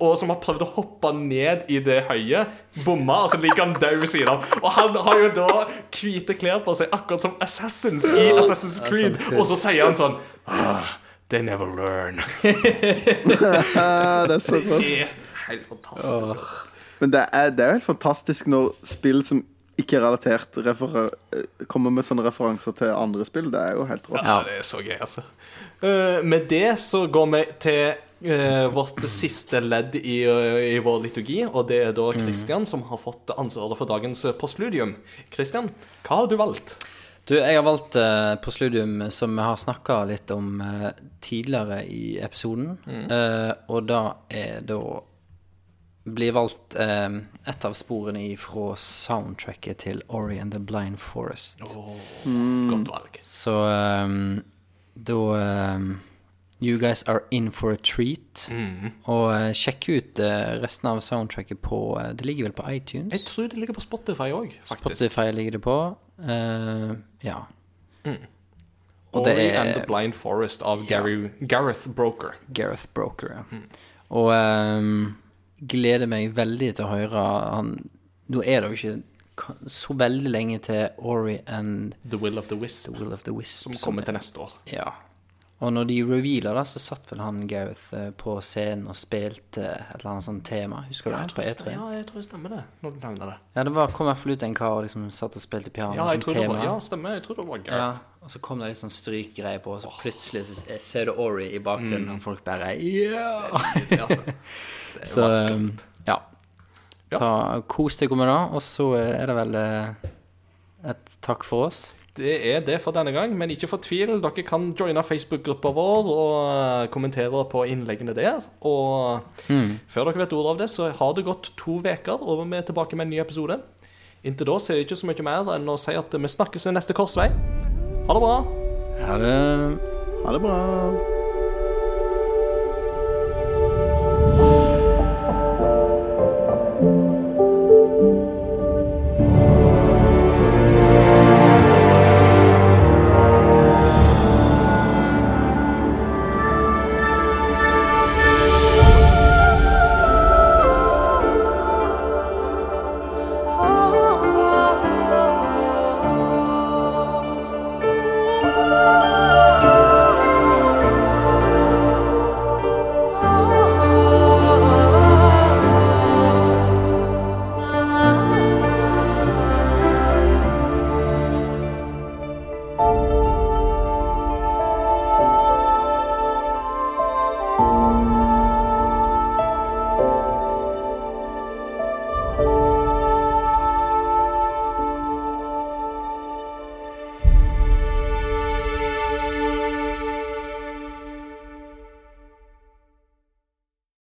og som har prøvd å hoppe ned i det høyet. Bomma, og så ligger han død ved siden av. Og han har jo da hvite klær på seg, akkurat som Assassins i Assassin's Creed. Og så sier han sånn ah, They never learn. [LAUGHS] Det er så rått. [LAUGHS] Helt fantastisk. altså. Men det er, det er jo helt fantastisk når spill som ikke er relatert, eh, kommer med sånne referanser til andre spill. Det er jo helt rått. Ja, det er så gøy, altså. Uh, med det så går vi til uh, vårt siste ledd i, uh, i vår liturgi, og det er da Christian som har fått ansvaret for dagens postludium. Christian, hva har du valgt? Du, jeg har valgt uh, postludium som vi har snakka litt om uh, tidligere i episoden. Eh, og da er da blir valgt eh, et av sporene fra soundtracket til Ori and the Blind Forest. Godt valg. Så um, da um, You guys are in for a treat. Og uh, sjekk ut uh, resten av soundtracket på uh, Det ligger vel på iTunes? Jeg tror det ligger på Spotify òg, faktisk. Spotify ligger det på. Eh, ja. Og Ori det and the er Blind Forest av Gary, Gareth Broker. Gareth Broker, ja. Og um, gleder meg veldig til å høre han Nå er det jo ikke så veldig lenge til Ori and The Will of the Wisp, The Will of the Wisp. som kommer til neste år. Ja. Og når de reveala det, så satt vel han Gareth eh, på scenen og spilte et eller annet sånt tema. Husker du Ja, det? På det E3. stemmer, ja, jeg tror det stemmer det, når du nevner det. Ja, det var, kom i hvert fall ut en kar og liksom satt og spilte piano Ja, som tema. var, ja, stemmer. Jeg tror det var Ja, og så kom det litt sånn strykgreier på, og så plutselig så ser du Ori i bakgrunnen, og folk bare yeah! Det, altså. det er [LAUGHS] Så vakkert. ja. Ja. Ta, kos deg med det, og så er det vel eh, et takk for oss. Det er det for denne gang, men ikke fortvil. Dere kan joine Facebook-gruppa vår og eh, kommentere på innleggene der. Og før dere vet ordet av det, så har det gått to uker, og vi er tilbake med en ny episode. Inntil da så er det ikke så mye mer enn å si at vi snakkes ved neste korsvei. Ha det bra. Ha det. Ha det bra.